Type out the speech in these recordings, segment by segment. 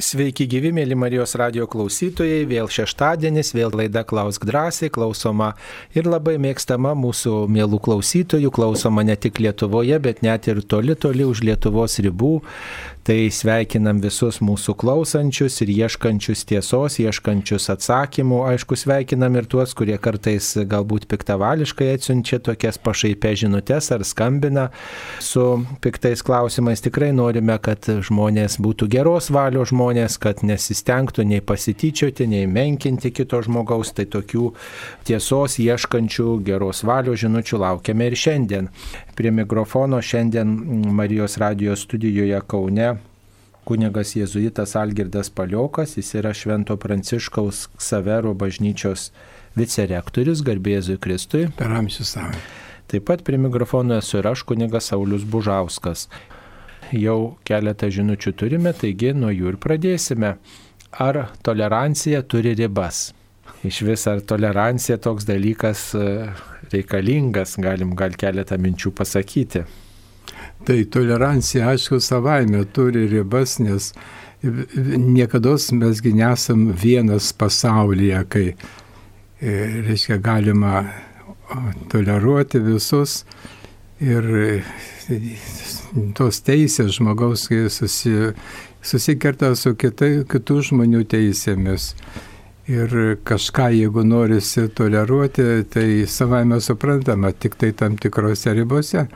Sveiki gyvi, mėly Marijos radio klausytojai, vėl šeštadienis, vėl laida Klausk drąsiai, klausoma ir labai mėgstama mūsų mėlų klausytojų, klausoma ne tik Lietuvoje, bet net ir toli toli už Lietuvos ribų. Tai sveikinam visus mūsų klausančius ir ieškančius tiesos, ieškančius atsakymų. Aišku, sveikinam ir tuos, kurie kartais galbūt piktavališkai atsiunčia tokias pašaipę žinutės ar skambina su piktais klausimais. Tikrai norime, kad žmonės būtų geros valios žmonės, kad nesistengtų nei pasityčioti, nei menkinti kito žmogaus. Tai tokių tiesos ieškančių geros valios žinučių laukiame ir šiandien. Prie mikrofono šiandien Marijos radijos studijoje Kaune kunigas jėzuitas Algirdas Paliokas, jis yra Švento Pranciškaus Savero bažnyčios vicerektorius, garbėzui Kristui. Per amžius savo. Taip pat prie mikrofono esu ir aš, kunigas Saulis Bužauskas. Jau keletą žinučių turime, taigi nuo jų ir pradėsime. Ar tolerancija turi ribas? Iš vis ar tolerancija toks dalykas e, reikalingas, galim gal keletą minčių pasakyti. Tai tolerancija, aišku, savaime turi ribas, nes niekada mesgi nesam vienas pasaulyje, kai, e, reiškia, galima toleruoti visus ir e, tos teisės žmogaus susi, susikerta su kitai, kitų žmonių teisėmis. Ir kažką, jeigu norisi toleruoti, tai savame suprantama, tik tai tam tikrose ribose.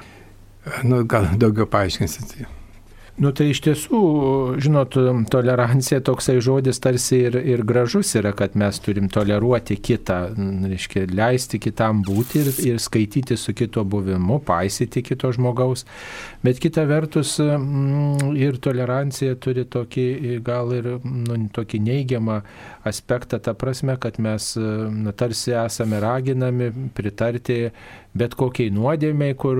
Nu, gal daugiau paaiškinsit. Nu tai iš tiesų, žinot, tolerancija toksai žodis tarsi ir, ir gražus yra, kad mes turim toleruoti kitą, reiškia, leisti kitam būti ir, ir skaityti su kito buvimu, paisyti kito žmogaus. Bet kita vertus ir tolerancija turi tokį gal ir nu, tokį neigiamą aspektą, ta prasme, kad mes na, tarsi esame raginami pritarti bet kokiai nuodėmiai, kur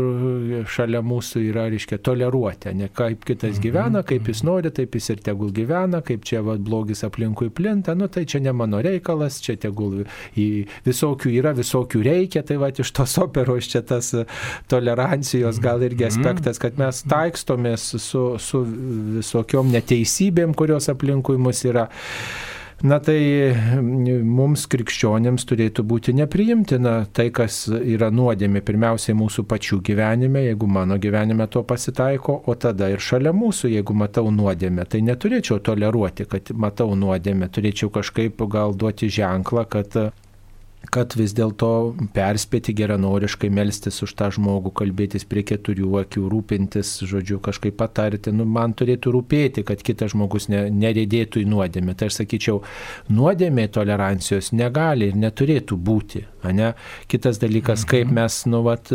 šalia mūsų yra, reiškia, toleruoti, ne kaip kitas gyvena, kaip jis nori, taip jis ir tegul gyvena, kaip čia va, blogis aplinkui plinta, nu tai čia ne mano reikalas, čia tegul visokių yra, visokių reikia, tai va iš tos operos čia tas tolerancijos gal irgi aspektas, kad mes taikstomės su, su visokiom neteisybėm, kurios aplinkui mus yra. Na tai mums krikščionėms turėtų būti nepriimtina tai, kas yra nuodėmė pirmiausiai mūsų pačių gyvenime, jeigu mano gyvenime to pasitaiko, o tada ir šalia mūsų, jeigu matau nuodėmę, tai neturėčiau toleruoti, kad matau nuodėmę, turėčiau kažkaip gal duoti ženklą, kad kad vis dėlto perspėti geranoriškai, melstis už tą žmogų, kalbėtis prie keturių akių, rūpintis, žodžiu, kažkaip patarti. Nu, man turėtų rūpėti, kad kitas žmogus ne, neredėtų į nuodėmę. Tai aš sakyčiau, nuodėmė tolerancijos negali ir neturėtų būti. Ne? Kitas dalykas, kaip mhm. mes nu, vat,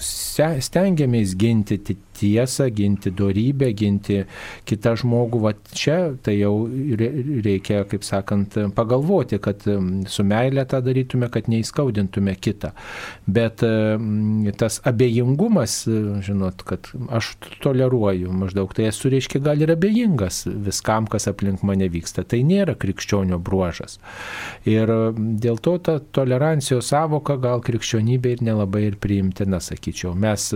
stengiamės ginti tiesą, ginti darybę, ginti kitą žmogų. Va čia tai jau reikia, kaip sakant, pagalvoti, kad su meilė tą darytume, kad neįskaudintume kitą. Bet tas abejingumas, žinot, kad aš toleruoju maždaug, tai esu, reiškia, gal ir abejingas viskam, kas aplink mane vyksta. Tai nėra krikščionio bruožas. Ir dėl to ta tolerancijos savoka gal krikščionybė ir nelabai ir priimtina, sakyčiau. Mes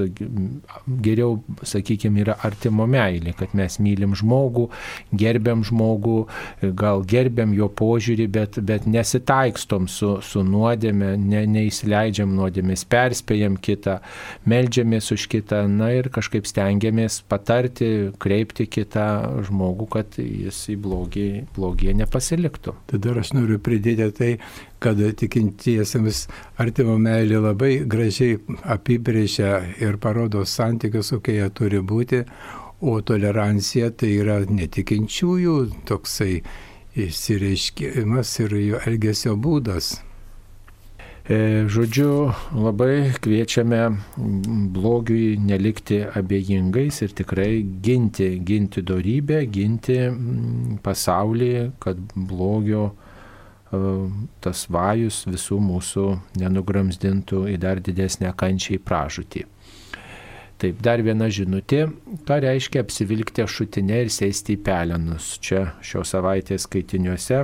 geriau sakykime, yra artimo meilė, kad mes mylim žmogų, gerbiam žmogų, gal gerbiam jo požiūrį, bet, bet nesitaikstom su, su nuodėme, ne, neįsileidžiam nuodėmės, perspėjam kitą, melžiamės už kitą, na ir kažkaip stengiamės patarti, kreipti kitą žmogų, kad jis į blogį, blogį nepasiliktų. Tada aš noriu pridėti tai, kad tikintiesiems artimo meilė labai gražiai apibrėžia ir parodo santykius, kokie jie turi būti, o tolerancija tai yra netikinčiųjų toksai išsireiškimas ir jų elgesio būdas. E, žodžiu, labai kviečiame blogiui nelikti abejingais ir tikrai ginti, ginti darybę, ginti pasaulį, kad blogio tas vajus visų mūsų nenugramzdintų į dar didesnę kančią į pražutį. Taip, dar viena žinutė, ką reiškia apsivilkti ašutinę ir sėsti į pelenus. Čia šios savaitės skaitiniuose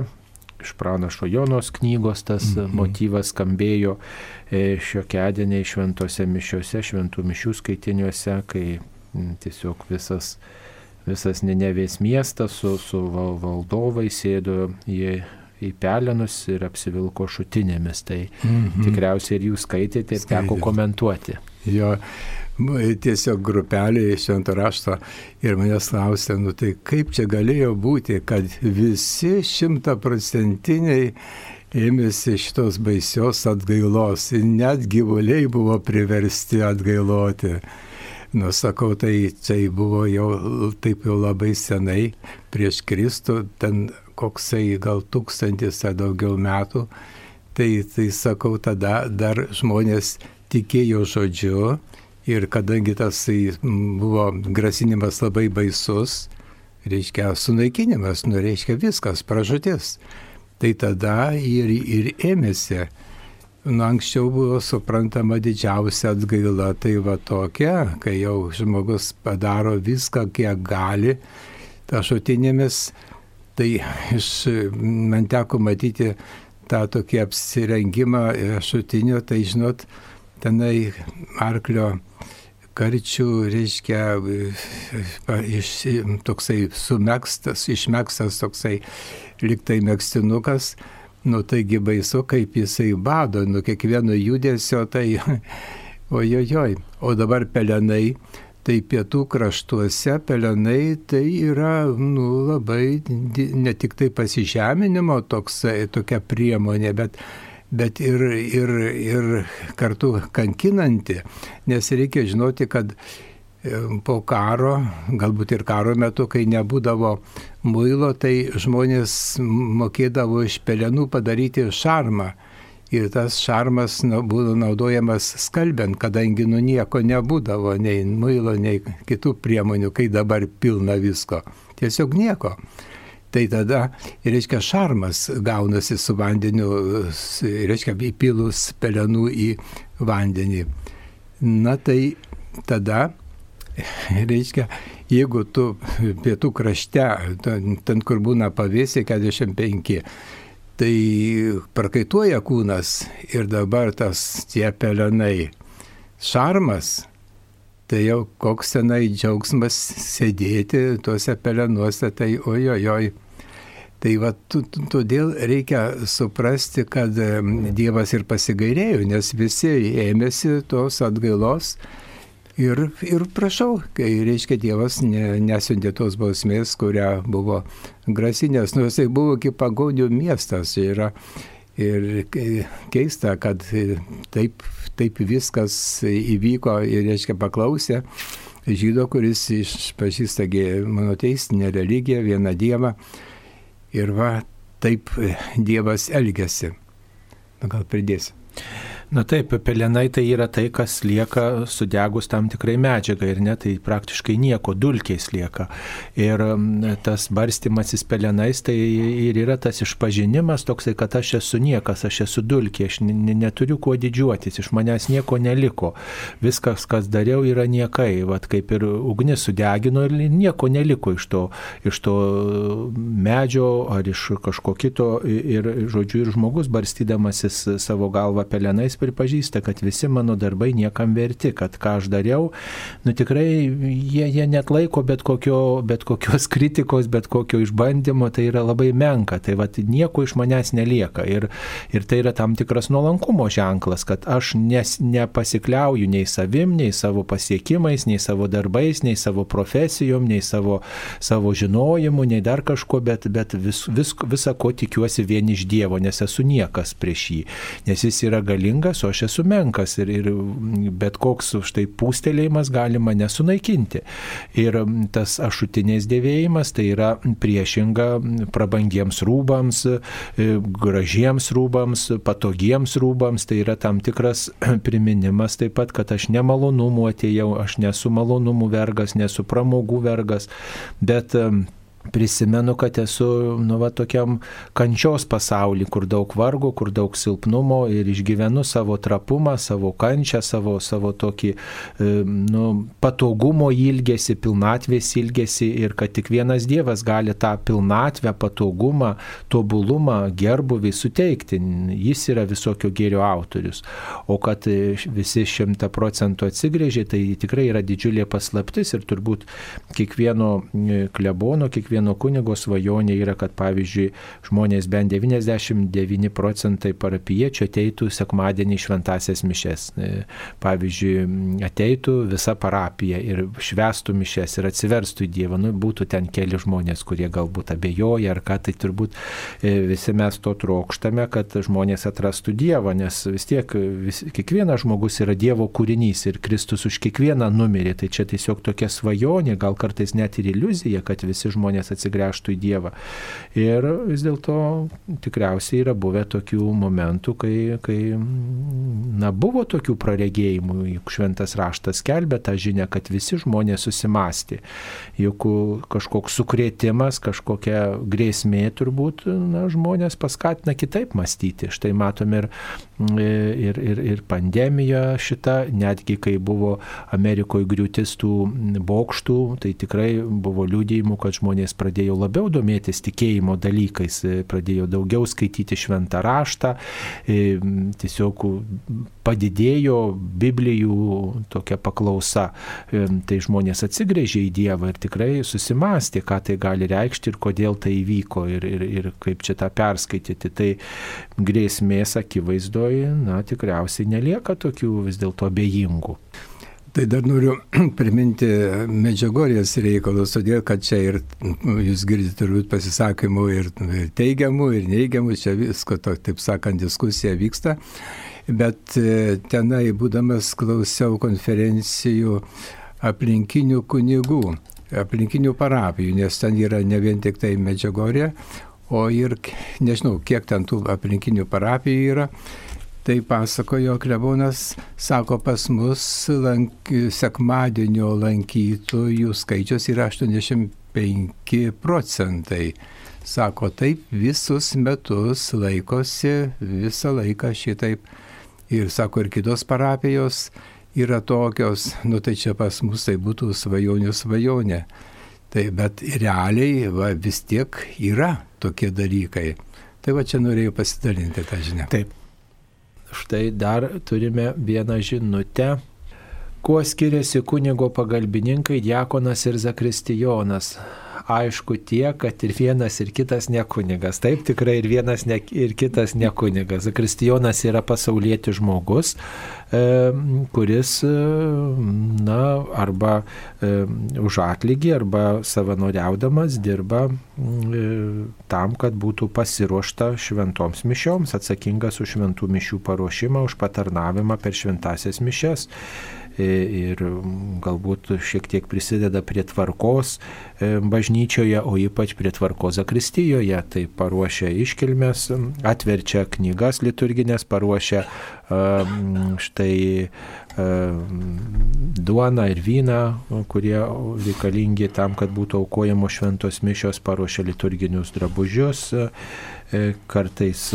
iš pranašo Jonos knygos tas mm -hmm. motyvas skambėjo e, šiokiadieniai šventose mišiuose, šventų mišių skaitiniuose, kai tiesiog visas visas Ninevės miestas su, su valdovai sėdo į, į pelenus ir apsivilko šutinėmis. Tai mhm. tikriausiai ir jūs skaitėte ir teko komentuoti. Jo, tiesiog grupelė iš švento rašto ir manęs klausė, nu tai kaip čia galėjo būti, kad visi šimtaprocentiniai ėmėsi šitos baisios atgailos ir net gyvuliai buvo priversti atgailoti. Nusakau, tai tai buvo jau taip jau labai senai prieš Kristų, ten koksai gal tūkstantis ar daugiau metų. Tai, tai sakau, tada dar žmonės tikėjo žodžiu ir kadangi tas buvo grasinimas labai baisus, reiškia sunaikinimas, nu reiškia viskas, pražutis. Tai tada ir, ir ėmėsi Nu, anksčiau buvo suprantama didžiausia atgaila, tai va tokia, kai jau žmogus padaro viską, kiek gali, tašutinėmis, tai iš, man teko matyti tą tokį apsirengimą šutinio, tai žinot, tenai arklio karčių, reiškia, iš, toksai sumėgstas, išmėgstas toksai liktai mėgstinukas Nu taigi baisu, kaip jisai bado, nu kiekvieno judesio, tai ojojoj. O dabar pelenai, tai pietų kraštuose pelenai tai yra nu, labai ne tik tai pasižeminimo toks, tokia priemonė, bet, bet ir, ir, ir kartu kankinanti, nes reikia žinoti, kad po karo, galbūt ir karo metu, kai nebūdavo muilo, tai žmonės mokėdavo iš pelenų padaryti šarmą. Ir tas šarmas būdavo naudojamas skalbiant, kadangi nu nieko nebūdavo, nei muilo, nei kitų priemonių, kai dabar pilna visko. Tiesiog nieko. Tai tada, reiškia, šarmas gaunasi su vandeniu, reiškia, įpilus pelenų į vandenį. Na tai tada reiškia, jeigu tu pietų krašte, ten, ten kur būna pavėsiai 45, tai prakaituoja kūnas ir dabar tas tie pelenai. Šarmas, tai jau koks senai džiaugsmas sėdėti tuose pelenuose, tai ojojoj. Tai va, todėl reikia suprasti, kad Dievas ir pasigairėjo, nes visi ėmėsi tos atgailos Ir, ir prašau, kai reiškia Dievas ne, nesiuntė tos bausmės, kurią buvo grasinės, nors tai buvo kaip pagonių miestas. Yra, ir keista, kad taip, taip viskas įvyko ir, reiškia, paklausė žydo, kuris išpažįsta monoteistinę religiją, vieną Dievą. Ir va, taip Dievas elgesi. Na, gal pridėsiu. Na taip, pelenai tai yra tai, kas lieka sudegus tam tikrai medžiagai ir ne, tai praktiškai nieko, dulkiais lieka. Ir tas barstimasis pelenais tai ir yra tas išpažinimas toksai, kad aš esu niekas, aš esu dulkė, aš neturiu kuo didžiuotis, iš manęs nieko neliko. Viskas, kas dariau, yra niekai, Vat kaip ir ugnis sudegino ir nieko neliko iš to, iš to medžio ar iš kažko kito. Ir, žodžiu, ir žmogus barstydamasis savo galvą pelenais pripažįsta, kad visi mano darbai niekam verti, kad ką aš dariau, nu tikrai jie, jie net laiko bet, kokio, bet kokios kritikos, bet kokio išbandymo, tai yra labai menka, tai vad nieko iš manęs nelieka. Ir, ir tai yra tam tikras nuolankumo ženklas, kad aš nes, nepasikliauju nei savim, nei savo pasiekimais, nei savo darbais, nei savo profesijom, nei savo, savo žinojimu, nei dar kažko, bet, bet vis, vis, visą ko tikiuosi vien iš Dievo, nes esu niekas prieš jį, nes jis yra galingas galingas, o aš esu menkas ir, ir bet koks štai pūstelėjimas gali mane sunaikinti. Ir tas ašutinės dėvėjimas tai yra priešinga prabangiems rūbams, e, gražiems rūbams, patogiems rūbams, tai yra tam tikras priminimas taip pat, kad aš nemalonumų atėjau, aš nesu malonumų vergas, nesu pramogų vergas, bet prisimenu, kad esu, nu, va, tokiam kančios pasaulį, kur daug vargo, kur daug silpnumo ir išgyvenu savo trapumą, savo kančią, savo, savo tokį, e, nu, patogumo ilgesį, pilnatvės ilgesį ir kad tik vienas Dievas gali tą pilnatvę, patogumą, tobulumą, gerbuvį suteikti. Jis yra visokio gėrio autorius. O kad visi šimta procentų atsigrėžė, tai tikrai yra didžiulė paslaptis ir turbūt kiekvieno e, klebono, kiekvieno kiekvieno kunigo svajonė yra, kad pavyzdžiui žmonės bent 99 procentai parapiečių ateitų sekmadienį šventasias mišes. E, pavyzdžiui, ateitų visa parapija ir švestų mišes ir atsiverstų į Dievą. Nu, būtų ten keli žmonės, kurie galbūt abejoja ar ką, tai turbūt e, visi mes to trokštame, kad žmonės atrastų Dievą, nes vis tiek vis, kiekvienas žmogus yra Dievo kūrinys ir Kristus už kiekvieną numirė. Tai čia tiesiog tokia svajonė, gal kartais net ir iliuzija, kad visi žmonės žmonės atsigręžtų į Dievą. Ir vis dėlto tikriausiai yra buvę tokių momentų, kai, kai na, buvo tokių praregėjimų, juk šventas raštas kelbė tą žinią, kad visi žmonės susimasti. Juk kažkoks sukrėtimas, kažkokia grėsmė turbūt na, žmonės paskatina kitaip mąstyti. Štai matom ir, ir, ir, ir pandemija šita, netgi kai buvo Amerikoje griūtis tų bokštų, tai tikrai buvo liūdėjimų, kad žmonės žmonės pradėjo labiau domėtis tikėjimo dalykais, e, pradėjo daugiau skaityti šventą raštą, e, tiesiog padidėjo Biblijų tokia paklausa. E, tai žmonės atsigrėžė į Dievą ir tikrai susimastė, ką tai gali reikšti ir kodėl tai įvyko ir, ir, ir kaip čia tą perskaityti. Tai grėsmės akivaizdoje, na, tikriausiai nelieka tokių vis dėlto abejingų. Tai dar noriu priminti medžiagorės reikalus, todėl kad čia ir jūs girdite turbūt pasisakymų ir, ir teigiamų, ir neigiamų, čia visko, to, taip sakant, diskusija vyksta. Bet e, tenai, būdamas, klausiau konferencijų aplinkinių kunigų, aplinkinių parapijų, nes ten yra ne vien tik tai medžiagorė, o ir, nežinau, kiek ten tų aplinkinių parapijų yra. Tai pasakojo klebonas, sako, pas mus lank, sekmadienio lankytojų skaičius yra 85 procentai. Sako, taip visus metus laikosi visą laiką šitaip. Ir sako, ir kitos parapijos yra tokios, nu tai čia pas mus tai būtų svajonių svajonė. Tai bet realiai va, vis tiek yra tokie dalykai. Tai va čia norėjau pasidalinti tą žinią. Taip. Štai dar turime vieną žinutę. Kuo skiriasi kunigo pagalbininkai Diekonas ir Zakristijonas? Aišku tie, kad ir vienas ir kitas ne kunigas. Taip tikrai ir vienas ne, ir kitas ne kunigas. Zakristijonas yra pasaulietis žmogus, kuris, na, arba už atlygį, arba savanoriaudamas dirba tam, kad būtų pasiruošta šventoms mišioms, atsakingas už šventų mišių paruošimą, už patarnavimą per šventasias mišes ir galbūt šiek tiek prisideda prie tvarkos bažnyčioje, o ypač prie tvarkos zakristijoje. Tai paruošia iškilmes, atverčia knygas liturginės, paruošia štai duoną ir vyną, kurie reikalingi tam, kad būtų aukojamos šventos mišios, paruošia liturginius drabužius, kartais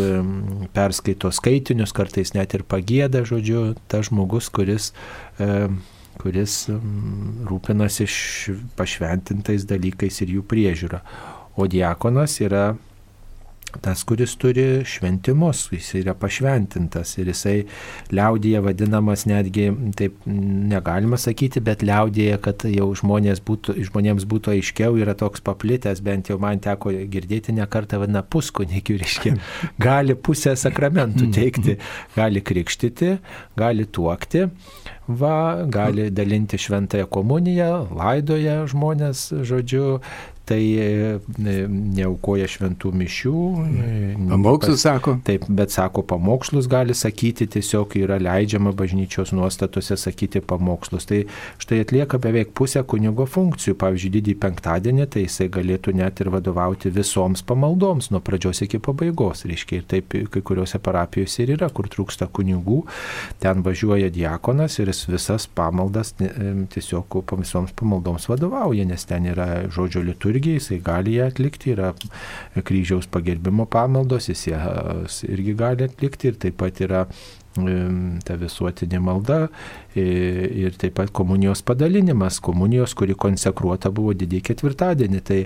perskaito skaitinius, kartais net ir pagėda, žodžiu, tas žmogus, kuris kuris rūpinasi pašventintais dalykais ir jų priežiūra. O diakonas yra tas, kuris turi šventimus, jis yra pašventintas ir jisai liaudėje vadinamas netgi, taip negalima sakyti, bet liaudėje, kad jau būtų, žmonėms būtų aiškiau, yra toks paplitęs, bent jau man teko girdėti ne kartą vadina puskunigių, reiškia, gali pusę sakramentų teikti, gali krikštyti, gali tuokti. Va, gali dalinti šventąją komuniją, laidoja žmonės, žodžiu, tai e, neaukoja šventų mišių. E, pamokslus sako. Taip, bet sako, pamokslus gali sakyti, tiesiog yra leidžiama bažnyčios nuostatose sakyti pamokslus. Tai štai atlieka beveik pusę kunigo funkcijų. Pavyzdžiui, didį penktadienį, tai jisai galėtų net ir vadovauti visoms pamaldoms nuo pradžios iki pabaigos. Reiškia, ir taip kai kuriuose parapijose ir yra, kur trūksta kunigų, ten važiuoja diakonas ir kuris visas pamaldas tiesiog visoms pamaldoms vadovauja, nes ten yra žodžio liturgija, jisai gali ją atlikti, yra kryžiaus pagerbimo pamaldos, jis jas irgi gali atlikti ir taip pat yra ta visuotinė malda ir taip pat komunijos padalinimas, komunijos, kuri konsekruota buvo didį ketvirtadienį. Tai,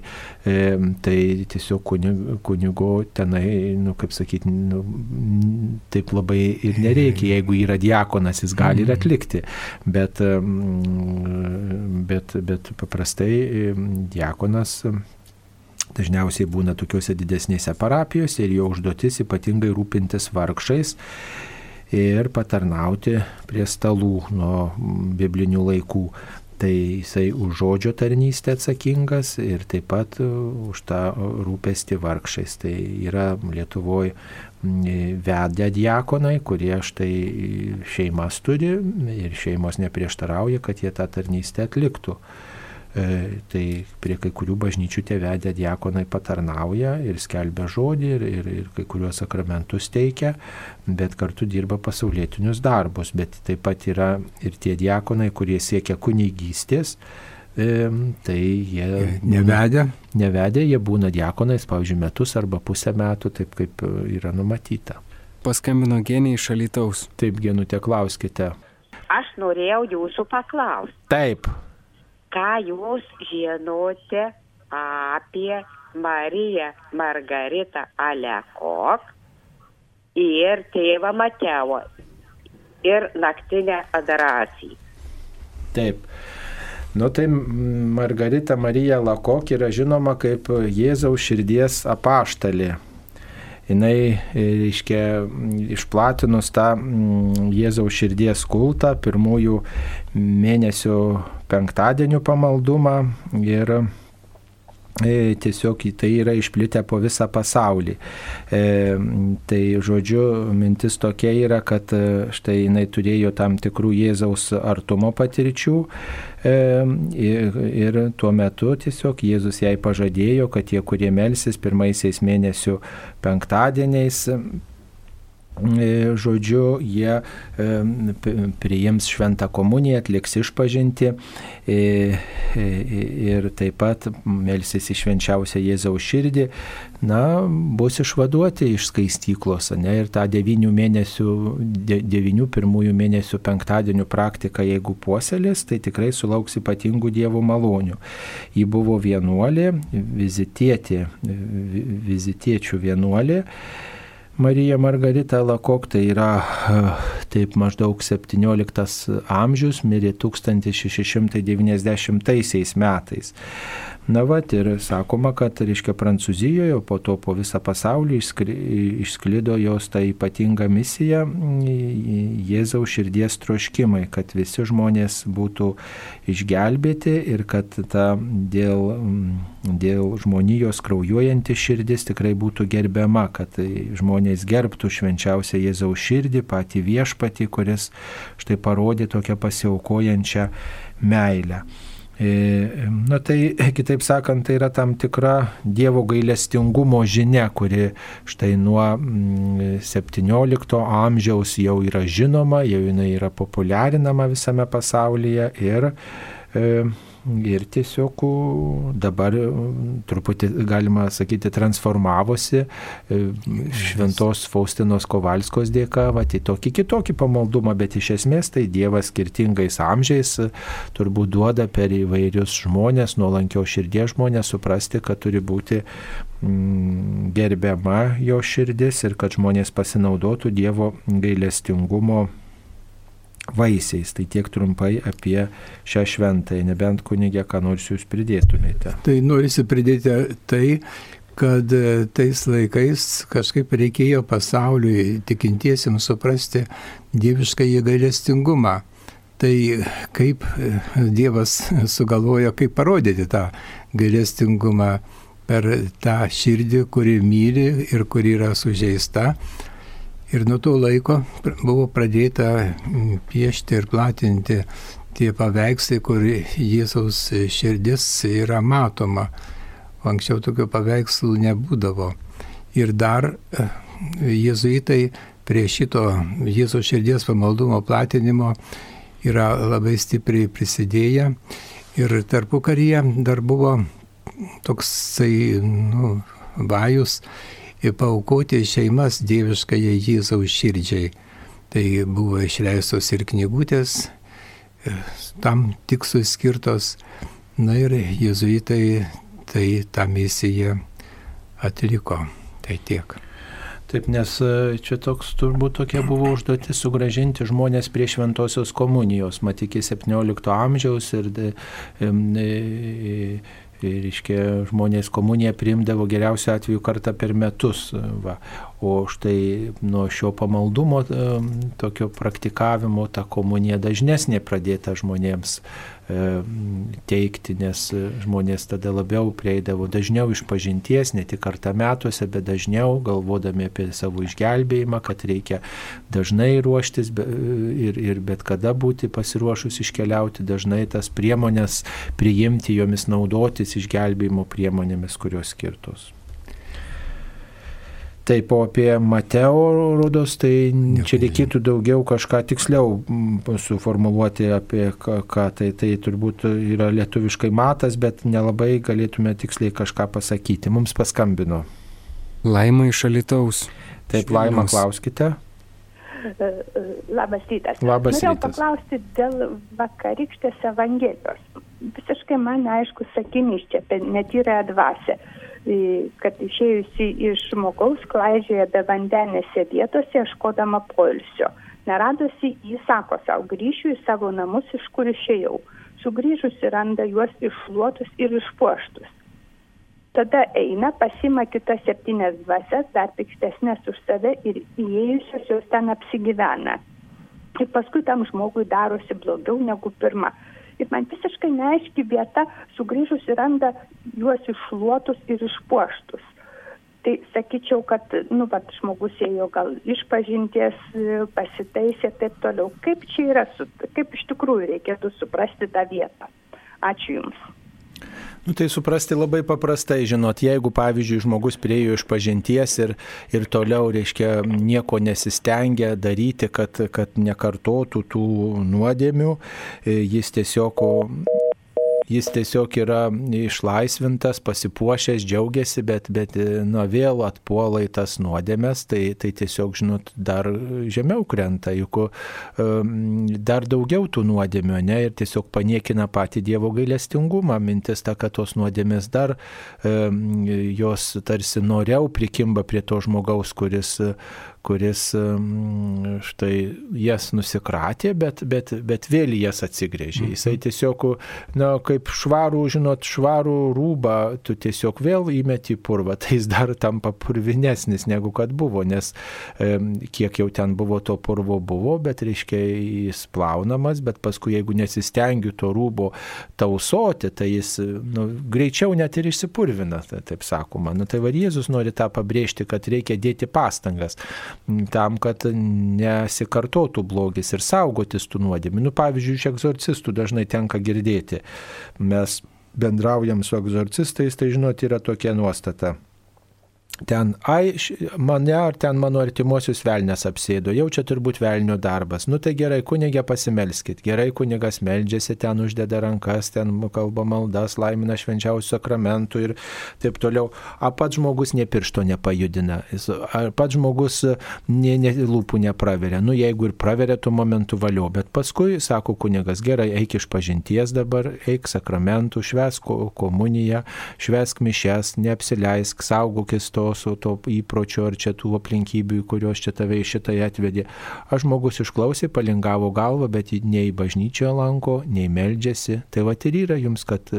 tai tiesiog kunigo tenai, nu, kaip sakyti, nu, taip labai ir nereikia. Jeigu yra diakonas, jis gali ir atlikti. Bet, bet, bet paprastai diakonas dažniausiai būna tokiuose didesnėse parapijose ir jo užduotis ypatingai rūpintis vargšais ir patarnauti prie stalų nuo biblinių laikų. Tai jisai už žodžio tarnystę atsakingas ir taip pat už tą rūpestį vargšais. Tai yra Lietuvoje vedę diakonai, kurie štai šeimas turi ir šeimos neprieštarauja, kad jie tą tarnystę atliktų. E, tai prie kai kurių bažnyčių tie vedę diakonai patarnauja ir skelbia žodį ir, ir, ir kai kuriuos sakramentus teikia, bet kartu dirba pasaulietinius darbus. Bet taip pat yra ir tie diakonai, kurie siekia kunigystės. E, tai jie nevedę. Nevedę, jie būna diakonais, pavyzdžiui, metus arba pusę metų, taip kaip yra numatyta. Paskambino geniai iš Alitaus. Taip, genutė, klauskite. Aš norėjau jūsų paklausti. Taip ką jūs žinote apie Mariją Margaritą Alekok ir tėvą Mateo ir naktinę adoraciją. Taip. Nu tai Margarita Marija Lakok yra žinoma kaip Jėzaus širdies apaštalė jinai, e, reiškia, išplatinus tą mm, Jėzaus širdies kultą, pirmųjų mėnesių penktadienių pamaldumą ir E, tiesiog tai yra išplitę po visą pasaulį. E, tai žodžiu, mintis tokia yra, kad e, štai jinai turėjo tam tikrų Jėzaus artumo patirčių ir, ir tuo metu tiesiog Jėzus jai pažadėjo, kad tie, kurie melsis pirmaisiais mėnesių penktadieniais, žodžiu, jie e, priims šventą komuniją, atliks išpažinti e, ir taip pat melsis į švenčiausią Jėzaus širdį, na, bus išvaduoti iš skaistyklos, ne, ir tą devinių mėnesių, de, devinių pirmųjų mėnesių penktadienių praktiką, jeigu puoselės, tai tikrai sulauks ypatingų dievų malonių. Ji buvo vienuolė, vizitietė, vizitiečių vienuolė. Marija Margarita Lakok tai yra taip maždaug 17 amžius, mirė 1690 metais. Na va, ir sakoma, kad, reiškia, Prancūzijoje, po to po visą pasaulį išsklido jos ta ypatinga misija Jėzaus širdies troškimai, kad visi žmonės būtų išgelbėti ir kad ta dėl, dėl žmonijos kraujuojanti širdis tikrai būtų gerbiama, kad žmonės gerbtų švenčiausią Jėzaus širdį, patį viešpatį, kuris štai parodė tokią pasiaukojančią meilę. E, na tai, kitaip sakant, tai yra tam tikra Dievo gailestingumo žinia, kuri štai nuo 17 mm, amžiaus jau yra žinoma, jau jinai yra populiarinama visame pasaulyje ir e, ir tiesiog dabar truputį, galima sakyti, transformavosi e, šventos Faustinos Kovalskos dėka, va, tai tokį kitokį pamaldumą, bet iš esmės tai Dievas skirtingais amžiais turbūt duoda per įvairius žmonės, nuolankio širdies žmonės suprasti, kad turi būti gerbiama jo širdis ir kad žmonės pasinaudotų Dievo gailestingumo vaisiais. Tai tiek trumpai apie šią šventąją, nebent kunigė, ką nors jūs pridėtumėte. Tai norisi pridėti tai, kad e, tais laikais kažkaip reikėjo pasauliui tikintiesiems suprasti dievišką įgailestingumą. Tai kaip e, Dievas sugalvojo, kaip parodyti tą gailestingumą per tą širdį, kuri myli ir kuri yra sužeista, Ir nuo to laiko buvo pradėta piešti ir platinti tie paveikslai, kur Jėzaus širdis yra matoma. Anksčiau tokių paveikslų nebūdavo. Ir dar e, jėzuitai prie šito Jėzaus širdies pamaldumo platinimo yra labai stipriai prisidėję. Ir tarpu karyje dar buvo toksai nu, vajus paukoti šeimas dieviškai Jėzaus širdžiai. Tai buvo išleistos ir knygutės, e, tam tikslui skirtos. Na ir jėzuitai tai tą misiją atliko. Tai tiek. Taip, nes e, čia toks turbūt tokia buvo užduotis sugražinti žmonės prie šventosios komunijos, mat iki 17 amžiaus ir, ir, ir, ir iškia, žmonės komuniją priimdavo geriausiu atveju kartą per metus. Va. O štai nuo šio pamaldumo, tokio praktikavimo, ta komunija dažnesnė pradėta žmonėms teikti, nes žmonės tada labiau prieidavo dažniau iš pažinties, ne tik kartą metuose, bet dažniau galvodami apie savo išgelbėjimą, kad reikia dažnai ruoštis ir, ir bet kada būti pasiruošus iškeliauti, dažnai tas priemonės priimti, jomis naudotis išgelbėjimo priemonėmis, kurios skirtos. Taip, o apie Mateo rodos, tai Nieko čia reikėtų daugiau kažką tiksliau suformuluoti apie ką, ką tai, tai turbūt yra lietuviškai matas, bet nelabai galėtume tiksliai kažką pasakyti. Mums paskambino. Laima iš Alitaus. Taip. Laima, klauskite. Labas rytas. Labas Norėjau rytas. paklausti dėl vakarykštės Evangelijos. Visiškai man aišku sakinys čia apie netyrąją dvasę kad išėjusi iš žmogaus klaidžioja be vandenėse vietose, ieškodama poilsio. Neradusi, jis sako savo, grįšiu į savo namus, iš kur išėjau. Sugryžusi randa juos iššluotus ir išpuoštus. Tada eina, pasima kitas septynes dvasias, dar piktesnės už save ir įėjusios jos ten apsigyvena. Ir paskui tam žmogui darosi blogiau negu pirma ir man visiškai neaiški vieta sugrįžusi randa juos iššluotus ir išpuoštus. Tai sakyčiau, kad, nu, vat, žmogus ėjo gal išpažinties, pasitaisė ir taip toliau. Kaip čia yra, kaip iš tikrųjų reikėtų suprasti tą vietą. Ačiū Jums. Nu, tai suprasti labai paprastai, žinot, jeigu, pavyzdžiui, žmogus priejo iš pažinties ir, ir toliau, reiškia, nieko nesistengia daryti, kad, kad nekartotų tų nuodėmių, jis tiesiog jis tiesiog yra išlaisvintas, pasipuošęs, džiaugiasi, bet, bet nuo vėl atpuola į tas nuodėmės, tai, tai tiesiog, žinot, dar žemiau krenta, juk um, dar daugiau tų nuodėmių, ne, ir tiesiog paniekina patį Dievo gailestingumą, mintis ta, kad tos nuodėmės dar um, jos tarsi noriau prikimba prie to žmogaus, kuris kuris štai jas nusikratė, bet, bet, bet vėl jas atsigrėžė. Mhm. Jisai tiesiog, na, kaip švarų, žinot, švarų rūbą, tu tiesiog vėl įmeti į purvą, tai jis dar tampa purvinesnis negu kad buvo, nes e, kiek jau ten buvo to purvo buvo, bet reiškia jis plaunamas, bet paskui jeigu nesistengiu to rūbo tausoti, tai jis nu, greičiau net ir išsipurvina, tai, taip sakoma. Nu, tai var Jėzus nori tą pabrėžti, kad reikia dėti pastangas tam, kad nesikartotų blogis ir saugotis tų nuodėmių. Nu, pavyzdžiui, iš egzorcistų dažnai tenka girdėti. Mes bendraujam su egzorcistais, tai žinot, yra tokia nuostata ten, ai, mane ar ten mano artimuosius velnės apsėdo, jau čia turbūt velnio darbas. Nu tai gerai, kunigė pasimelskit, gerai kunigas meldžiasi, ten uždeda rankas, ten kalba maldas, laimina švenčiausių sakramentų ir taip toliau. A pats žmogus ne piršto nepajudina, ar pats žmogus ne, ne, lūpų nepraveria. Nu jeigu ir praveria tuo momentu valio, bet paskui sako kunigas, gerai, eik iš pažinties dabar, eik sakramentų, švesk komuniją, švesk mišes, neapsileisk, saugokis to priklauso to įpročio ar čia tų aplinkybių, kurios čia tave į šitą atvedė. Aš žmogus išklausė, palingavo galvą, bet nei bažnyčioje lanko, nei meldžiasi. Tai va ir yra jums, kad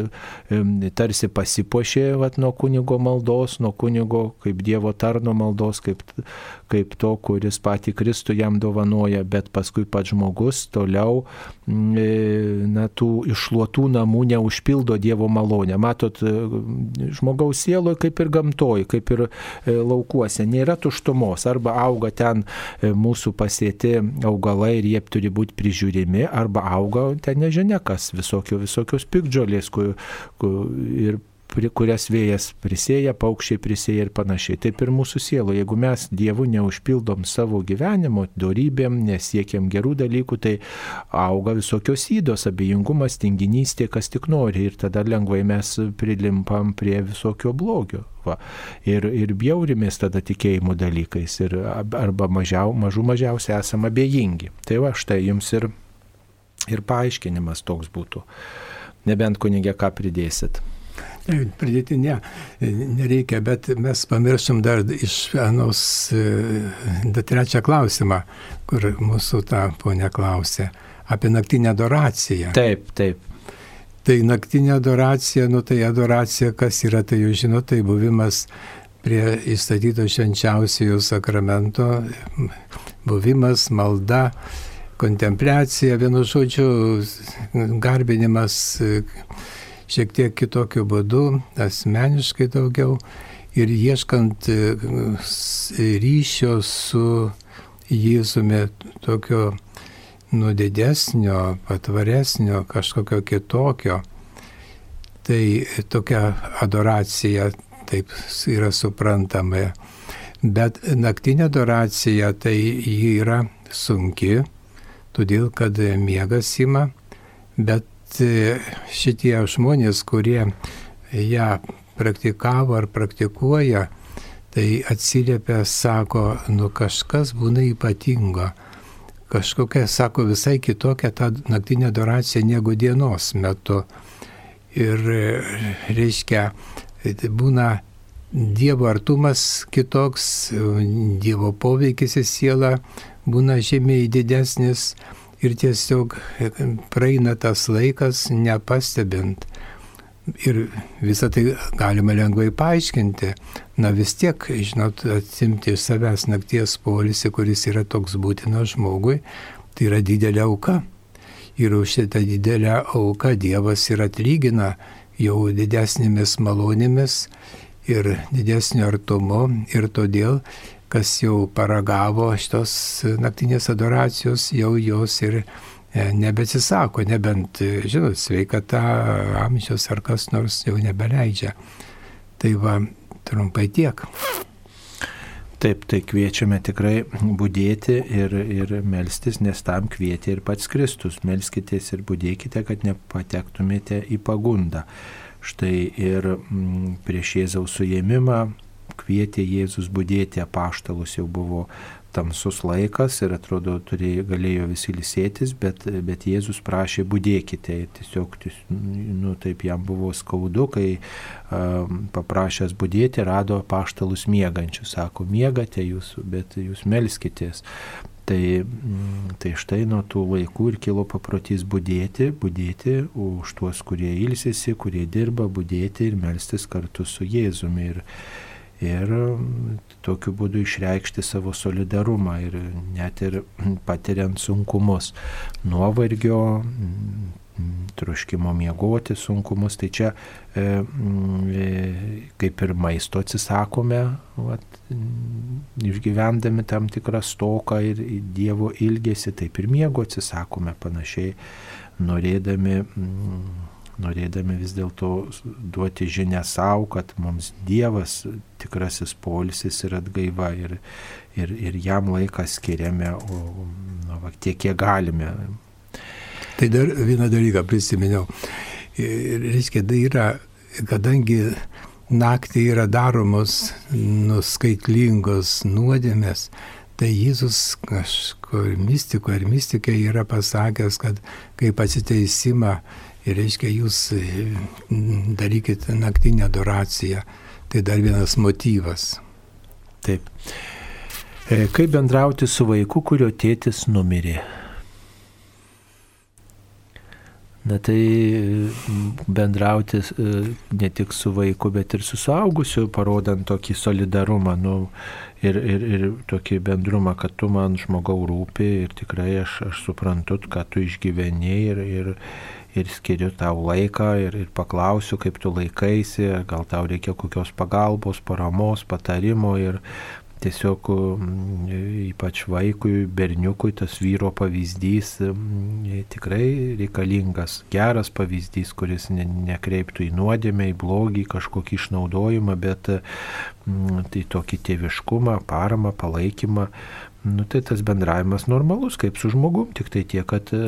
tarsi pasipošė vat, nuo kunigo maldos, nuo kunigo kaip Dievo tarno maldos, kaip, kaip to, kuris patį Kristų jam dovanoja, bet paskui pats žmogus toliau e, na, tų išluotų namų neužpildo Dievo malonę. Matot, žmogaus sieloje kaip ir gamtoje, kaip ir laukuose. Nėra tuštumos. Arba auga ten e, mūsų pasėti augalai ir jie turi būti prižiūrimi, arba auga ten nežinia kas, visokio, visokios pikdžiolės kur, kur, ir kurias vėjas prisėja, paukščiai prisėja ir panašiai. Taip ir mūsų sielo. Jeigu mes Dievu neužpildom savo gyvenimo, dorybėm, nesiekiam gerų dalykų, tai auga visokios įdos, abejingumas, tinginystė, kas tik nori. Ir tada lengvai mes prilimpam prie visokio blogio. Va. Ir, ir bjaurimės tada tikėjimo dalykais. Ir, arba mažiau, mažų mažiausiai esame abejingi. Tai va štai jums ir, ir paaiškinimas toks būtų. Nebent kunigė ką pridėsit. Pridėti ne, nereikia, bet mes pamiršom dar iš vienos, dar trečią klausimą, kur mūsų ta ponia klausė apie naktinę adoraciją. Taip, taip. Tai naktinė adoracija, nu tai adoracija, kas yra, tai jūs žinote, tai buvimas prie įstatyto švenčiausiojo sakramento, buvimas, malda, kontempliacija, vienu žodžiu, garbinimas šiek tiek kitokiu būdu, asmeniškai daugiau ir ieškant ryšio su Jėzumi tokio nu didesnio, patvaresnio, kažkokio kitokio. Tai tokia adoracija taip yra suprantama. Bet naktinė adoracija tai ji yra sunki, todėl kad miegas ima, bet šitie žmonės, kurie ją praktikavo ar praktikuoja, tai atsiliepia, sako, nu kažkas būna ypatingo. Kažkokia, sako, visai kitokia ta naktinė adoracija negu dienos metu. Ir reiškia, būna Dievo artumas kitoks, Dievo poveikis į sielą būna žymiai didesnis ir tiesiog praeina tas laikas nepastebint. Ir visą tai galima lengvai paaiškinti. Na vis tiek, žinot, atsimti iš savęs nakties polisį, kuris yra toks būtinas žmogui, tai yra didelė auka. Ir už šitą didelę auką Dievas ir atlygina jau didesnėmis malonėmis ir didesnio artumu. Ir todėl, kas jau paragavo šitos naktinės adoracijos, jau jos ir nebesisako, nebent, žinot, sveikata, amžius ar kas nors jau nebeleidžia. Tai va, trumpai tiek. Taip, tai kviečiame tikrai būdėti ir, ir melstis, nes tam kvietė ir pats Kristus. Melskitės ir būdėkite, kad nepatektumėte į pagundą. Štai ir prieš Jėzaus suėmimą kvietė Jėzus būdėti, apaštalus jau buvo tamsus laikas ir atrodo turėjo, galėjo visi lisėtis, bet, bet Jėzus prašė būdėkite ir tiesiog, nu, taip jam buvo skaudu, kai um, paprašęs būdėti rado paštalus miegančius, sako, miegate jūs, bet jūs melskitės. Tai, tai štai nuo tų laikų ir kilo paprotys būdėti, būdėti už tuos, kurie ilsisi, kurie dirba, būdėti ir melstis kartu su Jėzumi. Ir, ir tokiu būdu išreikšti savo solidarumą ir net ir patiriant sunkumus, nuovargio, troškimo miegoti sunkumus, tai čia e, e, kaip ir maisto atsisakome, vat, išgyvendami tam tikrą stoką ir Dievo ilgesį, taip ir miego atsisakome panašiai, norėdami mm, norėdami vis dėlto duoti žinę savo, kad mums Dievas tikrasis polisis ir atgaiva ir, ir, ir jam laiką skiriame, o nu, va, tiek, kiek galime. Tai dar vieną dalyką prisiminiau. Reiškia, tai yra, kadangi naktį yra daromos nuskaitlingos nuodėmės, tai Jėzus kažkur mistiko ir mystikė yra pasakęs, kad kaip atsiteisimą Ir reiškia, jūs e, darykit naktinę adoraciją. Tai dar vienas motyvas. Taip. E, kaip bendrauti su vaiku, kurio tėtis numirė? Na tai bendrauti e, ne tik su vaiku, bet ir su suaugusiu, parodant tokį solidarumą nu, ir, ir, ir tokį bendrumą, kad tu man žmogau rūpi ir tikrai aš, aš suprantu, kad tu išgyveni ir, ir, ir skiriu tau laiką ir, ir paklausiu, kaip tu laikaisi, gal tau reikia kokios pagalbos, paramos, patarimo ir tiesiog ypač vaikui, berniukui tas vyro pavyzdys tikrai reikalingas, geras pavyzdys, kuris ne, nekreiptų į nuodėmę, į blogį, kažkokį išnaudojimą, bet tai tokį tėviškumą, paramą, palaikymą Nu, tai tas bendravimas normalus, kaip su žmogum, tik tai tiek, kad e,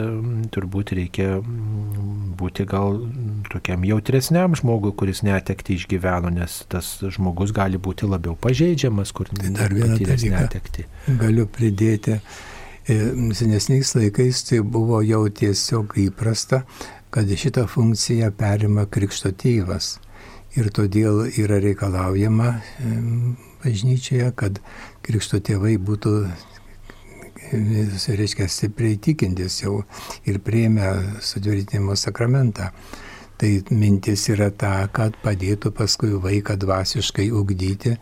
turbūt reikia būti gal tokiam jautresniam žmogui, kuris netekti išgyveno, nes tas žmogus gali būti labiau pažeidžiamas, kur tai dar vieną netekti. Galiu pridėti, e, senesniais laikais tai buvo jau tiesiog įprasta, kad šitą funkciją perima krikšto tėvas. Ir todėl yra reikalaujama bažnyčioje, kad krikšto tėvai būtų, reiškia, stipriai tikintis jau ir prieimę sutvirtinimo sakramentą. Tai mintis yra ta, kad padėtų paskui vaiką dvasiškai ugdyti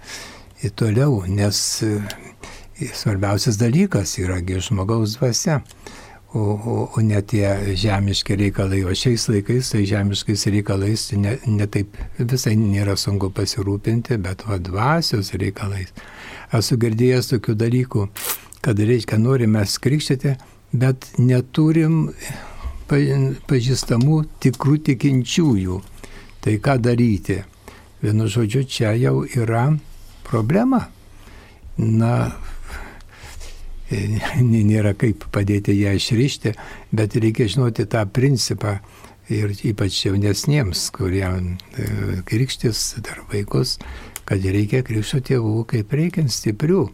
ir toliau, nes svarbiausias dalykas yragi žmogaus dvasia o, o, o ne tie žemiški reikalai. O šiais laikais tai žemiškais reikalais ne, ne taip visai nėra sunku pasirūpinti, bet o dvasios reikalais. Esu girdėjęs tokių dalykų, kad reiškia norime skrikštyti, bet neturim pažįstamų tikrų tikinčiųjų. Tai ką daryti? Vienu žodžiu, čia jau yra problema. Na, nėra kaip padėti ją išrišti, bet reikia žinoti tą principą ir ypač jaunesniems, kurie e, krikštis dar vaikus, kad reikia krikšto tėvų kaip reikiant stiprių.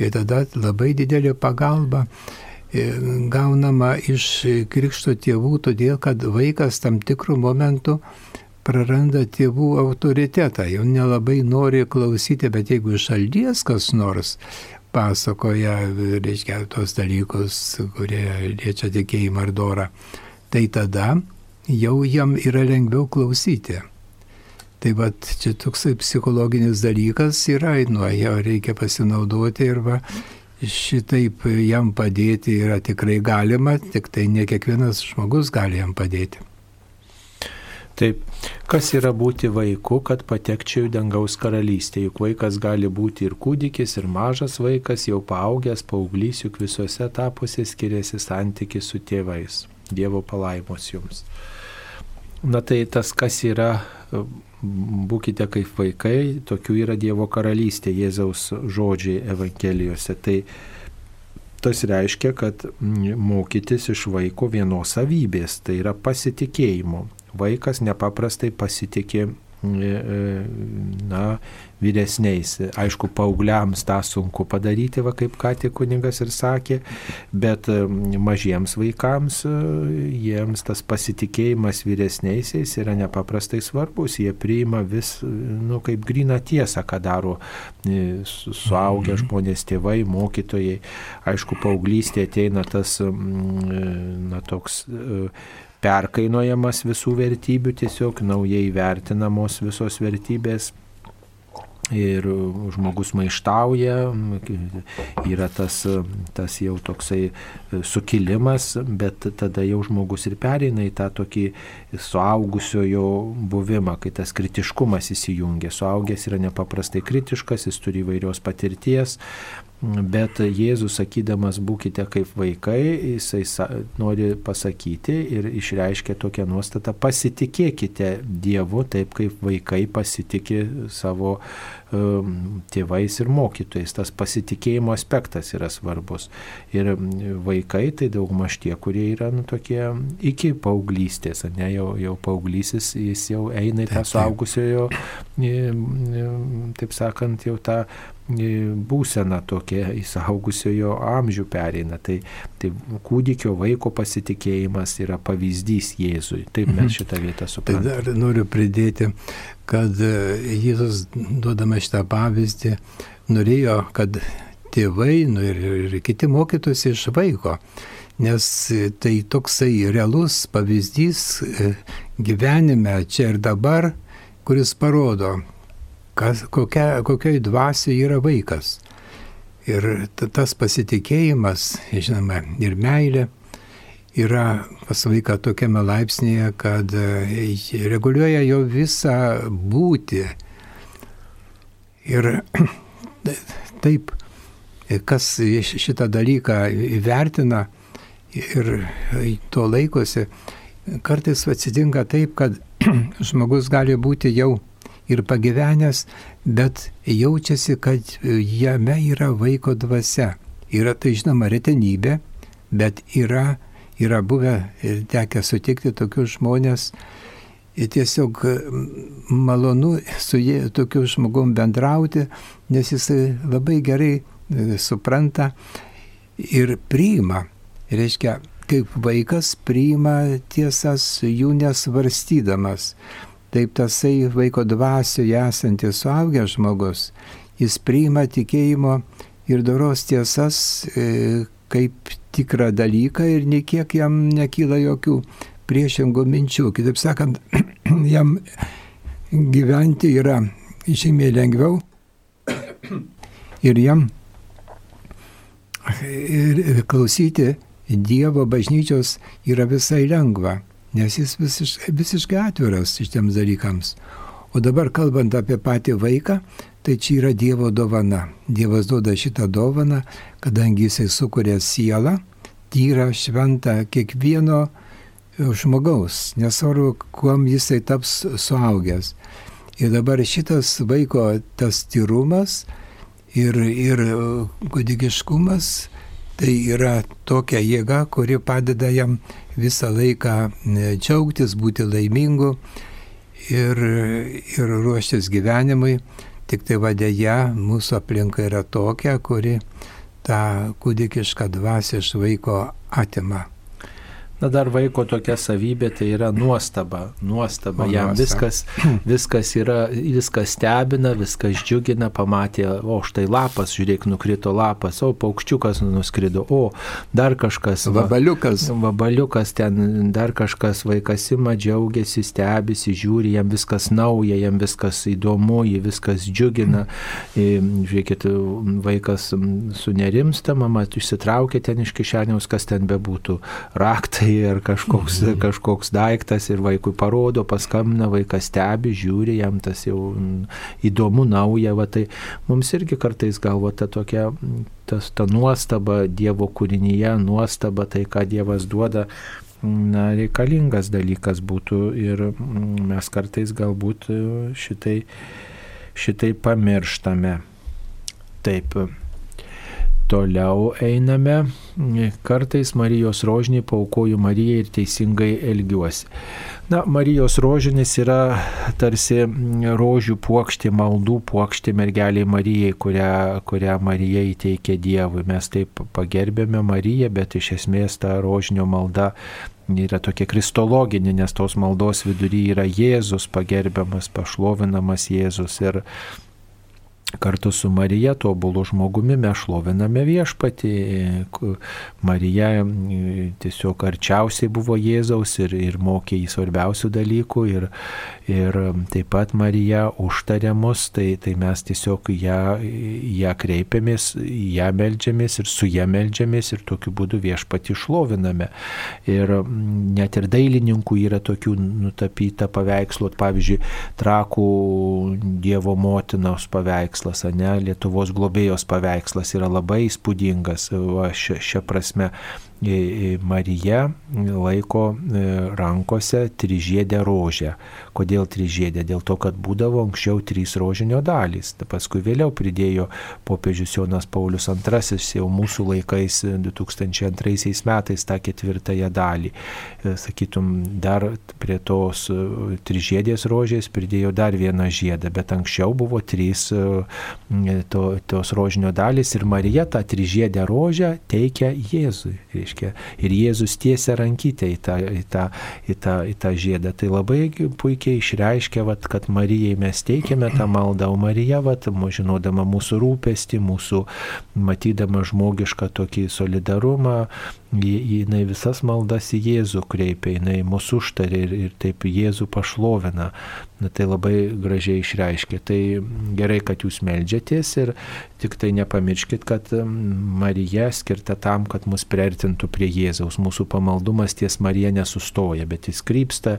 Ir tada labai didelė pagalba e, gaunama iš krikšto tėvų, todėl kad vaikas tam tikrų momentų praranda tėvų autoritetą, jau nelabai nori klausyti, bet jeigu šaldies kas nors pasakoja, reiškia, tos dalykus, kurie liečia tikėjimą ar dorą, tai tada jau jam yra lengviau klausyti. Tai va, čia toksai psichologinis dalykas yra, nuo jo reikia pasinaudoti ir va, šitaip jam padėti yra tikrai galima, tik tai ne kiekvienas žmogus gali jam padėti. Taip, kas yra būti vaiku, kad patekčiau į dangaus karalystę? Juk vaikas gali būti ir kūdikis, ir mažas vaikas, jau paaugęs, paauglys, juk visose etapuose skiriasi santykis su tėvais. Dievo palaimos jums. Na tai tas, kas yra, būkite kaip vaikai, tokių yra Dievo karalystė, Jėzaus žodžiai Evangelijose. Tai tas reiškia, kad mokytis iš vaiko vienos savybės, tai yra pasitikėjimo vaikas nepaprastai pasitikė e, e, na, vyresniais. Aišku, paaugliams tą sunku padaryti, va kaip ką tik kuningas ir sakė, bet e, mažiems vaikams jiems tas pasitikėjimas vyresniaisiais yra nepaprastai svarbus. Jie priima vis, nu, kaip grina tiesą, ką daro suaugę mhm. žmonės, tėvai, mokytojai. Aišku, paauglystė ateina tas, na, toks perkainojamas visų vertybių, tiesiog naujai vertinamos visos vertybės. Ir žmogus maištauja, yra tas, tas jau toksai sukilimas, bet tada jau žmogus ir pereina į tą tokį suaugusiojo buvimą, kai tas kritiškumas įsijungia. Suaugęs yra nepaprastai kritiškas, jis turi įvairios patirties, Bet Jėzus sakydamas būkite kaip vaikai, jisai nori pasakyti ir išreiškia tokią nuostatą, pasitikėkite Dievu taip, kaip vaikai pasitikė savo um, tėvais ir mokytojais. Tas pasitikėjimo aspektas yra svarbus. Ir vaikai tai daugmaž tie, kurie yra nu, tokie iki paauglystės, ne, jau, jau paaugysis, jis jau eina į tą suaugusiojo, taip sakant, jau tą būsena tokia įsaugusiojo amžių pereina. Tai, tai kūdikio vaiko pasitikėjimas yra pavyzdys Jėzui. Taip mes mhm. šitą vietą suprantame. Tai dar noriu pridėti, kad e, Jėzus, duodama šitą pavyzdį, norėjo, kad tėvai nu, ir, ir kiti mokytųsi iš vaiko. Nes tai toksai realus pavyzdys e, gyvenime čia ir dabar, kuris parodo, kas, kokia, kokioj dvasioje yra vaikas. Ir tas pasitikėjimas, žinoma, ir meilė yra pas vaiką tokiame laipsnėje, kad e, reguliuoja jo visą būti. Ir taip kas šitą dalyką įvertina ir to laikosi, kartais atsitinka taip, kad žmogus gali būti jau ir pagyvenęs, bet jaučiasi, kad jame yra vaiko dvasia. Yra tai žinoma retenybė, bet yra, yra buvę ir tekę sutikti tokius žmonės. Ir tiesiog malonu su jie, tokiu žmogum bendrauti, nes jisai labai gerai e, supranta ir priima. Reiškia, kaip vaikas priima tiesas jų nesvarstydamas. Taip tasai vaiko dvasioje esantis suaugęs žmogus, jis priima tikėjimo ir doros tiesas e, kaip tikrą dalyką ir niekiek jam nekyla jokių priešingų minčių. Kitaip sakant, jam gyventi yra žymiai lengviau ir jam ir klausyti Dievo bažnyčios yra visai lengva nes jis visiškai, visiškai atviras šitiems dalykams. O dabar kalbant apie patį vaiką, tai čia yra Dievo dovana. Dievas duoda šitą dovaną, kadangi jisai sukuria sielą, tyrą, šventą kiekvieno žmogaus, nesvarbu, kuom jisai taps suaugęs. Ir dabar šitas vaiko tas tyrumas ir, ir kūdikiškumas tai yra tokia jėga, kuri padeda jam visą laiką e, džiaugtis, būti laimingu ir, ir ruoštis gyvenimui. Tik tai vadėja, mūsų aplinka yra tokia, kuri tą kūdikišką dvasę iš vaiko atima. Na dar vaiko tokia savybė tai yra nuostaba. Nuostaba. O Jam nuostaba. viskas, viskas yra, viskas stebina, viskas džiugina, pamatė, o štai lapas, žiūrėk, nukrito lapas, o paukščiukas nuskrido, o dar kažkas. Vabaliukas. Va, vabaliukas ten, dar kažkas, vaikas ima, džiaugiasi, stebisi, žiūri, jam viskas nauja, jam viskas įdomu, jį viskas džiugina. Žiūrėkit, vaikas sunerimsta, mama išsitraukia ten iš kišeniaus, kas ten bebūtų. Raktai ar kažkoks, mhm. kažkoks daiktas ir vaikui parodo, paskambina, vaikas stebi, žiūri, jam tas jau įdomu, nauja, va, tai mums irgi kartais galvo ta tokia, tas, ta nuostaba Dievo kūrinyje, nuostaba tai, ką Dievas duoda, na, reikalingas dalykas būtų ir mes kartais galbūt šitai, šitai pamirštame. Taip. Toliau einame. Kartais Marijos rožinį paukoju Marijai ir teisingai elgiuosi. Na, Marijos rožinis yra tarsi rožių puokštė, maldų puokštė mergeliai Marijai, kurią, kurią Marija įteikė Dievui. Mes taip pagerbėme Mariją, bet iš esmės ta rožinio malda yra tokia kristologinė, nes tos maldos vidury yra Jėzus pagerbiamas, pašlovinamas Jėzus. Ir Kartu su Marija, tobulu žmogumi, mes šloviname viešpatį. Marija tiesiog arčiausiai buvo Jėzaus ir, ir mokė į svarbiausių dalykų. Ir, ir taip pat Marija užtarė mus, tai, tai mes tiesiog ją, ją kreipiamės, ją melžiamės ir su ją melžiamės ir tokiu būdu viešpatį šloviname. Ir net ir dailininkų yra tokių nutapyta paveikslų, pavyzdžiui, trakų Dievo motinos paveikslas paveikslas, ne, Lietuvos globėjos paveikslas yra labai įspūdingas šią prasme. Marija laiko e, rankose trižiedę rožę. Kodėl trižiedė? Dėl to, kad būdavo anksčiau trys rožinio dalys. Ta paskui vėliau pridėjo popiežius Jonas Paulius II jau mūsų laikais 2002 metais tą ketvirtąją dalį. E, sakytum, dar prie tos e, trižiedės rožės pridėjo dar vieną žiedą, bet anksčiau buvo trys to, tos rožinio dalys ir Marija tą trižiedę rožę teikia Jėzui reiškia, ir Jėzus tiesia rankytę į tą, į tą, į tą, į tą žiedą. Tai labai puikiai išreiškia, vat, kad Marijai mes teikiame tą maldą, o Marija, vat, žinodama mūsų rūpestį, mūsų matydama žmogišką tokį solidarumą, jinai visas maldas į Jėzų kreipia, jinai mūsų užtarė ir, ir taip Jėzų pašlovina. Na, tai labai gražiai išreiškia. Tai gerai, kad jūs melžiatės ir tik tai nepamirškit, kad Marija skirta tam, kad mus priartintų prie Jėzaus. Mūsų pamaldumas ties Marija nesustoja, bet jis krypsta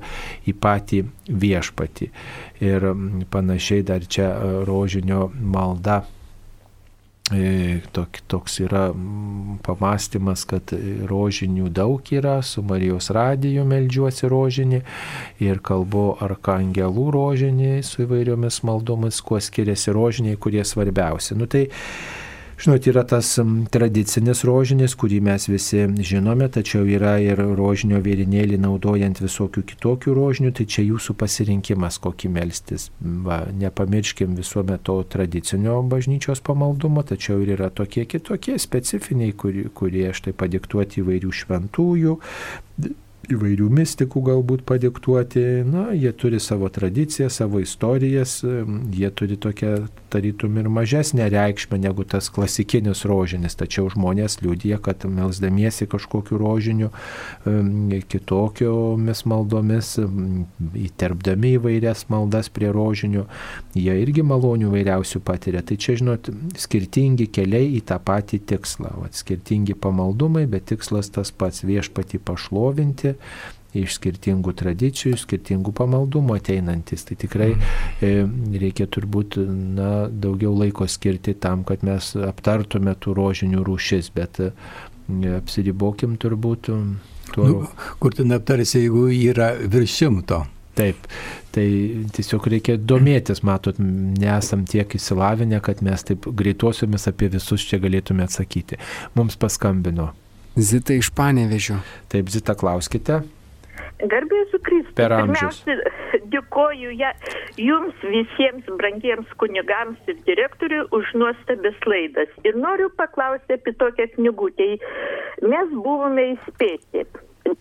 į patį viešpatį. Ir panašiai dar čia rožinio malda E, toks yra pamastymas, kad rožinių daug yra, su Marijos radiju melžiuosi rožinį ir kalbu arkangelų rožinį su įvairiomis maldomis, kuo skiriasi rožiniai, kurie svarbiausi. Nu, tai, Žinot, yra tas tradicinis rožinis, kurį mes visi žinome, tačiau yra ir rožinio vėrinėlį naudojant visokių kitokių rožinių, tai čia jūsų pasirinkimas, kokį melstis. Va, nepamirškim visuomet to tradicinio bažnyčios pamaldumo, tačiau ir yra tokie kitokie specifiniai, kurie, kurie štai padiktuoti įvairių šventųjų, įvairių mistikų galbūt padiktuoti, na, jie turi savo tradiciją, savo istorijas, jie turi tokią tarytum ir mažesnę reikšmę negu tas klasikinis rožinis, tačiau žmonės liūdė, kad melsdamiesi kažkokiu rožiniu, kitokiomis maldomis, įterpdami įvairias maldas prie rožinių, jie irgi malonių vairiausių patiria. Tai čia, žinot, skirtingi keliai į tą patį tikslą, Vat, skirtingi pamaldumai, bet tikslas tas pats viešpati pašlovinti iš skirtingų tradicijų, skirtingų pamaldumų ateinantis. Tai tikrai e, reikia turbūt na, daugiau laiko skirti tam, kad mes aptartume tų rožinių rūšis, bet e, apsiribokim turbūt tuo. Nu, kur ten aptarsi, jeigu yra virš šimto? Taip, tai tiesiog reikia domėtis, matot, nesam tiek įsilavinę, kad mes taip greitosiomis apie visus čia galėtume atsakyti. Mums paskambino. Zita iš Panevežio. Taip, Zita, klauskite. Garbėsiu Kristų. Per amžius. Pirmiausia, dėkoju ja, jums visiems brangiems kunigams ir direktoriui už nuostabės laidas. Ir noriu paklausti apie tokią knygutę. Mes buvome įspėti.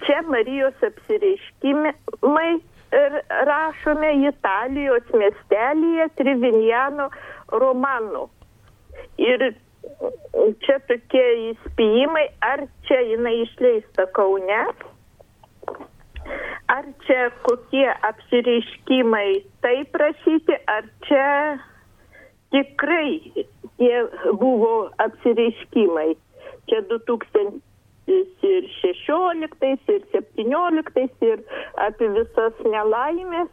Čia Marijos apsireiškimai rašome Italijos miestelėje Trivinjano romanu. Ir čia tokie įspėjimai, ar čia jinai išleista Kaune, ar čia kokie apsireiškimai taip rašyti, ar čia tikrai tie buvo apsireiškimai. Čia 2016 ir 17 ir apie visas nelaimės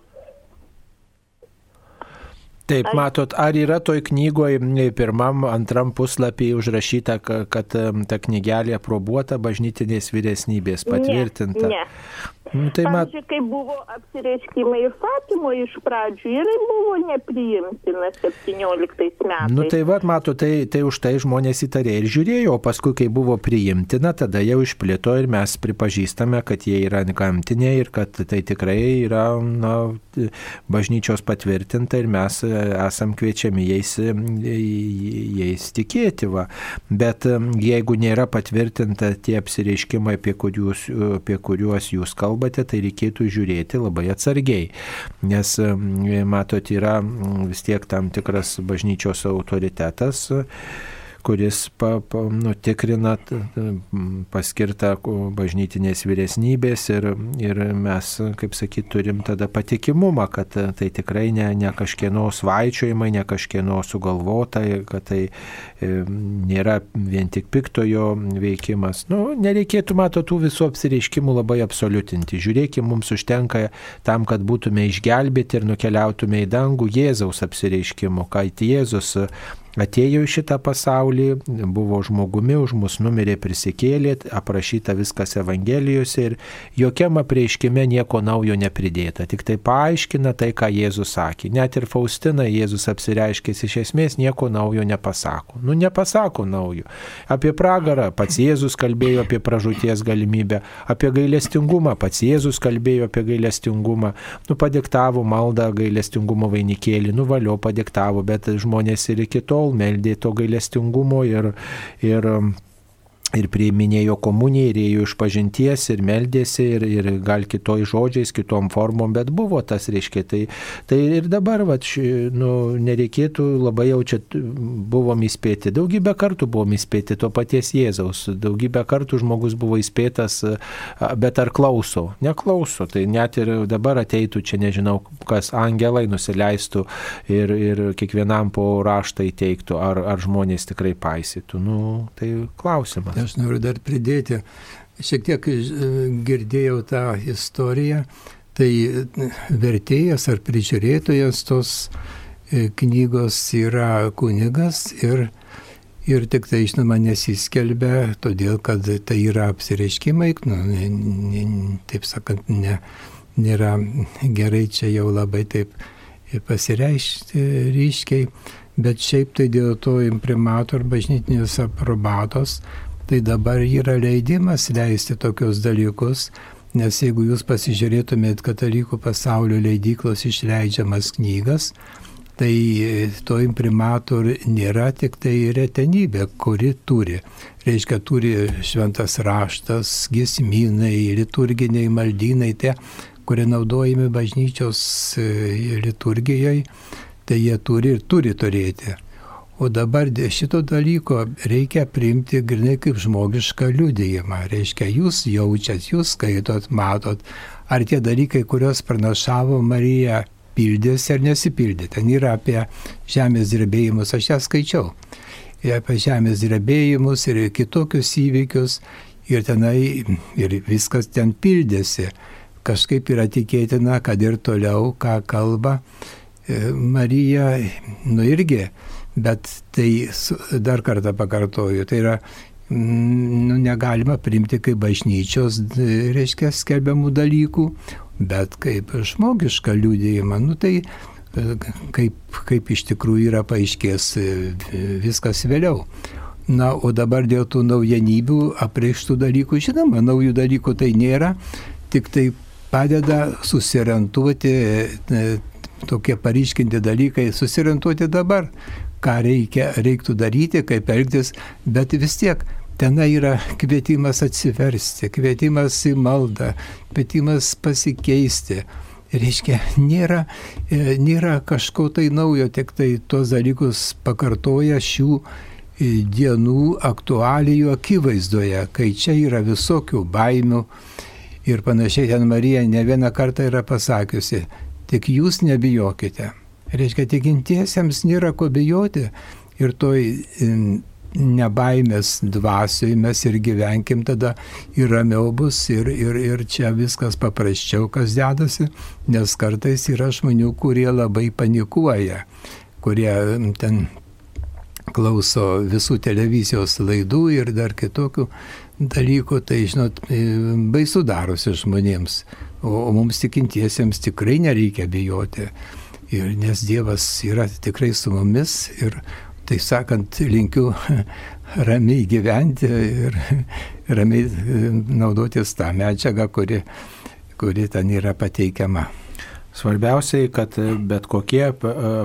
Taip, matot, ar yra toj knygoje pirmam, antram puslapį užrašyta, kad ta knygelė aprobuota bažnytinės vyresnybės patvirtinta? Ne. ne. Nu, tai mat... Pavyzdžiui, kai buvo apsireiškimai iš Fatimo iš pradžių, ir buvo nepriimtina 17 metais. Nu tai vad, mato, tai, tai už tai žmonės įtarė ir žiūrėjo, o paskui, kai buvo priimtina, tada jau išplito ir mes pripažįstame, kad jie yra gamtiniai ir kad tai tikrai yra na, bažnyčios patvirtinta ir mes esam kviečiami jais, jais tikėti. Va. Bet jeigu nėra patvirtinta tie apsireiškimai, apie kuriuos, apie kuriuos jūs kalbate, kalbate, tai reikėtų žiūrėti labai atsargiai, nes matot, yra vis tiek tam tikras bažnyčios autoritetas kuris pa, pa, nutikrina paskirtą bažnytinės vyresnybės ir, ir mes, kaip sakyt, turim tada patikimumą, kad tai tikrai ne, ne kažkieno svaičiojimai, ne kažkieno sugalvota, kad tai e, nėra vien tik piktojo veikimas. Nu, nereikėtų, mato, tų visų apsireiškimų labai absoliutinti. Žiūrėkime, mums užtenka tam, kad būtume išgelbėti ir nukeliautume į dangų Jėzaus apsireiškimų, kad Jėzus atėjo į šitą pasaulį, buvo žmogumi, už mus numirė, prisikėlė, aprašyta viskas Evangelijose ir jokiam apreiškime nieko naujo nepridėta, tik tai paaiškina tai, ką Jėzus sakė. Net ir Faustina Jėzus apsireiškęs iš esmės nieko naujo nepasako. Nu, nepasako naujo. Apie pragarą pats Jėzus kalbėjo apie pražūties galimybę, apie gailestingumą pats Jėzus kalbėjo apie gailestingumą, nu, padiktavo maldą gailestingumo vainikėlį, nuvalio padiktavo, bet žmonės ir iki tol tol meldė to gailestingumo ir, ir ir priiminėjo komuniją, ir ėjo iš pažinties, ir meldėsi, ir, ir gal kitoj žodžiais, kitom formom, bet buvo tas, reiškia, tai, tai ir dabar, va, nu, nereikėtų labai jau čia buvom įspėti. Daugybę kartų buvom įspėti to paties Jėzaus, daugybę kartų žmogus buvo įspėtas, bet ar klauso? Neklauso, tai net ir dabar ateitų čia, nežinau, kas angelai nusileistų ir, ir kiekvienam po raštą įteiktų, ar, ar žmonės tikrai paisytų. Nu, tai klausimas. Aš noriu dar pridėti, šiek tiek e, girdėjau tą istoriją, tai e, vertėjas ar prižiūrėtojas tos e, knygos yra kunigas ir, ir tik tai, žinoma, nesiskelbia, todėl kad tai yra apsireiškimai, nu, ne, ne, taip sakant, ne, nėra gerai čia jau labai taip pasireišti ryškiai, bet šiaip tai dėl to imprimato ar bažnytinės aprobatos, tai dabar yra leidimas leisti tokius dalykus, nes jeigu jūs pasižiūrėtumėt katalikų pasaulio leidyklos išleidžiamas knygas, tai to imprimator nėra tik tai retenybė, kuri turi. Reiškia, turi šventas raštas, gisminai, liturginiai maldynai, tie, kurie naudojami bažnyčios e, liturgijoje, tai jie turi ir turi turėti. O dabar šito dalyko reikia priimti grinai kaip žmogišką liudijimą. Reiškia, jūs jaučiat, jūs skaitot, matot, ar tie dalykai, kuriuos pranašavo Marija, pildėsi ar nesipildė. Ten yra apie žemės drebėjimus, aš ją skaičiau. Ir apie žemės drebėjimus ir kitokius įvykius. Ir tenai ir viskas ten pildėsi. Kažkaip yra tikėtina, kad ir toliau, ką kalba e, Marija, nu irgi, bet tai dar kartą pakartoju, tai yra nu, negalima priimti kaip bažnyčios, reiškia, skelbiamų dalykų, bet kaip žmogišką liūdėjimą, nu tai e, kaip, kaip iš tikrųjų yra paaiškės e, viskas vėliau. Na, o dabar dėl tų naujenybių apreikštų dalykų, žinoma, naujų dalykų tai nėra, tik tai padeda susirentuoti e, tokie paryškinti dalykai, susirentuoti dabar, ką reikia, reiktų daryti, kaip elgtis, bet vis tiek Tenai yra kvietimas atsiversti, kvietimas į maldą, kvietimas pasikeisti. Reiškia, nėra, e, nėra kažko tai naujo, tik tai tuos dalykus pakartoja šių e, dienų aktualijų akivaizdoje, kai čia yra visokių baimių ir panašiai ten Marija ne vieną kartą yra pasakiusi, tik jūs nebijokite. Reiškia, tikintiesiems nėra ko bijoti ir toj nebaimės dvasioj mes ir gyvenkim tada ir ramiau bus ir, ir, ir čia viskas paprasčiau, kas dedasi, nes kartais yra žmonių, kurie labai panikuoja, kurie ten klauso visų televizijos laidų ir dar kitokių dalykų, tai žinot, baisu darosi žmonėms, o mums tikintiesiems tikrai nereikia bijoti. Ir nes Dievas yra tikrai su mumis ir tai sakant, linkiu ramiai gyventi ir ramiai e, naudotis tą medžiagą, kuri, kuri ten yra pateikiama. Svarbiausiai, kad bet kokie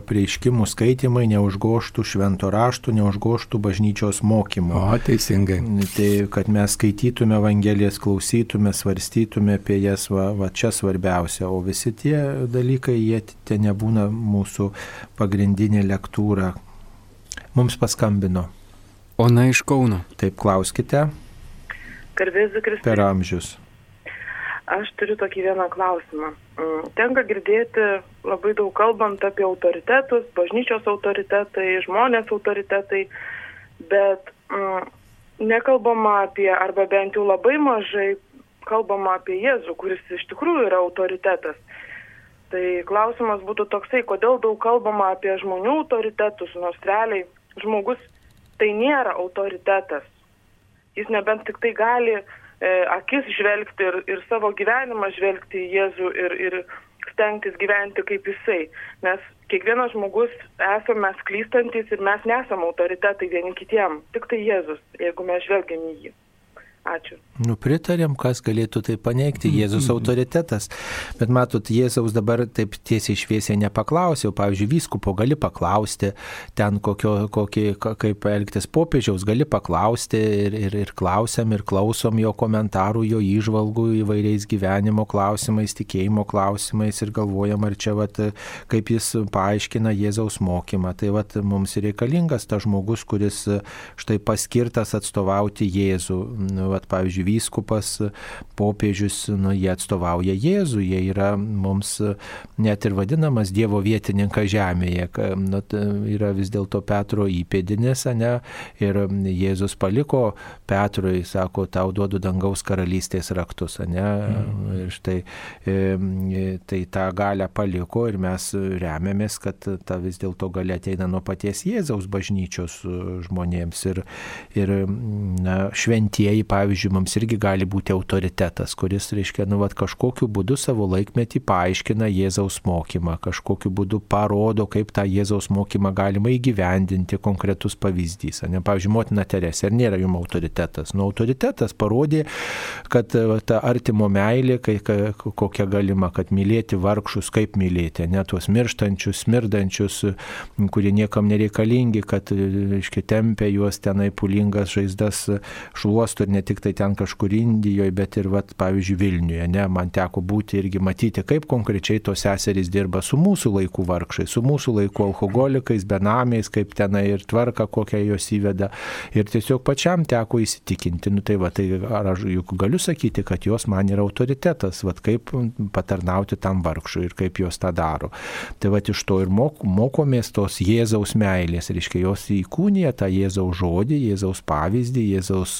prieiškimų skaitimai neužgoštų švento raštų, neužgoštų bažnyčios mokymų. O, teisingai. Tai, kad mes skaitytume Evangelijas, klausytume, svarstytume apie jas, va, va čia svarbiausia. O visi tie dalykai, jie ten nebūna mūsų pagrindinė lektūra, mums paskambino. Ona iš Kauno. Taip, klauskite. Garbėsiu Kristus. Per amžius. Aš turiu tokį vieną klausimą. Mm, tenka girdėti labai daug kalbant apie autoritetus, bažnyčios autoritetai, žmonės autoritetai, bet mm, nekalbama apie, arba bent jau labai mažai kalbama apie Jėzų, kuris iš tikrųjų yra autoritetas. Tai klausimas būtų toksai, kodėl daug kalbama apie žmonių autoritetus, nors realiai žmogus tai nėra autoritetas. Jis nebent tik tai gali akis žvelgti ir, ir savo gyvenimą žvelgti į Jėzų ir, ir stengtis gyventi kaip jisai. Nes kiekvienas žmogus esame mes klystantis ir mes nesame autoritetai vieni kitiem. Tik tai Jėzus, jeigu mes žvelgiam į jį. Ačiū. Nu, pritarėm, kas galėtų tai paneigti, Jėzus autoritetas. Bet matot, Jėzaus dabar taip tiesiai šviesiai nepaklausiau. Pavyzdžiui, vyskupo gali paklausti, ten kokio, kokį, kaip elgtis popiežiaus, gali paklausti ir, ir, ir klausiam, ir klausom jo komentarų, jo įžvalgų įvairiais gyvenimo klausimais, tikėjimo klausimais ir galvojam, ar čia, vat, kaip jis paaiškina Jėzaus mokymą. Tai vat, mums reikalingas tas žmogus, kuris štai paskirtas atstovauti Jėzų vat, pavyzdžiui, vyskupas, popiežius, nu, jie atstovauja Jėzų, jie yra mums net ir vadinamas Dievo vietininkas žemėje, nu, yra vis dėlto Petro įpėdinis, ne, ir Jėzus paliko Petrui, sako, tau duodu dangaus karalystės raktus, ne, mm. ir štai tai tą galę paliko ir mes remiamės, kad ta vis dėlto galia ateina nuo paties Jėzaus bažnyčios žmonėms ir, ir na, šventieji, pavyzdžiui, mums irgi gali būti autoritetas, kuris, reiškia, nu, vat, kažkokiu būdu savo laikmetį paaiškina Jėzaus mokymą, kažkokiu būdu parodo, kaip tą Jėzaus mokymą galima įgyvendinti, konkretus pavyzdys. Ne, pavyzdžiui, motina Teresė, ar nėra jums autoritetas? Nu, autoritetas parodė, kad ta artimo meilė, kai, ka, kokia galima, kad mylėti vargšus, kaip mylėti, ne tuos mirštančius, smirdančius, kurie niekam nereikalingi, kad, reiškia, tempia juos tenai pulingas žaizdas šluostų ir ne tik tai ten kažkur Indijoje, bet ir, vat, pavyzdžiui, Vilniuje. Ne, man teko būti irgi matyti, kaip konkrečiai tos seserys dirba su mūsų laikų vargšais, su mūsų laikų alkoholikais, benamiais, kaip tenai ir tvarka, kokią jos įveda. Ir tiesiog pačiam teko įsitikinti, nu tai va, tai ar aš juk galiu sakyti, kad jos man yra autoritetas, va, kaip patarnauti tam vargšui ir kaip jos tą daro. Tai va, iš to ir mok, mokomės tos Jėzaus meilės, reiškia, jos įkūnija tą Jėzaus žodį, Jėzaus pavyzdį, Jėzaus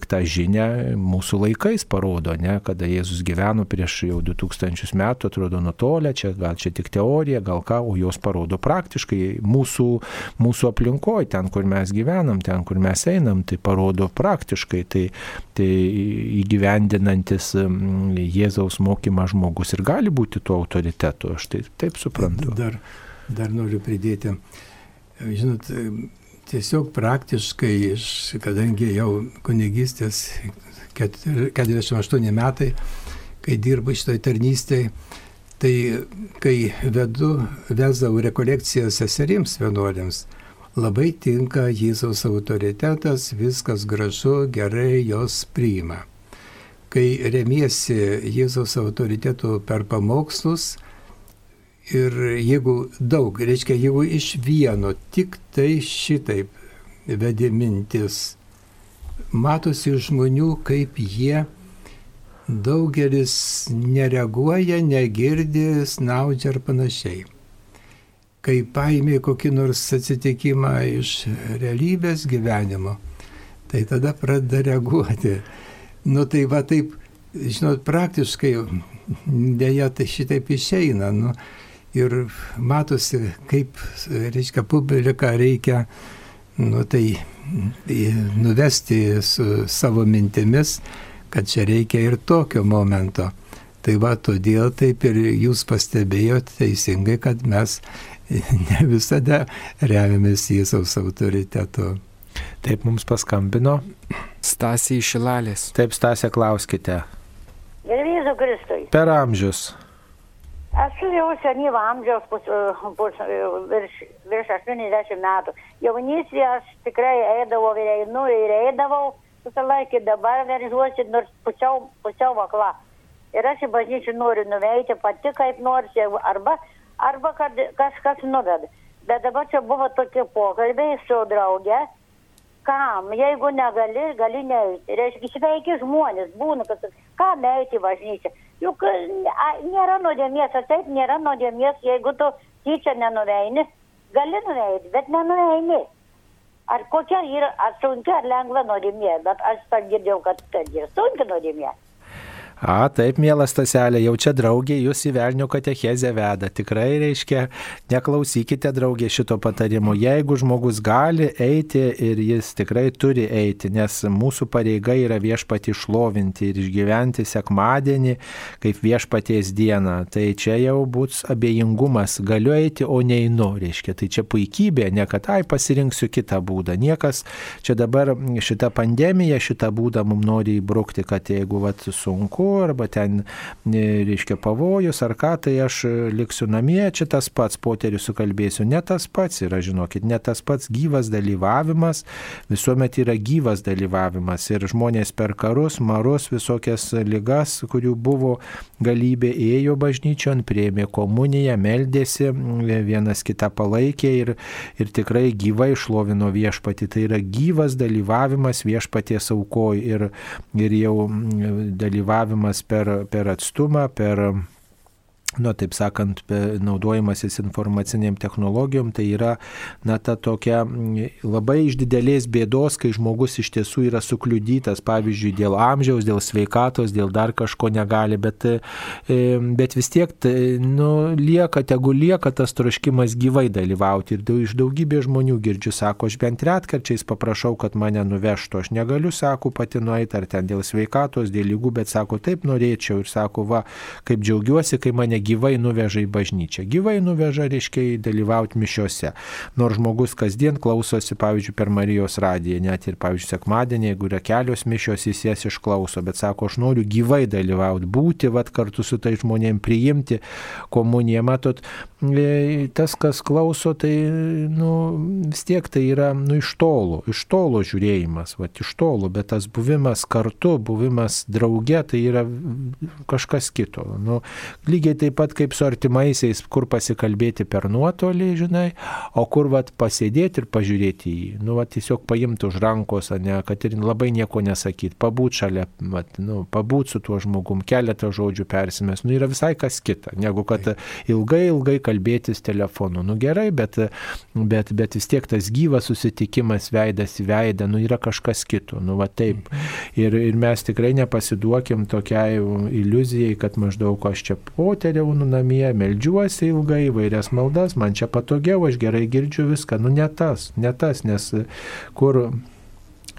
paliktą žinę mūsų laikais parodo, ne, kada Jėzus gyveno prieš jau 2000 metų, atrodo nutolę, čia gal čia tik teorija, gal ką, o jos parodo praktiškai mūsų, mūsų aplinkoje, ten, kur mes gyvenam, ten, kur mes einam, tai parodo praktiškai, tai, tai įgyvendinantis Jėzaus mokymą žmogus ir gali būti tuo autoritetu, aš tai taip suprantu. Dar, dar noriu pridėti, žinot, tiesiog praktiškai, iš, kadangi jau kunigystės 48 metai, kai dirbu šitoj tarnystėje, tai kai vedu, vesdavau rekolekcijas seserims vienuolėms, labai tinka Jėzaus autoritetas, viskas gražu, gerai jos priima. Kai remiesi Jėzaus autoritetu per pamokslus, Ir jeigu daug, reiškia, jeigu iš vieno tik tai šitaip vedė mintis, matosi žmonių, kaip jie daugelis nereaguoja, negirdi, snaudžia ar panašiai. Kai paimė kokį nors atsitikimą iš realybės gyvenimo, tai tada pradeda reaguoti. Nu tai va taip, žinot, praktiškai dėja tai šitaip išeina. Nu, ir matosi, kaip, reiškia, publiką reikia, nu tai, nuvesti su savo mintimis, kad čia reikia ir tokio momento. Tai va, todėl taip ir jūs pastebėjote teisingai, kad mes ne visada remiamės Jėzaus autoritetu. Taip mums paskambino. Stasė iš Šilalės. Taip, Stasė, klauskite. Gerbėjus Kristui. Per amžius. Esu jau senyvo amžiaus, pus, pus, virš, virš 80 metų. Jaunystėje aš tikrai eidavau ir einu ir eidavau visą laiką, dabar veržiuosi nors pusiau, pusiau vakla. Ir aš į bažnyčią noriu nuveikti pati kaip nors, arba, arba kad kažkas nuveda. Bet dabar čia buvo tokie pokalbiai su drauge, kam, jeigu negali, gali neiti. Reiškia, sveiki žmonės, būna, kad kam eiti į bažnyčią. Juk nėra nuodėmės, taip nėra nuodėmės, jeigu tu tyčia nenuveini, gali nuveini, bet nenuveini. Ar kokia yra, ar sunkia, ar lengva nuodėmė, bet aš girdėjau, kad tai yra sunkia nuodėmė. A, taip, mielas taselė, jau čia draugė, jūs į velnių katechezę veda. Tikrai reiškia, neklausykite draugė šito patarimo. Jeigu žmogus gali eiti ir jis tikrai turi eiti, nes mūsų pareiga yra viešpati šlovinti ir išgyventi sekmadienį kaip viešpaties dieną, tai čia jau bus abejingumas, galiu eiti, o neinu, reiškia. Tai čia puikybė, ne kad, ai, pasirinksiu kitą būdą. Niekas čia dabar šitą pandemiją, šitą būdą mums nori įbrukti, kad jeigu vat sunku, arba ten, e, reiškia, pavojus ar ką, tai aš liksiu namie, čia tas pats, poterių sukalbėsiu, ne tas pats yra, žinokit, ne tas pats gyvas dalyvavimas, visuomet yra gyvas dalyvavimas ir žmonės per karus, marus, visokias lygas, kurių buvo galybė, ėjo bažnyčion, prieimė komuniją, meldėsi, vienas kitą palaikė ir, ir tikrai gyvai šlovino viešpati. Tai yra gyvas dalyvavimas viešpaties aukoj ir, ir jau dalyvavimas per, per atstumą, per nu, taip sakant, naudojimasis informaciniam technologijom, tai yra, na, ta tokia labai iš didelės bėdos, kai žmogus iš tiesų yra sukliudytas, pavyzdžiui, dėl amžiaus, dėl sveikatos, dėl dar kažko negali, bet, e, bet vis tiek, nu, lieka, tegu lieka tas troškimas gyvai dalyvauti. Ir iš daugybė žmonių girdžiu, sako, aš bent retkarčiais paprašau, kad mane nuvežtų, aš negaliu, sako, pati nueiti ar ten dėl sveikatos, dėl lygų, bet sako, taip norėčiau ir sako, va, kaip džiaugiuosi, kai mane gyvai nuveža į bažnyčią. Gyvai nuveža, reiškia, dalyvauti mišiuose. Nors žmogus kasdien klausosi, pavyzdžiui, per Marijos radiją, net ir, pavyzdžiui, sekmadienį, jeigu yra kelios mišios, jis jas išklauso, bet sako, aš noriu gyvai dalyvauti, būti, vad kartu su tai žmonėm priimti komuniją. Matot, e, tas, kas klauso, tai, nu, vis tiek tai yra, nu, iš tolo, iš tolo žiūrėjimas, vad iš tolo, bet tas buvimas kartu, buvimas drauge, tai yra kažkas kito. Nu, lygiai taip taip pat kaip su artimaisiais, kur pasikalbėti per nuotolį, žinai, o kur vat pasėdėti ir pažiūrėti į jį. Nu, vat tiesiog paimti už rankos, ne, kad ir labai nieko nesakyti, pabūt šalia, vat, nu, pabūt su tuo žmogum, keletą žodžių persimės, nu, yra visai kas kita, negu kad ilgai, ilgai kalbėtis telefonu. Nu, gerai, bet, bet, bet vis tiek tas gyvas susitikimas veidas į veidą, nu, yra kažkas kito. Nu, va taip. Ir, ir mes tikrai nepasiduokim tokiai iliuzijai, kad maždaug aš čia poterį sėdėjau namie, meldžiuosi ilgai, vairias maldas, man čia patogiau, aš gerai girdžiu viską. Nu ne tas, ne tas, nes kur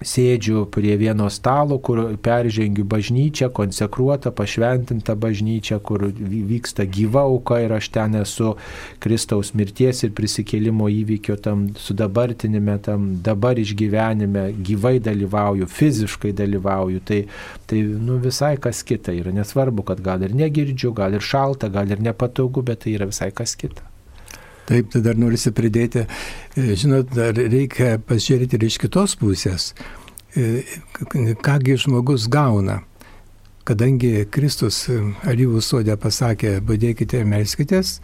sėdžiu prie vieno stalo, kur peržengiu bažnyčią, konsekruotą, pašventintą bažnyčią, kur vyksta gyva auka ir aš ten esu Kristaus mirties ir prisikėlimo įvykio tam sudabartinime, tam dabar išgyvenime, gyvai dalyvauju, fiziškai dalyvauju. Tai, tai nu, visai kas kita yra. Nesvarbu, kad gal ir negirdžiu, gal ir šalta, gal ir nepatogu, bet tai yra visai kas kita. Taip, tai dar norisi pridėti, e, žinot, dar reikia pažiūrėti ir iš kitos pusės, e, kągi žmogus gauna. Kadangi Kristus e, alyvų sodė pasakė, būdėkite ir melskitės,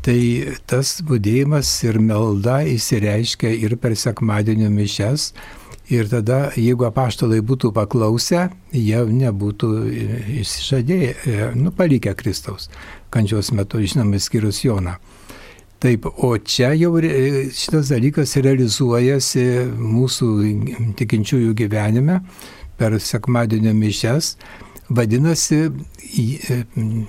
tai tas būdėjimas ir melda įsireiškia ir per sekmadienio mišes. Ir tada, jeigu apaštalai būtų paklausę, jie nebūtų išsižadėję, nu, palikę Kristaus kančios metu, žinoma, skyrus Joną. Taip, o čia jau šitas dalykas realizuojasi mūsų tikinčiųjų gyvenime per sekmadienio mišes. Vadinasi, e,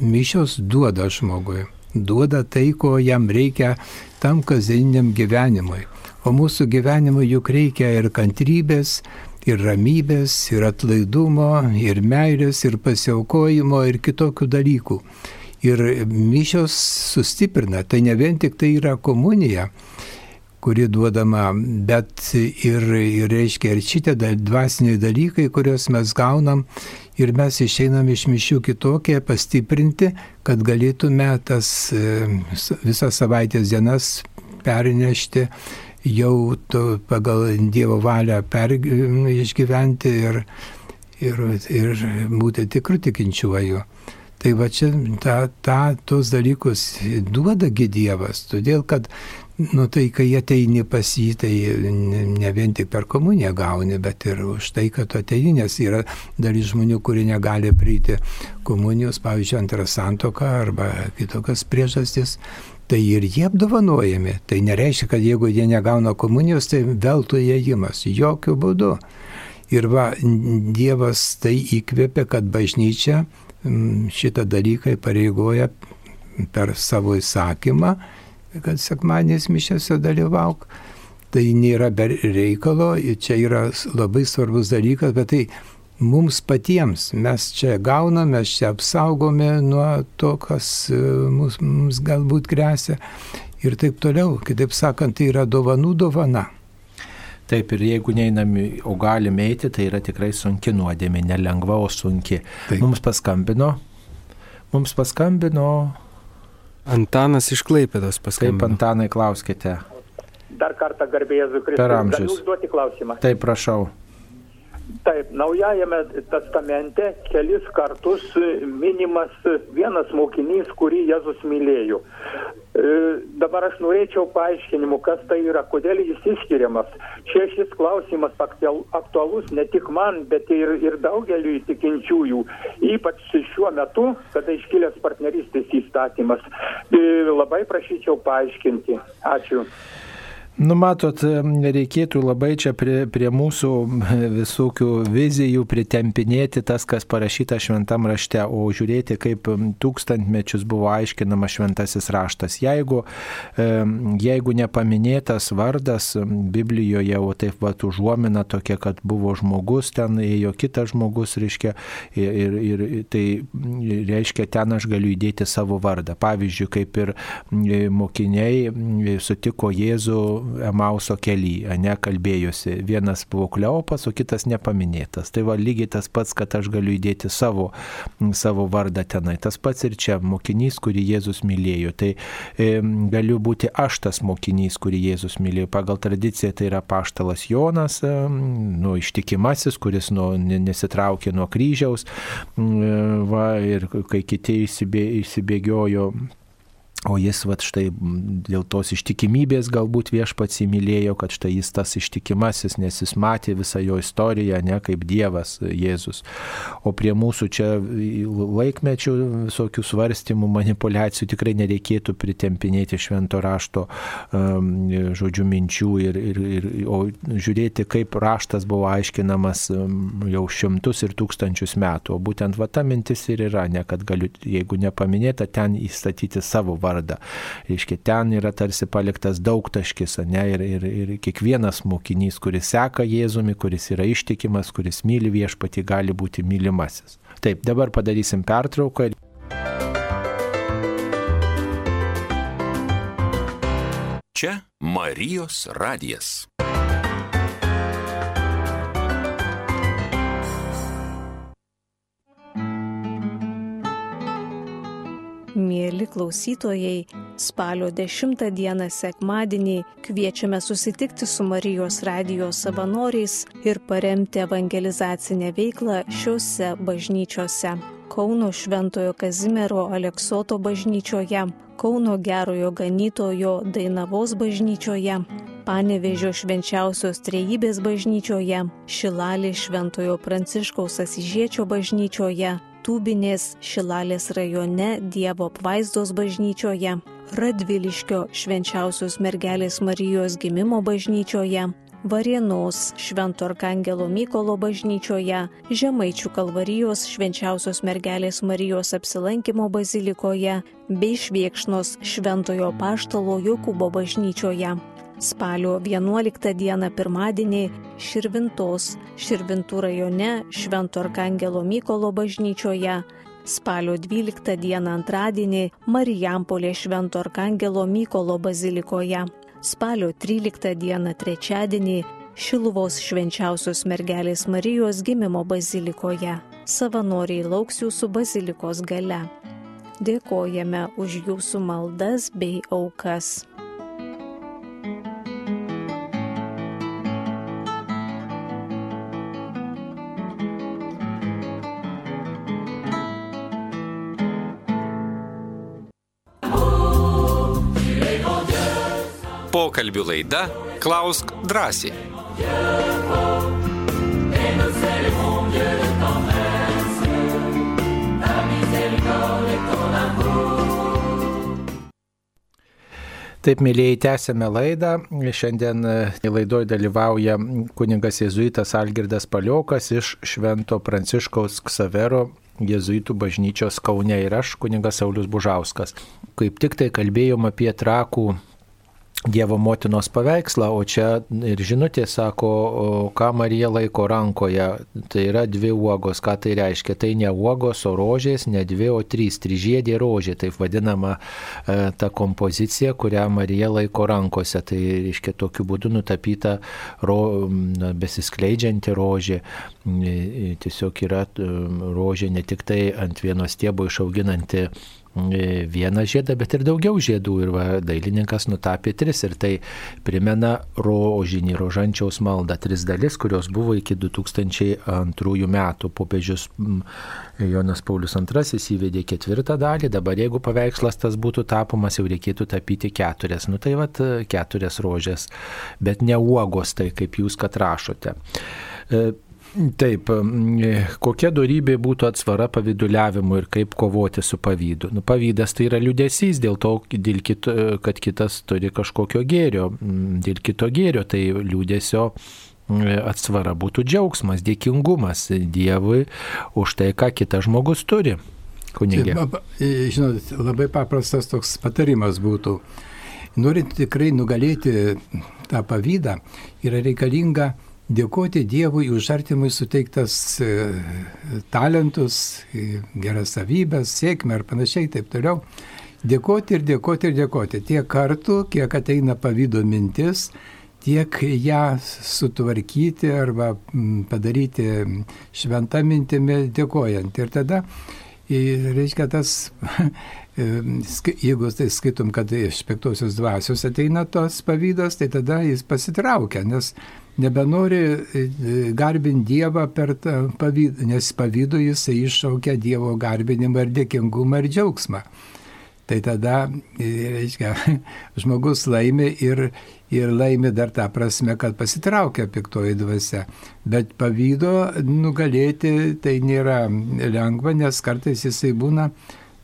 mišios duoda žmogui. Duoda tai, ko jam reikia tam kasdieniniam gyvenimui. O mūsų gyvenimui juk reikia ir kantrybės, ir ramybės, ir atlaidumo, ir meilės, ir pasiaukojimo, ir kitokių dalykų ir mišios sustiprina. Tai ne vien tik tai yra komunija, kuri duodama, bet ir, ir reiškia ir šitie dvasiniai dalykai, kuriuos mes gaunam ir mes išeinam iš mišių kitokie, pastiprinti, kad galėtume tas e, visas savaitės dienas pernešti jau pagal Dievo valią per, išgyventi ir, ir, ir būti tikrų tikinčiuoju. Tai va čia ta, ta, tos dalykus duodagi Dievas, todėl kad, nu tai kai ateini pas jį, tai ne, vien tik per komuniją gauni, bet ir už tai, kad tu ateini, nes yra dalis žmonių, kurie negali prieiti komunijos, pavyzdžiui, antrą santoką arba kitokias priežastis. Tai ir jie apdovanojami. Tai nereiškia, kad jeigu jie negauna komunijos, tai veltui įėjimas. Jokių būdų. Ir va, Dievas tai įkvėpė, kad bažnyčia šitą dalyką pareigoja per savo įsakymą, kad sekmanės mišiose dalyvauk. Tai nėra be reikalo, čia yra labai svarbus dalykas, bet tai mums patiems, mes čia gauname, mes čia apsaugome nuo to, kas e, mums, mums galbūt grėsia ir taip toliau. Kitaip sakant, tai yra dovanų dovana. Taip ir jeigu neinam, o galime eiti, tai yra tikrai sunki nuodėmė, nelengva, o sunki. Taip. Mums paskambino, mums paskambino. Antanas iš Klaipėdos paskambino. Taip, Antanai, klauskite. Dar kartą garbėjai Zukristus. Per amžius. Galiu užduoti klausimą. Taip, prašau. Taip, naujajame testamente kelis kartus minimas vienas mokinys, kurį Jėzus mylėjo. E, dabar aš norėčiau paaiškinimų, kas tai yra, kodėl jis išskiriamas. Čia šis klausimas aktualus ne tik man, bet ir, ir daugeliu tikinčiųjų, ypač šiuo metu, kada iškilęs partnerystės įstatymas. E, labai prašyčiau paaiškinti. Ačiū. Nu, matot, reikėtų labai čia prie, prie mūsų visokių vizijų pritempinėti tas, kas parašyta šventam rašte, o žiūrėti, kaip tūkstantmečius buvo aiškinama šventasis raštas. Jeigu, jeigu nepaminėtas vardas Biblijoje, o taip pat užuomina tokia, kad buvo žmogus, ten ėjo kitas žmogus, reiškia, ir, ir tai reiškia, ten aš galiu įdėti savo vardą. Pavyzdžiui, kaip ir mokiniai sutiko Jėzų Emauso kely, ne, kalbėjosi. Vienas buvo Kleopas, o kitas nepaminėtas. Tai va lygiai tas pats, kad aš galiu įdėti savo, savo vardą tenai. Tas pats ir čia mokinys, kurį Jėzus mylėjo. Tai e, galiu būti aš tas mokinys, kurį Jėzus mylėjo. Pagal tradiciją tai yra paštalas Jonas, e, nu, ištikimasis, kuris nu, nesitraukė nuo kryžiaus. E, va, ir kai kiti įsibėgiojo O jis, va štai, dėl tos ištikimybės galbūt viešpats įmylėjo, kad štai jis tas ištikimasis, nes jis matė visą jo istoriją, ne kaip Dievas Jėzus. O prie mūsų čia laikmečių visokių svarstymų, manipulacijų tikrai nereikėtų pritempinėti švento rašto um, žodžių minčių ir, ir, ir o žiūrėti, kaip raštas buvo aiškinamas jau šimtus ir tūkstančius metų. O būtent va ta mintis ir yra, ne kad galiu, jeigu nepaminėta, ten įstatyti savo vardą vardą. Reiškia, ten yra tarsi paliktas daug taškis, ne, ir, ir, ir kiekvienas mokinys, kuris seka Jėzumi, kuris yra ištikimas, kuris myli viešpatį, gali būti mylimasis. Taip, dabar padarysim pertrauką. Čia Marijos radijas. Mėly klausytojai, spalio 10 dieną sekmadienį kviečiame susitikti su Marijos radijos savanoriais ir paremti evangelizacinę veiklą šiuose bažnyčiose. Kauno Šventojo Kazimiero Aleksoto bažnyčioje, Kauno Gerojo Ganytojo Dainavos bažnyčioje, Panevežio švenčiausios trejybės bažnyčioje, Šilalė Šventojo Pranciškaus Asižiečio bažnyčioje, Tūbinės Šilalės rajone Dievo apvaizdos bažnyčioje, Radviliškio švenčiausios mergelės Marijos gimimo bažnyčioje, Varienos Švento Arkangelo Mykolo bažnyčioje, Žemaičių kalvarijos švenčiausios mergelės Marijos apsilankimo bazilikoje bei Šviekšnos Šventojo Paštalo Jokūbo bažnyčioje. Spalio 11 dieną pirmadienį Širvintos, Širvintų rajone Švento Arkangelo Mykolo bažnyčioje, spalio 12 dieną antradienį Marijampolė Švento Arkangelo Mykolo bazilikoje, spalio 13 dieną trečiadienį Šiluvos švenčiausios mergelės Marijos gimimo bazilikoje. Savanoriai lauks jūsų bazilikos gale. Dėkojame už jūsų maldas bei aukas. Pokalbių laida Klausk drąsiai. Taip, mėlyjei, tęsėme laidą. Šiandien e, laidoje dalyvauja kuningas jėzuitas Algirdas Paliokas iš Švento Pranciškaus Ksavero jėzuitų bažnyčios Kaune ir aš, kuningas Saulis Bužauskas. Kaip tik tai kalbėjom apie trakų Dievo motinos paveikslą, o čia ir žinutė sako, ką Marija laiko rankoje. Tai yra dvi uogos. Ką tai reiškia? Tai ne uogos, o rožės, ne dvi, o trys. Trižiedė rožė, taip vadinama e, ta kompozicija, kurią Marija laiko rankose. Tai reiškia tokiu būdu nutapyta ro, besiskleidžianti rožė. Tiesiog yra e, rožė ne tik tai ant vieno stiebo išauginanti vieną žiedą, bet ir daugiau žiedų. Ir va, dailininkas nutapė tris ir tai primena rožinį, rožančiaus maldą. Tris dalis, kurios buvo iki 2002 metų. Popiežius Jonas Paulius II įvedė ketvirtą dalį, dabar jeigu paveikslas tas būtų tapomas, jau reikėtų tapyti keturias. Nu tai va, keturias rožės, bet ne uogos, tai kaip jūs kad rašote. E, Taip, kokia darybė būtų atsvara pavyduliavimu ir kaip kovoti su pavydu? Nu, pavydas tai yra liudesys dėl to, dėl kito, kad kitas turi kažkokio gėrio, dėl kito gėrio tai liudesio atsvara būtų džiaugsmas, dėkingumas Dievui už tai, ką kitas žmogus turi. Kunigė. Žinot, labai paprastas toks patarimas būtų. Norint tikrai nugalėti tą pavydą, yra reikalinga dėkoti Dievui už artimui suteiktas e, talentus, e, geras savybės, sėkmę ir panašiai taip toliau. Dėkoti ir dėkoti ir dėkoti. Tiek kartų, kiek ateina pavydo mintis, tiek ją sutvarkyti arba padaryti šventą mintimį dėkojant. Ir tada, reiškia, tas jeigu tai skaitom, kad iš piktosios dvasios ateina tos pavydas, tai tada jis pasitraukia, nes nebenori e, e, garbinti Dievą per pavydą, nes pavydu jisai iššaukia Dievo garbinimą ir dėkingumą ir džiaugsmą. Tai tada, e, reiškia, žmogus laimi ir, ir laimi dar tą prasme, kad pasitraukia piktoji dvasia. Bet pavydo nugalėti tai nėra lengva, nes kartais jisai būna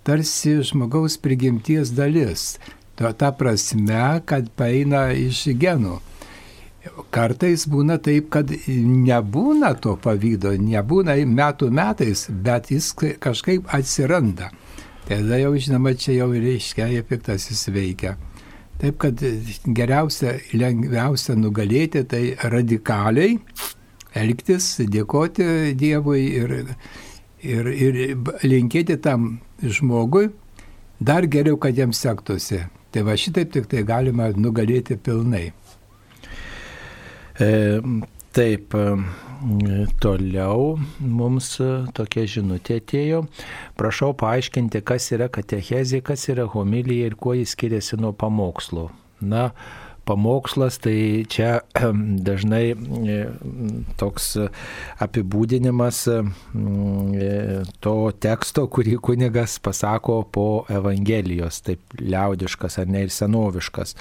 tarsi žmogaus prigimties dalis. Ta, ta prasme, kad paeina iš genų. Kartais būna taip, kad nebūna to pavydo, nebūna metų metais, bet jis kažkaip atsiranda. Tada jau žinoma, čia jau reiškia, piktasis veikia. Taip kad geriausia, lengviausia nugalėti tai radikaliai elgtis, dėkoti Dievui ir, ir, ir linkėti tam žmogui dar geriau, kad jam sektųsi. Tai va šitaip tik tai galima nugalėti pilnai. Taip, toliau mums e, tokia žinutė atėjo. Prašau paaiškinti, kas yra katechezė, kas yra homilija ir kuo jis skiriasi nuo pamokslo. Na, pamokslas, tai čia dažnai e, toks apibūdinimas e, to teksto, kurį kunigas pasako po Evangelijos, taip liaudiškas ar ne ir senoviškas,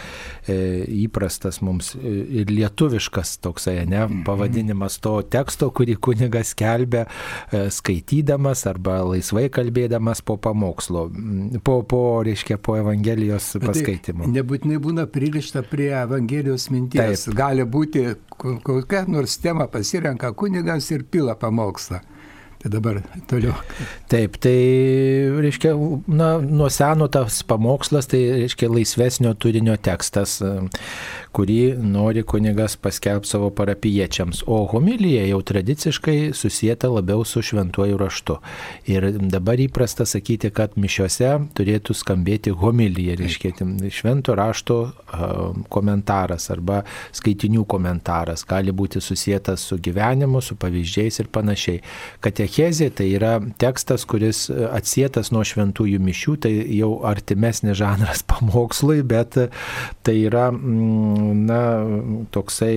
e, įprastas mums ir lietuviškas toksai, ne, mhm. pavadinimas to teksto, kurį kunigas kelbė skaitydamas arba laisvai kalbėdamas po pamokslo, po, po reiškia, po Evangelijos paskaitimo. Tai nebūtinai būna pririšta prie Evangelijos minties. Taip. Gali būti kokia nors tema pasirenka kunigas ir pila pamokslą. Tai dabar toliau. Taip, tai reiškia, na, nuo seno tas pamokslas, tai reiškia laisvesnio turinio tekstas, kurį nori kunigas paskelbti savo parapiečiams. O homilija jau tradiciškai susijęta labiau su šventuoju raštu. Ir dabar įprasta sakyti, kad mišiuose turėtų skambėti homilija, reiškia švento rašto komentaras arba skaitinių komentaras. Gali būti susijęs su gyvenimu, su pavyzdžiais ir panašiai. Katechezė tai yra tekstas, kuris atsietas nuo šventųjų mišių, tai jau artimesnis žanras pamokslui, bet tai yra mm, na, toksai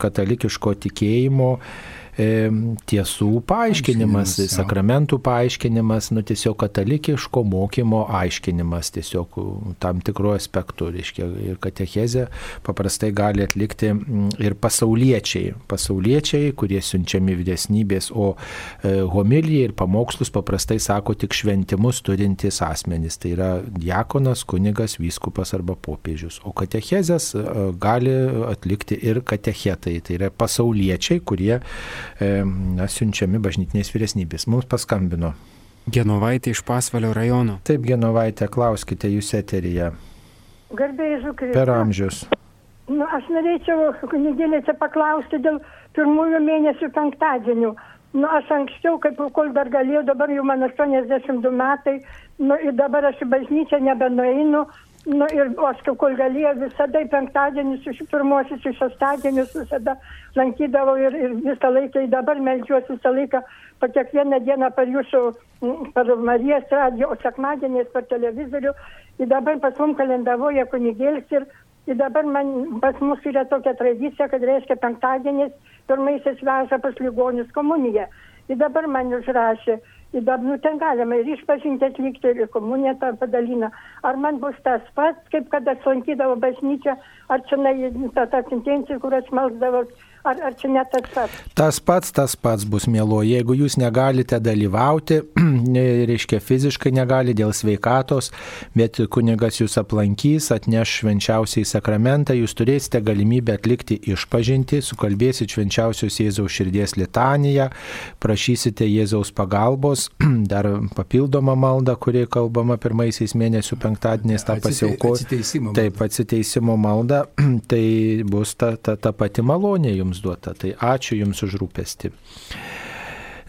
katalikiško tikėjimo E, tiesų paaiškinimas, sakramentų paaiškinimas, nu tiesiog katalikiško mokymo aiškinimas, tiesiog tam tikrų aspektų, reiškia, ir katechezė paprastai gali atlikti ir pasauliečiai, pasauliečiai, kurie siunčiami vyresnybės, o e, homiliją ir pamokslus paprastai sako tik šventimus turintys asmenys, tai yra diakonas, kunigas, vyskupas arba popiežius, o katechezės e, gali atlikti ir katechetai, tai yra pasauliečiai, kurie E, na, siunčiami bažnytinės vyresnybės. Mums paskambino. Genovaitė iš Pasvalio rajono. Taip, Genovaitė, klauskite jūs eteryje. Garbėjai Žukrius. Per amžius. Nu, aš norėčiau kunigėlė čia paklausti dėl pirmųjų mėnesių penktadienių. Nu, aš anksčiau, kaip kol dar galėjau, dabar jau man 82 metai, nu, ir dabar aš į bažnyčią nebenueinu. Nu, ir aš kaip kol galėjau, visada į penktadienius, iš pirmosius, iš šeštadienius visada lankydavau ir, ir visą laiką, ir dabar melžiuosi visą laiką, po kiekvieną dieną per jūsų, per Marijos radiją, o sekmadieniais per televizorių. Ir dabar pas mum kalendavoja kunigėlis ir Ir dabar man, pas mus yra tokia tradicija, kad reiškia penktadienis pirmaisiais veža pas ligonius komuniją. Ir dabar man užrašė, dabar, nu, ten galima ir išpažinti atlikti, ir komuniją tą padalina. Ar man bus tas pats, kaip kada lankydavo bažnyčią, ar čia ta, ta intencija, kur aš melsdavau, ar, ar čia ne tas pats? Tas pats, tas pats bus mėlo. Jeigu jūs negalite dalyvauti, reiškia fiziškai negali dėl sveikatos, bet kunigas jūs aplankys, atneš švenčiausiai sakramentą, jūs turėsite galimybę atlikti išpažinti, sukalbėsite švenčiausios Jėzaus širdies litaniją, prašysite Jėzaus pagalbos, dar papildomą maldą, kuri kalbama pirmaisiais mėnesių penktadieniais, tą pasiaukoju. Taip, atsiteisimo maldą, tai bus ta, ta, ta pati malonė jums duota. Tai ačiū Jums už rūpestį.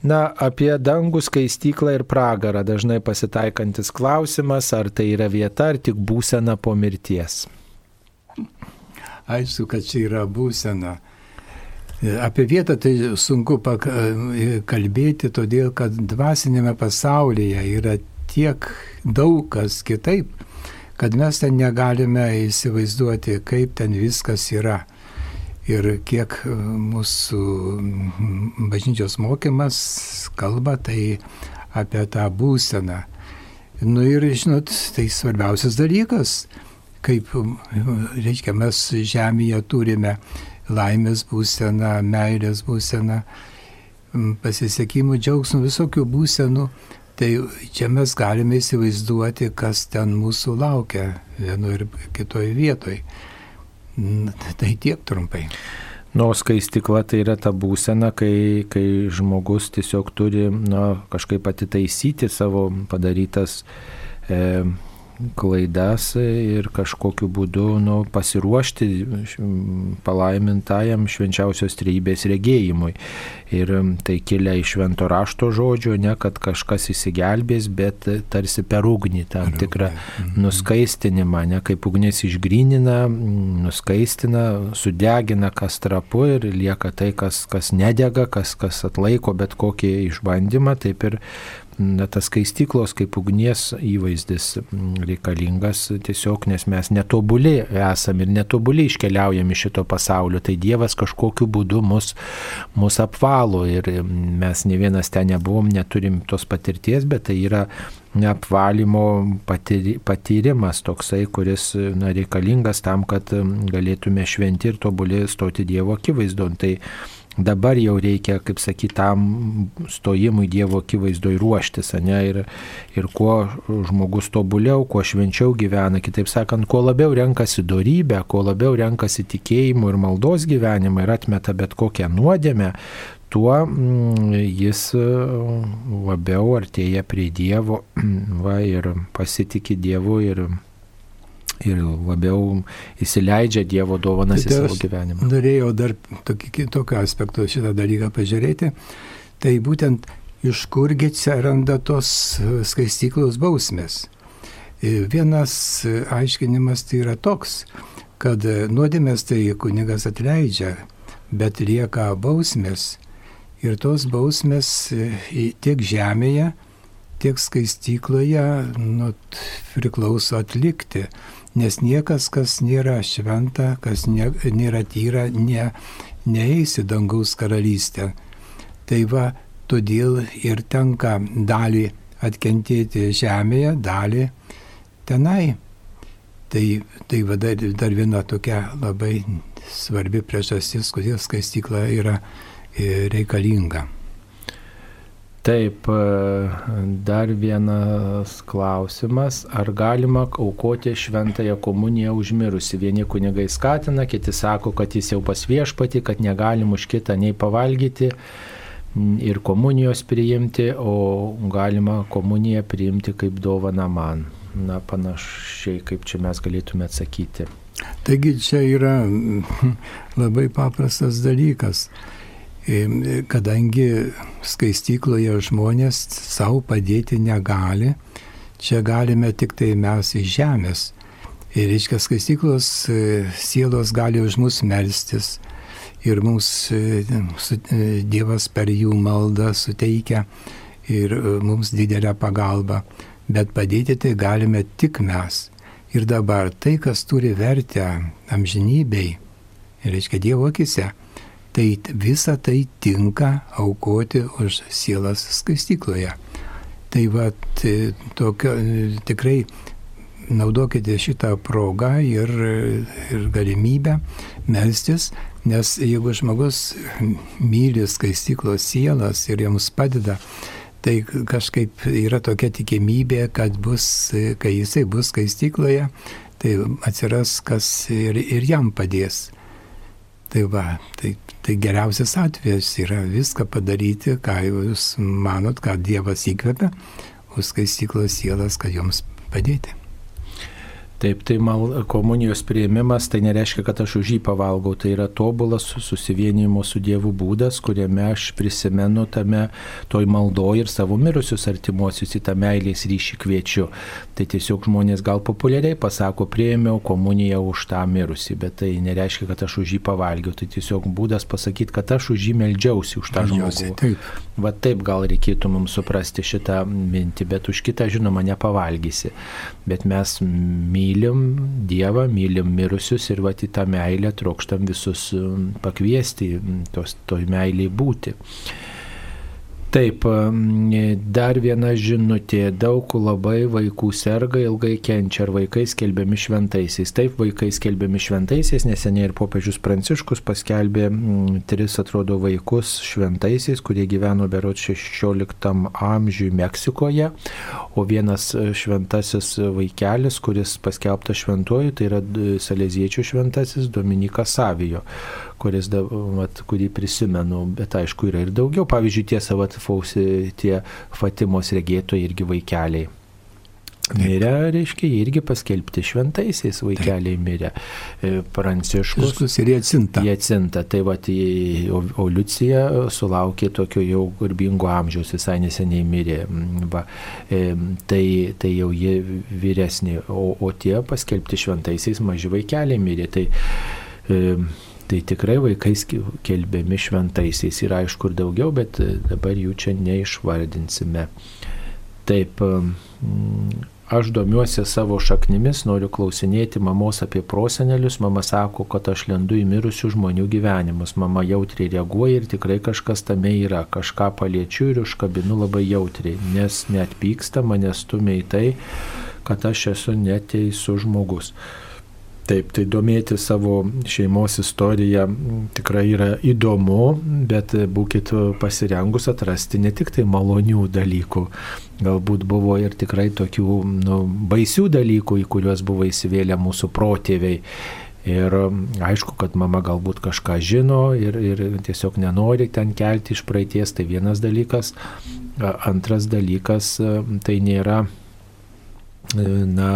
Na, apie dangų skaistyklą ir pragarą dažnai pasitaikantis klausimas, ar tai yra vieta, ar tik būsena po mirties. Aišku, kad čia yra būsena. Apie vietą tai sunku kalbėti, todėl kad dvasinėme pasaulyje yra tiek daug kas kitaip, kad mes ten negalime įsivaizduoti, kaip ten viskas yra ir kiek mūsų bažnyčios mokymas kalba tai apie tą būseną. Nu ir, žinot, tai svarbiausias dalykas, kaip, reiškia, mes žemėje turime laimės būseną, meilės būseną, pasisekimų, džiaugsmų, visokių būsenų. Tai čia mes galime įsivaizduoti, kas ten mūsų laukia vienoje ir kitoje vietoje. Tai tiek trumpai. Nu, skaistikla tai yra ta būsena, kai, kai žmogus tiesiog turi nu, kažkaip atitaisyti savo padarytas e, klaidas ir kažkokiu būdu nu, pasiruošti palaimintajam švenčiausios trejybės regėjimui. Ir tai kilia iš švento rašto žodžio, ne kad kažkas įsigelbės, bet tarsi per ugnį tam tikrą mhm. nuskaistinimą, ne kaip ugnis išgrynina, nuskaistina, sudegina kas trapu ir lieka tai, kas, kas nedega, kas, kas atlaiko bet kokį išbandymą, taip ir na, tas skaistyklos kaip ugnies įvaizdis reikalingas tiesiog, nes mes netobuli esam ir netobuli iškeliaujam iš šito pasaulio, tai Dievas kažkokiu būdu mus, mus apvalo ir mes ne vienas ten nebuvom, neturim tos patirties, bet tai yra apvalymo patyrimas toksai, kuris na, reikalingas tam, kad galėtume šventi ir tobulį stoti Dievo akivaizdon. Tai dabar jau reikia, kaip sakyti, tam stojimui Dievo akivaizdoj ruoštis, ne, ir, ir kuo žmogus tobuliau, kuo švenčiau gyvena, kitaip sakant, kuo labiau renkasi darybę, kuo labiau renkasi tikėjimo ir maldos gyvenimą ir atmeta bet kokią nuodėmę, tuo mm, jis labiau artėja prie Dievo va, ir pasitikė Dievu ir ir labiau įsileidžia Dievo dovanas tai į savo gyvenimą. Norėjau dar tokio aspekto šitą dalyką pažiūrėti. Tai būtent iš kurgi atsiranda tos skaistyklos bausmės. E, vienas aiškinimas tai yra toks, kad nuodėmės tai kunigas atleidžia, bet lieka bausmės. Ir tos bausmės e, tiek žemėje, tiek skaistykloje nu, priklauso atlikti nes niekas, kas nėra šventa, kas ne, nėra tyra, ne, neeis į dangaus karalystę. Tai va, todėl ir tenka dalį atkentėti žemėje, dalį tenai. Tai, tai va, dar, dar viena tokia labai svarbi priežastis, kodėl skaistykla yra e, reikalinga. Taip, e, dar vienas klausimas. Ar galima aukoti šventąją komuniją užmirusi? Vieni kunigai skatina, kiti sako, kad jis jau pas viešpati, kad negalim už kitą nei pavalgyti ir komunijos priimti, o galima komuniją priimti kaip dovana man. na, panašiai, kaip čia mes galėtume atsakyti. Taigi čia yra labai paprastas dalykas, kadangi skaistykloje žmonės savo padėti negali, čia galime tik tai mes iš žemės. Ir reiškia, skaistyklos e, sielos gali už mus melstis. Ir mums e, Dievas per jų maldą suteikia ir mums didelę pagalbą. Bet padėti tai galime tik mes. Ir dabar tai, kas turi vertę amžinybei, reiškia Dievo akise, tai visa tai tinka aukoti už sielas skaistykloje. Tai va, tokio, tikrai naudokite šitą progą ir, ir galimybę melstis, nes jeigu žmogus myli skaistyklos sielas ir jiems padeda, tai kažkaip yra tokia tikimybė, kad bus, kai jisai bus skaistykloje, tai atsiras kas ir, ir jam padės. Tai va, tai Tai geriausias atvejas yra viską padaryti, ką jūs manot, ką Dievas įkvepia, už skaistyklos sielas, kad joms padėti. Taip, tai mal, komunijos prieimimas tai nereiškia, kad aš už jį pavalgau, tai yra tobulas susivienimo su Dievu būdas, kuriame aš prisimenu tame toj maldoje ir savo mirusius artimuosius į tą meilės ryšį kviečiu. Tai tiesiog žmonės gal populiariai pasako, prieimiau komuniją už tą mirusį, bet tai nereiškia, kad aš už jį pavalgiau, tai tiesiog būdas pasakyti, kad aš už jį meldžiausi, už tą žmogų. Taip. Va taip gal reikėtų mums suprasti šitą mintį, bet už kitą, žinoma, nepavalgysi. Bet mes mylim mylim Dievą, mylim mirusius ir va į tą meilę trokštam visus um, pakviesti, tos, toj meiliai būti. Taip, dar viena žinutė. Daug labai vaikų serga, ilgai kenčia. Ar vaikai skelbiami šventaisiais? Taip, vaikai skelbiami šventaisiais. Neseniai ir popiežius Pranciškus paskelbė tris, atrodo, vaikus šventaisiais, kurie gyveno berot 16 amžiui Meksikoje. O vienas šventasis vaikelis, kuris paskelbtas šventuoju, tai yra Saleziečių šventasis Dominikas Savijo kuris, vat, kurį prisimenu, bet aišku yra ir daugiau. Pavyzdžiui, tiesa, vat, fausi, tie Fatimos regėtojai irgi vaikeliai. Mirė, reiškia, irgi paskelbti šventaisiais vaikeliai mirė. E, Pranciškus. Pranciškus ir Jacinta. Jacinta. Tai va, o, o Liucija sulaukė tokio jau garbingo amžiaus, visai neseniai mirė. Mm, va, e, tai, tai jau jie vyresni, o, o tie paskelbti šventaisiais maži vaikeliai mirė. Tai, e, Tai tikrai vaikai kelbiami šventaisiais yra aišku ir daugiau, bet e, dabar jų čia neišvardinsime. Taip, aš domiuosi savo šaknimis, noriu klausinėti mamos apie prosenelius, mama sako, kad aš lendu į mirusių žmonių gyvenimus, mama jautriai reaguoja ir tikrai kažkas tame yra, kažką paliečiu ir užkabinu labai jautriai, nes net pyksta, mane stumia į tai, kad aš esu neteisus žmogus. Taip, tai domėti savo šeimos istoriją tikrai yra įdomu, bet būkit pasirengus atrasti ne tik tai malonių dalykų, galbūt buvo ir tikrai tokių nu, baisių dalykų, į kuriuos buvo įsivėlę mūsų protėviai. Ir aišku, kad mama galbūt kažką žino ir, ir tiesiog nenori ten kelti iš praeities, tai vienas dalykas. Antras dalykas, tai nėra na,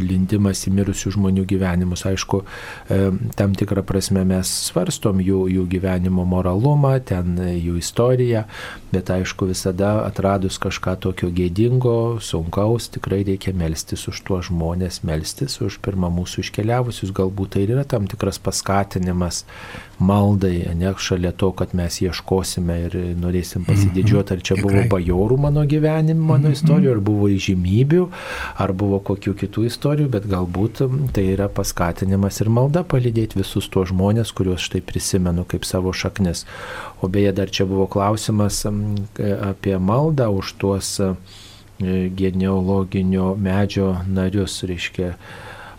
lindimas į mirusių žmonių gyvenimus. Aišku, e, tam tikrą prasme mes svarstom jų, jų gyvenimo moralumą, ten jų istoriją, bet aišku, visada atradus kažką tokio gėdingo, sunkaus, tikrai reikia melstis už tuos žmonės, melstis už pirmą mūsų iškeliavusius, galbūt tai yra tam tikras paskatinimas maldai, ne šalia to, kad mes ieškosime ir norėsim pasididžiuoti, ar čia buvo bajorų mano gyvenimo, mano istorijų, ar buvo įžymybių, ar buvo kokių kitų istorijų, bet galbūt tai yra paskatinimas ir malda palydėti visus tuos žmonės, kuriuos štai prisimenu kaip savo šaknis. O beje, dar čia buvo klausimas apie maldą už tuos genealoginio medžio narius, reiškia,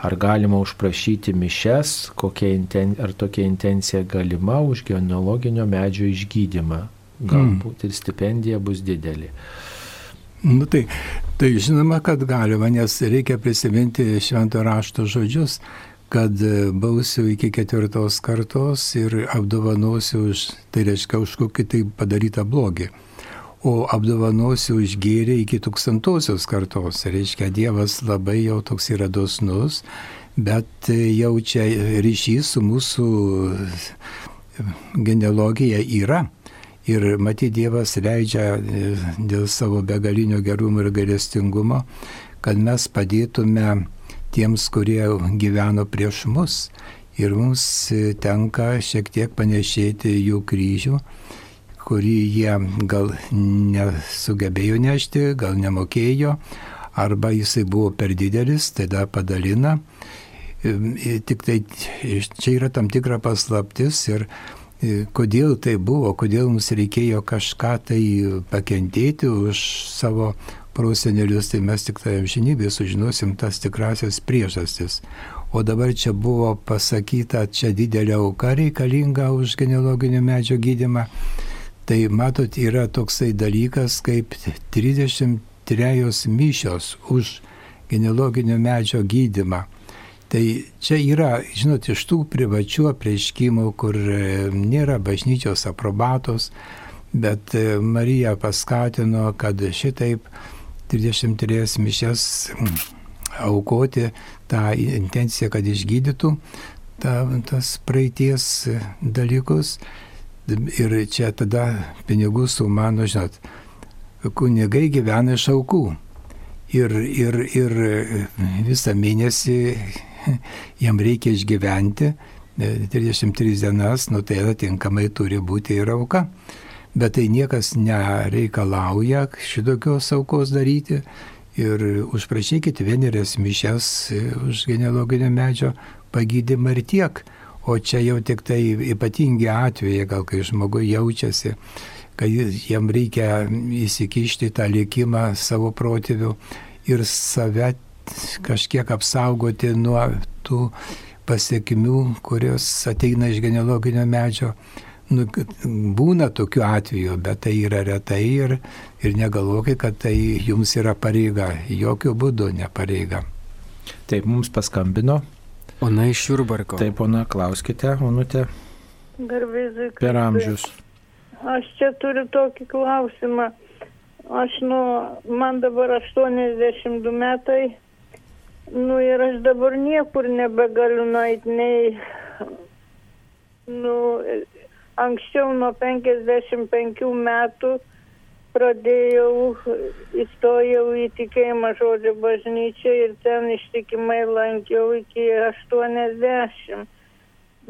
Ar galima užprašyti mišes, inten, ar tokia intencija galima už genealoginio medžio išgydymą? Galbūt mm. ir stipendija bus didelė. Nu tai, tai žinoma, kad galima, nes reikia prisiminti švento rašto žodžius, kad bausiu iki ketvirtos kartos ir apdovanosiu už, tai reiškia, už kokį tai padarytą blogį. O apdovanosiu už gėrį iki tūkstantosios kartos. Reiškia, Dievas labai jau toks yra dosnus, bet jau čia ryšys su mūsų genealogija yra. Ir matyti Dievas leidžia dėl savo begalinio gerumo ir galestingumo, kad mes padėtume tiems, kurie gyveno prieš mus. Ir mums tenka šiek tiek panešėti jų kryžių kurį jie gal nesugebėjo nešti, gal nemokėjo, arba jisai buvo per didelis, tada padalina. Tik tai čia yra tam tikra paslaptis ir kodėl tai buvo, kodėl mums reikėjo kažką tai pakentėti už savo prosenelius, tai mes tik tai amžinybėje sužinosim tas tikrasias priežastis. O dabar čia buvo pasakyta, čia didelė auka reikalinga už genealoginio medžio gydimą. Tai matot, yra toksai dalykas kaip 33 mišios už genealoginio medžio gydimą. Tai čia yra, žinot, iš tų privačių apreiškimų, kur e, nėra bažnyčios aprobatos, bet e, Marija paskatino, kad šitaip 33 mišes mm, aukoti tą intenciją, kad išgydytų ta, tas praeities dalykus. Ir čia tada pinigų suma, nu žinot, kunigai gyvena iš aukų. Ir, ir, ir visą mėnesį jam reikia išgyventi, 33 dienas, nu tai atitinkamai turi būti ir auka. Bet tai niekas nereikalauja šitokios aukos daryti. Ir užprašykite vienerias mišes už genealoginio medžio pagydymą ir tiek. O čia jau tik tai ypatingi atvejai, gal kai žmogus jaučiasi, kad jam reikia įsikišti tą likimą savo protėvių ir save kažkiek apsaugoti nuo tų pasiekmių, kurios ateina iš genealoginio medžio. Nu, būna tokių atvejų, bet tai yra retai ir, ir negalvokit, kad tai jums yra pareiga. Jokių būdų ne pareiga. Taip, mums paskambino Ona iš Jurbarko. Taip, ona, klauskite, onutė. Garbėzai. Per amžius. Aš čia turiu tokį klausimą. Aš, nu, man dabar 82 metai. Nu ir aš dabar niekur nebegaliu nueiti, nei, nu, anksčiau nuo 55 metų pradėjau, įstojau į tikėjimą žodžio bažnyčią ir ten ištikimai lankiau iki 80.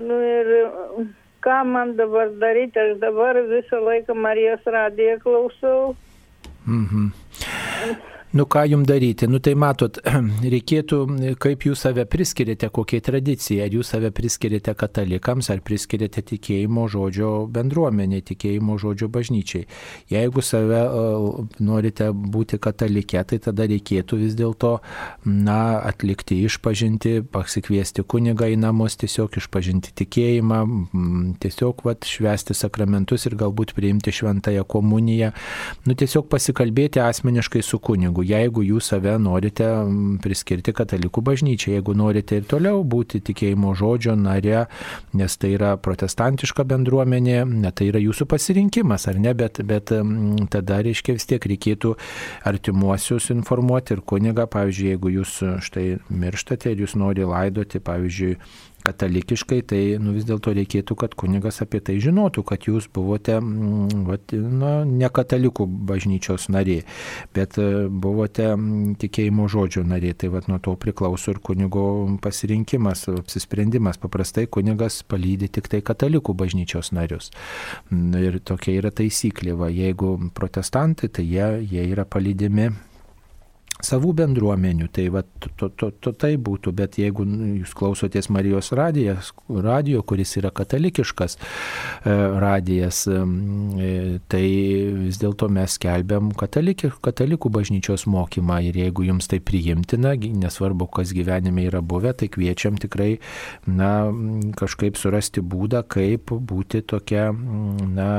Nu ir ką man dabar daryti, aš dabar visą laiką Marijos radiją klausau. Mhm. Nu ką jums daryti? Nu tai matot, reikėtų, kaip jūs save priskiriate, kokiai tradicijai. Ar jūs save priskiriate katalikams, ar priskiriate tikėjimo žodžio bendruomenė, tikėjimo žodžio bažnyčiai. Jeigu save uh, norite būti katalikė, tai tada reikėtų vis dėlto, na, atlikti išpažinti, pasikviesti kunigą į namus, tiesiog išpažinti tikėjimą, tiesiog vat, švesti sakramentus ir galbūt priimti šventąją komuniją. Nu tiesiog pasikalbėti asmeniškai su kunigu katalikų. Jeigu jūs save norite priskirti katalikų bažnyčiai, jeigu norite ir toliau būti tikėjimo žodžio nare, nes tai yra protestantiška bendruomenė, ne, tai yra jūsų pasirinkimas, ar ne, bet, bet tada reiškia vis tiek reikėtų artimuosius informuoti ir kunigą, pavyzdžiui, jeigu jūs štai mirštate ir jūs nori laidoti, pavyzdžiui, katalikiškai, tai nu, vis dėlto reikėtų, kad kunigas apie tai žinotų, kad jūs buvote mm, vat, na, ne katalikų bažnyčios nariai, bet e, buvote mm, tikėjimo žodžio nariai. Tai vat, nuo to priklauso ir kunigo pasirinkimas, apsisprendimas. Paprastai kunigas palydė tik tai katalikų bažnyčios narius. Ir tokia yra taisyklė. Va, jeigu protestantai, tai jie, jie yra palydimi savų bendruomenių. Tai, va, to, to, to, tai būtų, bet jeigu jūs klausotės Marijos radijas, radio, kuris yra katalikiškas e, radijas, e, tai vis dėlto mes kelbiam katalikį, katalikų bažnyčios mokymą ir jeigu jums tai priimtina, nesvarbu, kas gyvenime yra buvę, tai kviečiam tikrai na, kažkaip surasti būdą, kaip būti tokia na,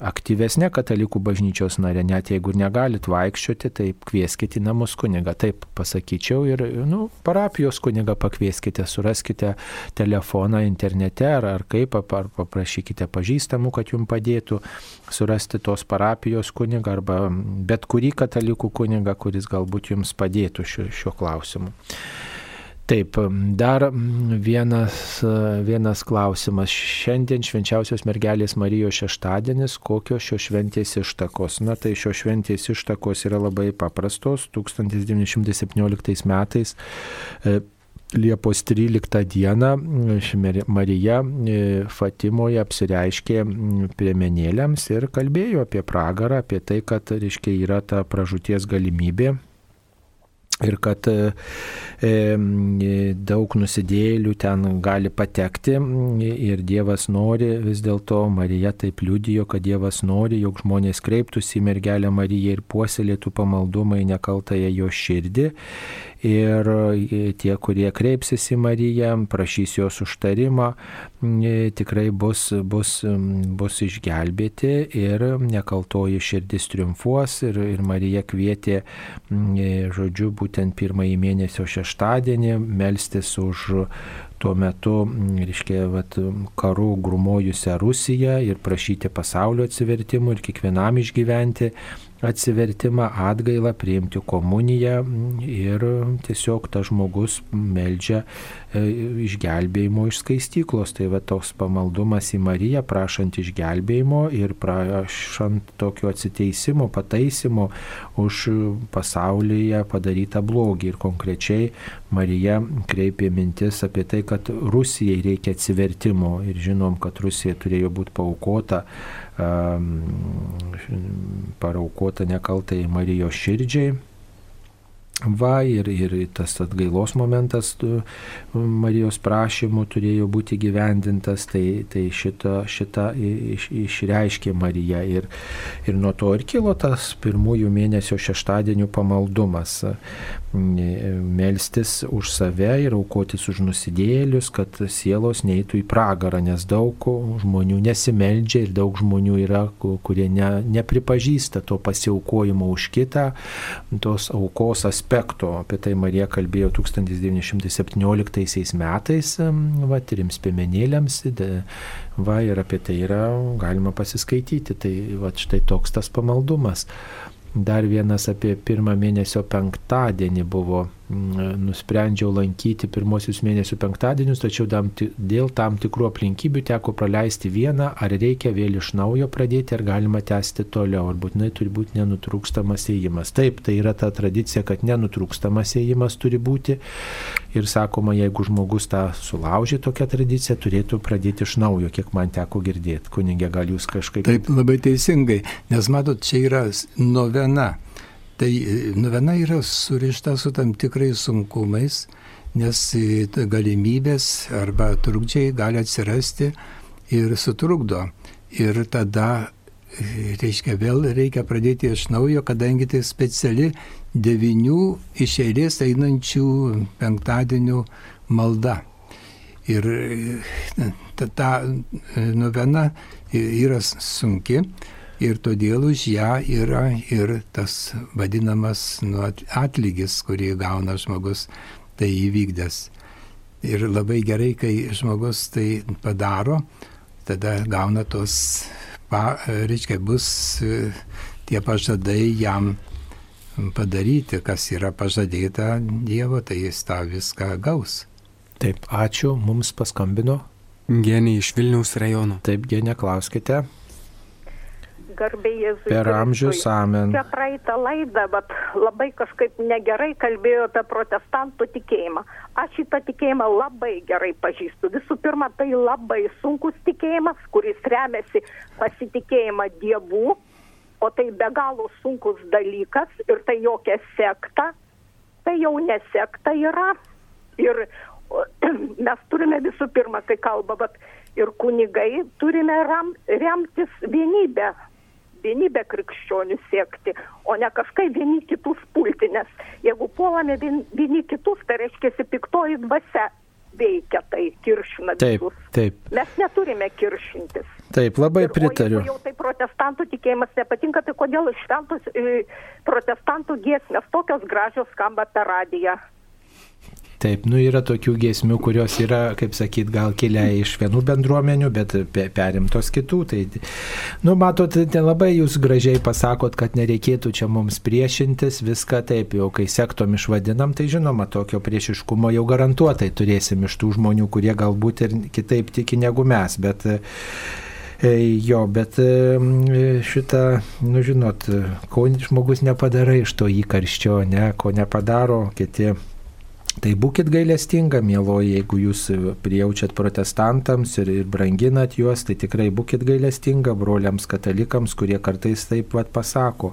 aktyvesnė katalikų bažnyčios narė, net jeigu negalit vaikščioti, tai kvieskite į namus kunigą, taip pasakyčiau, ir, nu, parapijos kunigą pakvieskite, suraskite telefoną internete ar, ar kaip, ar paprašykite pažįstamų, kad jums padėtų surasti tos parapijos kunigą arba bet kurį katalikų kunigą, kuris galbūt jums padėtų šiuo, šiuo klausimu. Taip, dar vienas, vienas klausimas. Šiandien švenčiausios mergelės Marijos šeštadienis, kokios šios šventės ištakos? Na tai šios šventės ištakos yra labai paprastos. 1917 metais e, Liepos 13 dieną Marija e, Fatimoje apsireiškė priemenėliams ir kalbėjo apie pragarą, apie tai, kad, reiškia, yra ta pražūties galimybė ir kad e, daug nusidėlių ten gali patekti ir Dievas nori, vis dėlto Marija taip liudijo, kad Dievas nori, jog žmonės kreiptųsi į mergelę Mariją ir puoselėtų pamaldumą į nekaltąją jo širdį ir e, tie, kurie kreipsis į Mariją, prašys jos užtarimą, e, tikrai bus, bus, bus išgelbėti ir nekaltoji širdis triumfuos ir, ir Marija kvietė, e, žodžiu, būtent pirmąjį mėnesio šeštadienį melstis už tuo metu, reiškia, vat, karų grumojusią Rusiją ir prašyti pasaulio atsivertimų ir kiekvienam išgyventi atsivertimą, atgailą, priimti komuniją ir tiesiog tas žmogus meldžia e, išgelbėjimo iš skaistyklos. Tai va toks pamaldumas į Mariją, prašant išgelbėjimo ir prašant tokio atsiteisimo, pataisimo už pasaulyje padarytą blogį. Ir konkrečiai Marija kreipė mintis apie tai, kad Rusijai reikia atsivertimo ir žinom, kad Rusija turėjo būti paukota paraukota nekaltai Marijos širdžiai. Va, ir, ir tas atgailos momentas Marijos prašymų turėjo būti gyvendintas, tai, tai šitą, šitą iš, išreiškė Marija. Ir, ir nuo to ir kilo tas pirmųjų mėnesio šeštadienių pamaldumas melstis už save ir aukotis už nusidėlius, kad sielos neįtų į pragarą, nes daug žmonių nesimeldžia ir daug žmonių yra, kurie ne, nepripažįsta to pasiaukojimo už kitą, tos aukos aspekto. Apie tai Marija kalbėjo 1917 metais, va, trims piemenėliams, va, ir apie tai yra galima pasiskaityti. Tai va, štai toks tas pamaldumas. Dar vienas apie pirmą mėnesio penktadienį buvo nusprendžiau lankyti pirmosius mėnesių penktadienius, tačiau dėl tam tikrų aplinkybių teko praleisti vieną, ar reikia vėl iš naujo pradėti, ar galima tęsti toliau, ar būtinai turi būti nenutrūkstamas ėjimas. Taip, tai yra ta tradicija, kad nenutrūkstamas ėjimas turi būti ir sakoma, jeigu žmogus tą sulaužė tokią tradiciją, turėtų pradėti iš naujo, kiek man teko girdėti. Kunigė, gal jūs kažkaip. Taip, labai teisingai, nes matot, čia yra novena. Tai e, novena yra surišta su tam tikrais sunkumais, nes e, galimybės arba trukdžiai gali atsirasti ir sutrukdo. Ir tada, e, reiškia, vėl reikia pradėti iš naujo, kadangi tai speciali devinių iš eilės einančių penktadienių malda. Ir ta, ta novena yra sunki ir todėl už ją yra ir tas vadinamas nu, atlygis, kurį gauna žmogus tai įvykdęs. Ir labai gerai, kai žmogus tai padaro, tada gauna tos, pa, reiškia, bus e, tie pažadai jam padaryti, kas yra pažadėta Dievo, tai jis tą viską gaus. Taip, ačiū, mums paskambino. Genė iš Vilniaus rajono. Taip, Genė, klauskite garbė Jėzui. Per amžius amen. Čia praeitą laidą, bet labai kažkaip negerai kalbėjo apie protestantų tikėjimą. Aš šitą tikėjimą labai gerai pažįstu. Visų pirma, tai labai sunkus tikėjimas, kuris remiasi pasitikėjimą dievų, o tai be galo sunkus dalykas ir tai jokia sekta, tai jau nesekta yra. Ir mes turime visų pirma, kai kalba, bet ir kunigai turime ram, remtis vienybę vienybę krikščionių siekti, o ne kažkaip vieni kitus pulti, nes jeigu puolame vieni, vieni kitus, tai reiškia piktoji dvasia veikia tai kiršina taip, visus. Taip. Mes neturime kiršintis. Taip, labai ir, pritariu. Jau tai protestantų tikėjimas nepatinka, tai kodėl šventos e, protestantų giesmės tokios gražios skamba per radiją. Taip, nu yra tokių giesmių, kurios yra, kaip sakyt, gal kilę iš vienų bendruomenių, bet pe- perimtos kitų. Tai, nu, matot, ten labai jūs gražiai pasakot, kad nereikėtų čia mums priešintis, viską taip, jau kai sektom išvadinam, tai žinoma, tokio priešiškumo jau garantuotai turėsim iš tų žmonių, kurie galbūt ir kitaip tiki negu mes, bet e, Jo, bet e, šitą, nu žinot, ko žmogus nepadara iš to įkarščio, ne, ko nepadaro kiti. Tai būkit gailestinga, mėloji, jeigu jūs prijaučiat protestantams ir, ir branginat juos, tai tikrai būkit gailestinga broliams katalikams, kurie kartais taip pat pasako.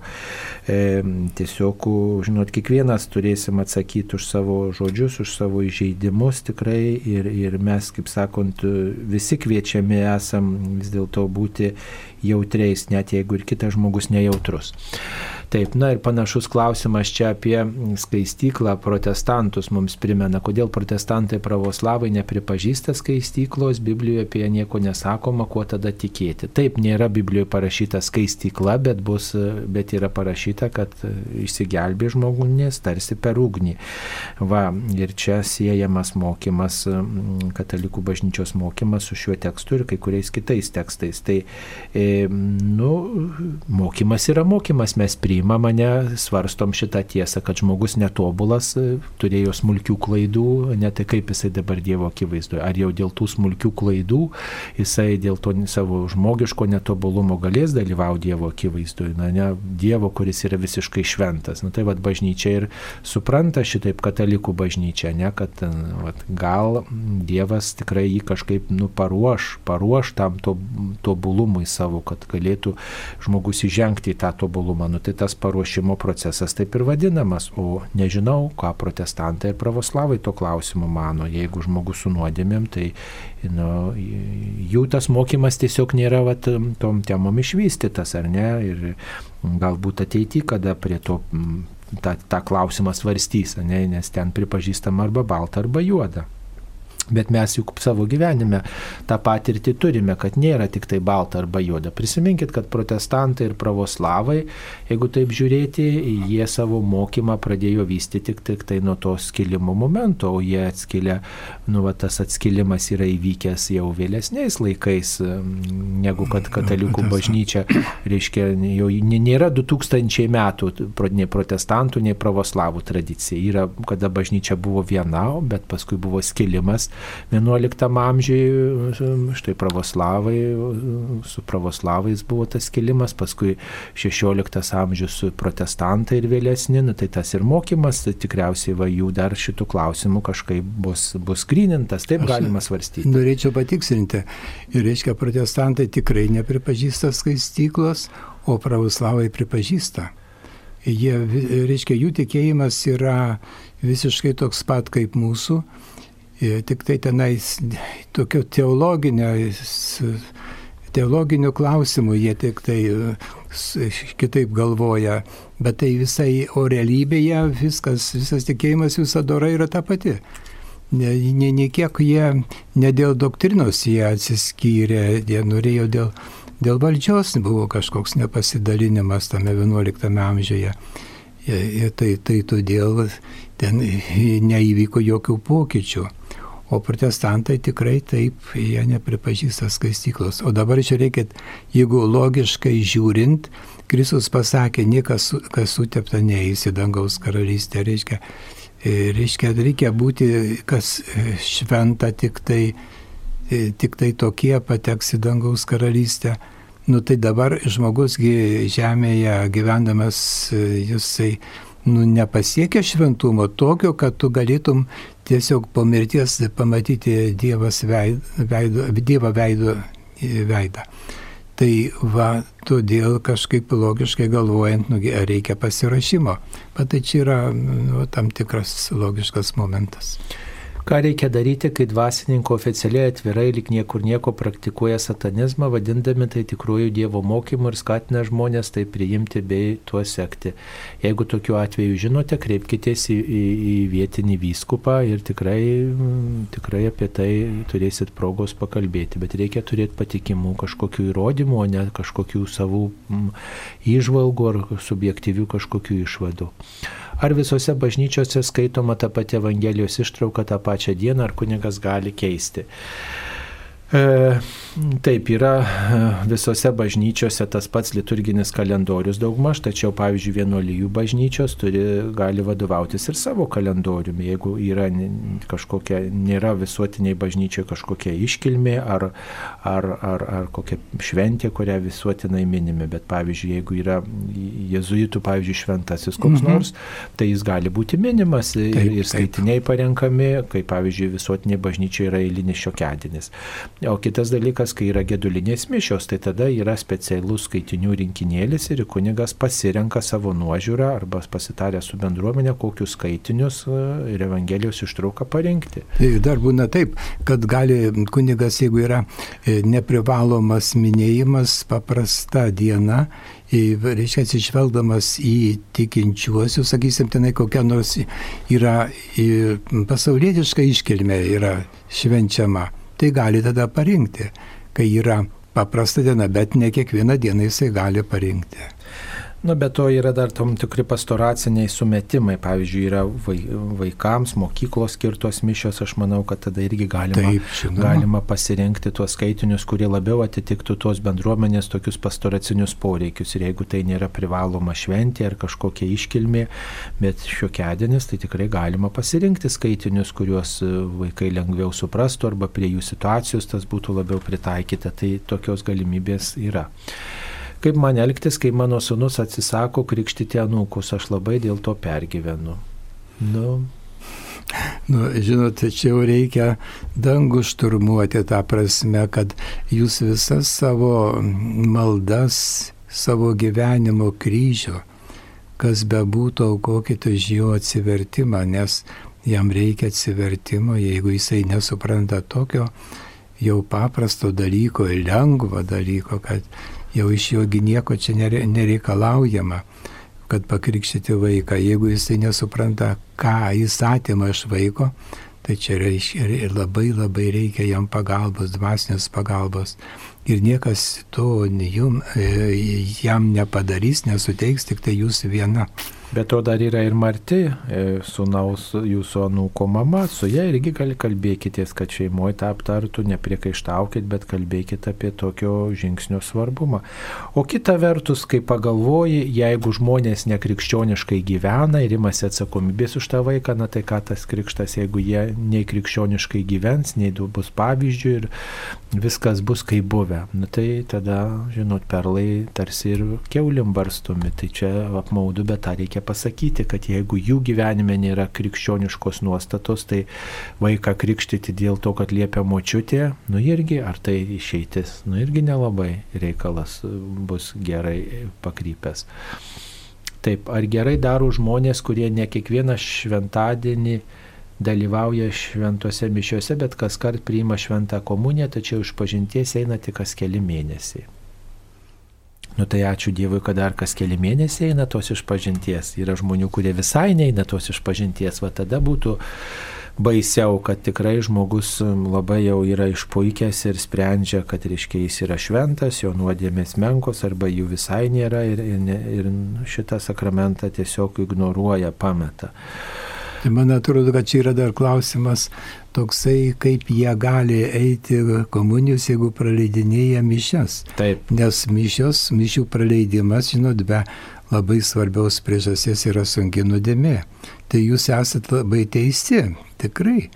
E, tiesiog, žinot, kiekvienas turėsim atsakyti už savo žodžius, už savo įžeidimus tikrai ir, ir mes, kaip sakant, visi kviečiami esam vis dėlto būti jautriais, net jeigu ir kitas žmogus nejautrus. Taip, na ir panašus klausimas čia apie skaistyklą protestantus mums primena, kodėl protestantai pravoslavai nepripažįsta skaistyklos, Biblijoje apie ją nieko nesakoma, kuo tada tikėti. Taip, nėra Biblijoje parašyta skaistykla, bet, bus, bet yra parašyta, kad išsigelbė žmogunės tarsi per ugnį. Va, ir čia siejamas mokymas, katalikų bažnyčios mokymas su šiuo tekstu ir kai kuriais kitais tekstais. Tai, e, nu, mokymas yra mokymas, mes priimame priima mane, svarstom šitą tiesą, kad žmogus netobulas, turėjo smulkių klaidų, ne tai kaip jisai dabar Dievo akivaizdoje. Ar jau dėl tų smulkių klaidų jisai dėl to savo žmogiško netobulumo galės dalyvauti Dievo akivaizdoje. Na, ne Dievo, kuris yra visiškai šventas. Na, tai vad bažnyčia ir supranta šitaip katalikų bažnyčia, ne, kad vat, gal Dievas tikrai jį kažkaip nu, paruoš, paruoš tam to, tobulumui savo, kad galėtų žmogus įžengti į tą tobulumą. Nu, tai tas paruošimo procesas taip ir vadinamas, o nežinau, ką protestantai ir pravoslavai to klausimu mano. Jeigu žmogus su nuodėmėm, tai nu, jų tas mokymas tiesiog nėra vat, tom temom išvystytas, ar ne? Ir galbūt ateityje, kada prie to tą, tą klausimą svarstys, ne? nes ten pripažįstama arba balta, arba juoda. Bet mes juk savo gyvenime tą patirtį turime, kad nėra tik tai balta arba juoda. Prisiminkit, kad protestantai ir pravoslavai, jeigu taip žiūrėti, jie savo mokymą pradėjo vystyti tik, tik tai nuo to skilimo momento, o jie atskilę, nu, va, tas atskilimas yra įvykęs jau vėlesniais laikais, negu kad katalikų bažnyčia, reiškia, jau nėra 2000 metų nei protestantų, nei pravoslavų tradicija. Yra, kada bažnyčia buvo viena, bet paskui buvo skilimas 11 amžiui, štai pravoslavai, su pravoslavais buvo tas kilimas, paskui 16 amžius su protestantai ir vėlesni, nu, tai tas ir mokymas, tai tikriausiai va jų dar šitų klausimų kažkaip bus, bus grinintas, taip Aš galima svarstyti. Norėčiau patikslinti, ir reiškia, protestantai tikrai nepripažįsta skaistyklos, o pravoslavai pripažįsta. Jie, reiškia, jų tikėjimas yra visiškai toks pat kaip mūsų, Tik tai tenais tokio teologinio, teologinių klausimų jie tik tai kitaip galvoja, bet tai visai o realybėje viskas, visas tikėjimas visada yra ta pati. Ne, ne, ne kiek jie, ne dėl doktrinos jie atsiskyrė, jie norėjo dėl, dėl valdžios, buvo kažkoks nepasidalinimas tame 11 amžiuje. Ir tai, tai todėl ten neįvyko jokių pokyčių. O protestantai tikrai taip, jie nepripažįsta skaistyklos. O dabar žiūrėkit, jeigu logiškai žiūrint, Kristus pasakė, niekas, kas sutepta neįs į dangaus karalystę, reiškia, reiškia, reikia būti, kas šventa, tik tai, tik tai tokie pateks į dangaus karalystę. Nu tai dabar žmogusgi žemėje gyvendamas, jisai nu, nepasiekia šventumo tokio, kad tu galėtum tiesiog po mirties pamatyti Dievas veido, veido, Dievo veido, veidą. Tai va, todėl kažkaip logiškai galvojant, nu, reikia pasirašymo. Bet tai čia yra nu, tam tikras logiškas momentas. Ką reikia daryti, kai dvasininko oficialiai atvirai lik niekur nieko praktikuoja satanizmą, vadindami tai tikrųjų Dievo mokymu ir skatina žmonės tai priimti bei tuo sekti. Jeigu tokiu atveju žinote, kreipkitės į, į, į vietinį vyskupą ir tikrai, tikrai apie tai turėsit progos pakalbėti. Bet reikia turėti patikimų kažkokių įrodymų, o ne kažkokių savų įžvalgų ar subjektyvių kažkokių išvadų. Ar visose bažnyčiose skaitoma ta pati Evangelijos ištrauka tą pačią dieną, ar kunigas gali keisti? E, taip, yra e, visose bažnyčiose tas pats liturginis kalendorius daugmaž, tačiau, pavyzdžiui, vienuolijų bažnyčios turi, gali vadovautis ir savo kalendoriumi. Jeigu yra kažkokia, nėra visuotiniai bažnyčioje kažkokia iškilmė ar, ar, ar, ar kokia šventė, kurią visuotinai minime, bet, pavyzdžiui, jeigu yra jezuitų, pavyzdžiui, šventasis koks mhm. nors, tai jis gali būti minimas taip, ir, skaitiniai taip. parenkami, kaip, pavyzdžiui, visuotiniai bažnyčioje yra eilinis šiokiadienis. O kitas dalykas, kai yra gedulinės mišios, tai tada yra specialus skaitinių rinkinėlis ir kunigas pasirenka savo nuožiūrą arba pasitarę su bendruomenė, kokius skaitinius e, ir Evangelijos ištrauką parinkti. Tai dar būna taip, kad gali kunigas, jeigu yra e, neprivalomas minėjimas, paprasta diena, reiškia atsižvelgdamas į tikinčiuosius, sakysim, tenai kokia nors yra pasaulietiška iškilmė yra švenčiama tai gali tada parinkti, kai yra paprasta diena, bet ne kiekvieną dieną jisai gali parinkti. Nu, bet to yra dar tam tikri pastoraciniai sumetimai. Pavyzdžiui, yra vaikams mokyklos skirtos mišios, aš manau, kad tada irgi galima, Taip, žinoma. galima pasirinkti tuos skaitinius, kurie labiau atitiktų tos bendruomenės tokius pastoracinius poreikius. Ir jeigu tai nėra privaloma šventė ar kažkokia iškilmė, bet šiokiadienis, tai tikrai galima pasirinkti skaitinius, kuriuos vaikai lengviau suprastų arba prie jų situacijos tas būtų labiau pritaikyta. Tai tokios galimybės yra kaip man elgtis, kai mano sunus atsisako krikštyti anūkus, aš labai dėl to pergyvenu. Nu, Nu, žinot, čia jau reikia dangų šturmuoti tą prasme, kad jūs visas savo maldas, savo gyvenimo kryžių, kas bebūtų, aukokite už jo atsivertimą, nes jam reikia atsivertimo, jeigu jisai nesupranta tokio jau paprasto dalyko, lengvo dalyko, kad jau iš jogi nieko čia nereikalaujama, kad pakrikštyti vaiką. Jeigu jisai nesupranta, ką jis atima iš vaiko, tai čia reiškia, labai labai reikia jam pagalbos, dvasinės pagalbos. Ir niekas to jum, e, jam nepadarys, nesuteiks, tik tai jūs viena. Bet to dar yra ir Marti, e, sunaus jūsų anūko mama, su ja irgi gali kalbėkitės, kad šeimoje tą aptartų, nepriekaištaukit, bet kalbėkit apie tokio žingsnio svarbumą. O kita vertus, kai pagalvoji, jeigu žmonės nekrikščioniškai gyvena ir imasi atsakomybės už tą vaiką, na tai ką tas krikštas, jeigu jie nei krikščioniškai gyvens, nei bus pavyzdžių ir viskas bus kaip buvę. Na tai tada, žinot, perlai tarsi ir keulim barstomi, tai čia apmaudu, bet tą reikia reikia pasakyti, kad jeigu jų gyvenime nėra krikščioniškos nuostatos, tai vaiką krikštyti dėl to, kad liepia močiutė, nu irgi, ar tai išeitis, nu irgi nelabai reikalas bus gerai pakrypęs. Taip, ar gerai daro žmonės, kurie ne kiekvieną šventadienį dalyvauja šventose mišiuose, bet kas kart priima šventą komuniją, tačiau iš pažinties eina tik kas keli mėnesiai. Nu tai ačiū Dievui, kad dar kas keli mėnesiai eina tos išpažinties. Yra žmonių, kurie visai neina tos išpažinties. Va tada būtų baisiau, kad tikrai žmogus labai jau yra išpuikęs ir sprendžia, kad reiškia jis yra šventas, jo nuodėmės menkos arba jų visai nėra ir, ir, ir šitą sakramentą tiesiog ignoruoja, pameta. Tai man atrodo, kad čia yra dar klausimas toksai, kaip jie gali eiti komunijos, jeigu praleidinėja mišes. Taip. Nes mišios, mišių praleidimas, žinot, be labai svarbiaus priežasties yra sunki nuodėmė. Tai jūs esate labai teisi, tikrai.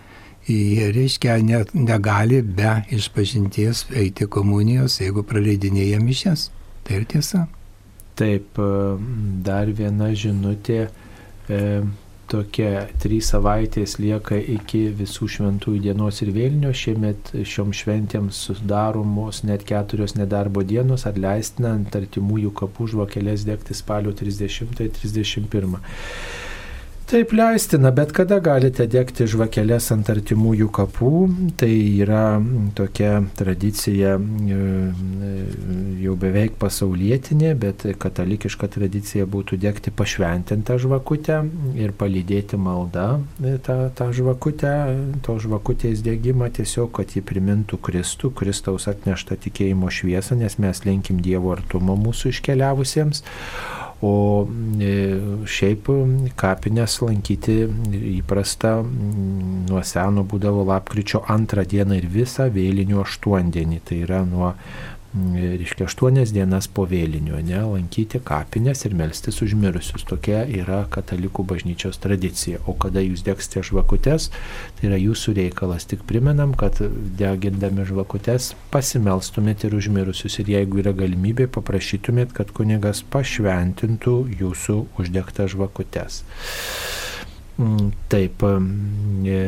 Jie reiškia, ne, negali be išpažinties eiti komunijos, jeigu praleidinėja mišes. Tai ir tiesa. Taip, dar viena žinutė. E, tokia trys savaitės lieka iki visų šventųjų dienos ir vėlinio. Šiemet šiom šventėms sudaromos net keturios nedarbo dienos, ar leistina ant artimųjų kapų žvakelės degti spalio 30-31. Taip leistina, bet kada galite degti žvakelės ant artimųjų kapų, tai yra tokia tradicija e, jau beveik pasaulietinė, bet katalikiška tradicija būtų degti pašventintą žvakutę ir palydėti maldą e, tą, tą žvakutę, to žvakutės dėgymą tiesiog, kad ji primintų Kristų, Kristaus atneštą tikėjimo šviesą, nes mes linkim Dievo artumo mūsų iškeliavusiems. O e, šiaip kapinės lankyti įprasta nuo seno būdavo lapkričio antrą dieną ir visą vėlinių aštuondienį. Tai yra nuo reiškia, aštuonias dienas po vėlinių, ne, lankyti kapines ir melstis užmirusius. Tokia yra katalikų bažnyčios tradicija. O kada jūs degsite žvakutes, tai yra jūsų reikalas. Tik primenam, kad degindami žvakutes pasimelstumėt ir užmirusius. Ir jeigu yra galimybė, paprašytumėt, kad kunigas pašventintų jūsų uždegtas žvakutes. Mm, taip. E,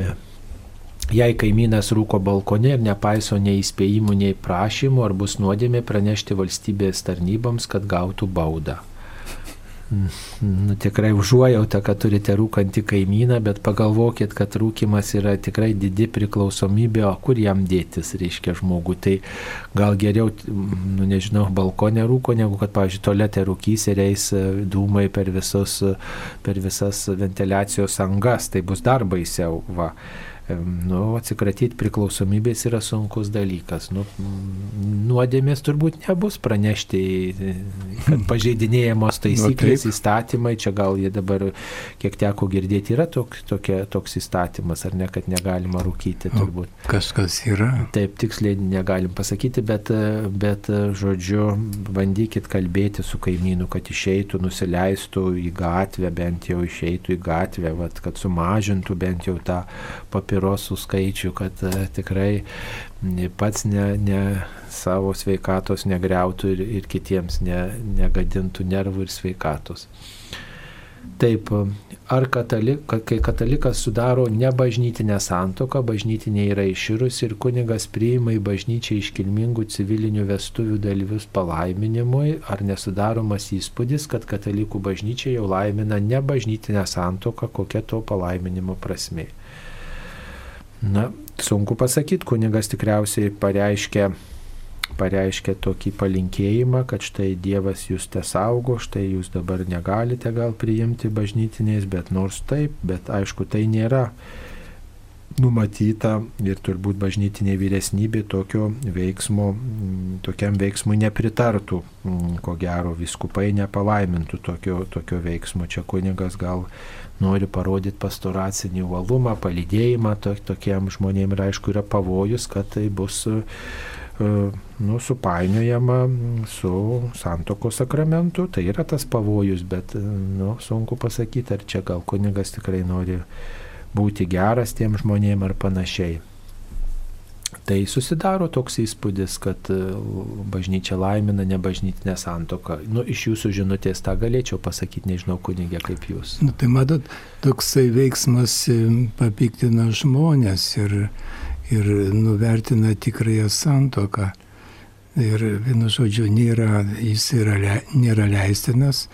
Jei kaimynas rūko balkone ir nepaiso nei įspėjimų, nei prašymų, ar bus nuodėmė pranešti valstybės tarnyboms, kad gautų baudą. Nu, tikrai užuojauta, kad turite rūkantį kaimyną, bet pagalvokit, kad rūkimas yra tikrai didi priklausomybė, o kur jam dėtis, reiškia žmogų. Tai gal geriau, nu, nežinau, balkonė rūko, negu kad, pavyzdžiui, tolete rūkys ir eis e, dūmai per, visus, per visas ventiliacijos angas, tai bus dar baisiau. Va nu, atsikratyti priklausomybės yra sunkus dalykas. Nu, nuodėmės turbūt nebus pranešti, kad pažeidinėjamos taisyklės, nu, įstatymai, čia gal jie dabar, kiek teko girdėti, yra tok, tokia, toks įstatymas, ar ne, kad negalima rūkyti turbūt. O kažkas yra. Taip, tiksliai negalim pasakyti, bet, bet žodžiu, bandykit kalbėti su kaimynu, kad išeitų, nusileistų į gatvę, bent jau išeitų į gatvę, vat, kad sumažintų bent jau tą papildomą papirosų skaičių, kad e, tikrai pats ne, ne savo sveikatos negriautų ir, ir kitiems ne, negadintų nervų ir sveikatos. Taip, ar katalik, kai katalikas sudaro nebažnytinę santoką, bažnytinė yra iširusi ir kunigas priima į bažnyčią iškilmingų civilinių vestuvių dalyvius palaiminimui, ar nesudaromas įspūdis, kad katalikų bažnyčia jau laimina nebažnytinę santoką, kokia to palaiminimo prasme. Na, sunku pasakyti, kunigas tikriausiai pareiškia, pareiškia tokį palinkėjimą, kad štai Dievas jūs te saugo, štai jūs dabar negalite gal priimti bažnytiniais, bet nors taip, bet aišku, tai nėra numatyta ir turbūt bažnytinė vyresnybė tokio veiksmo, tokiam veiksmui nepritartų, ko gero viskupai nepalaimintų tokio, tokio veiksmo. Čia kunigas gal nori parodyti pastoracinį uolumą, palydėjimą to, tokiem žmonėm ir aišku yra pavojus, kad tai bus e, nu, supainiojama su santokos sakramentu, tai yra tas pavojus, bet nu, sunku pasakyti, ar čia gal kunigas tikrai nori būti geras tiem žmonėm ar panašiai. Tai susidaro toks įspūdis, kad e, bažnyčia laimina nebažnytinę santoką. Nu, iš jūsų žinutės tą galėčiau pasakyti, nežinau, kunigė, kaip jūs. Nu, tai matot, toksai veiksmas e, papiktina žmonės ir, ir nuvertina tikrąją santoką. Ir vienu žodžiu, nėra, jis yra, nėra leistinas,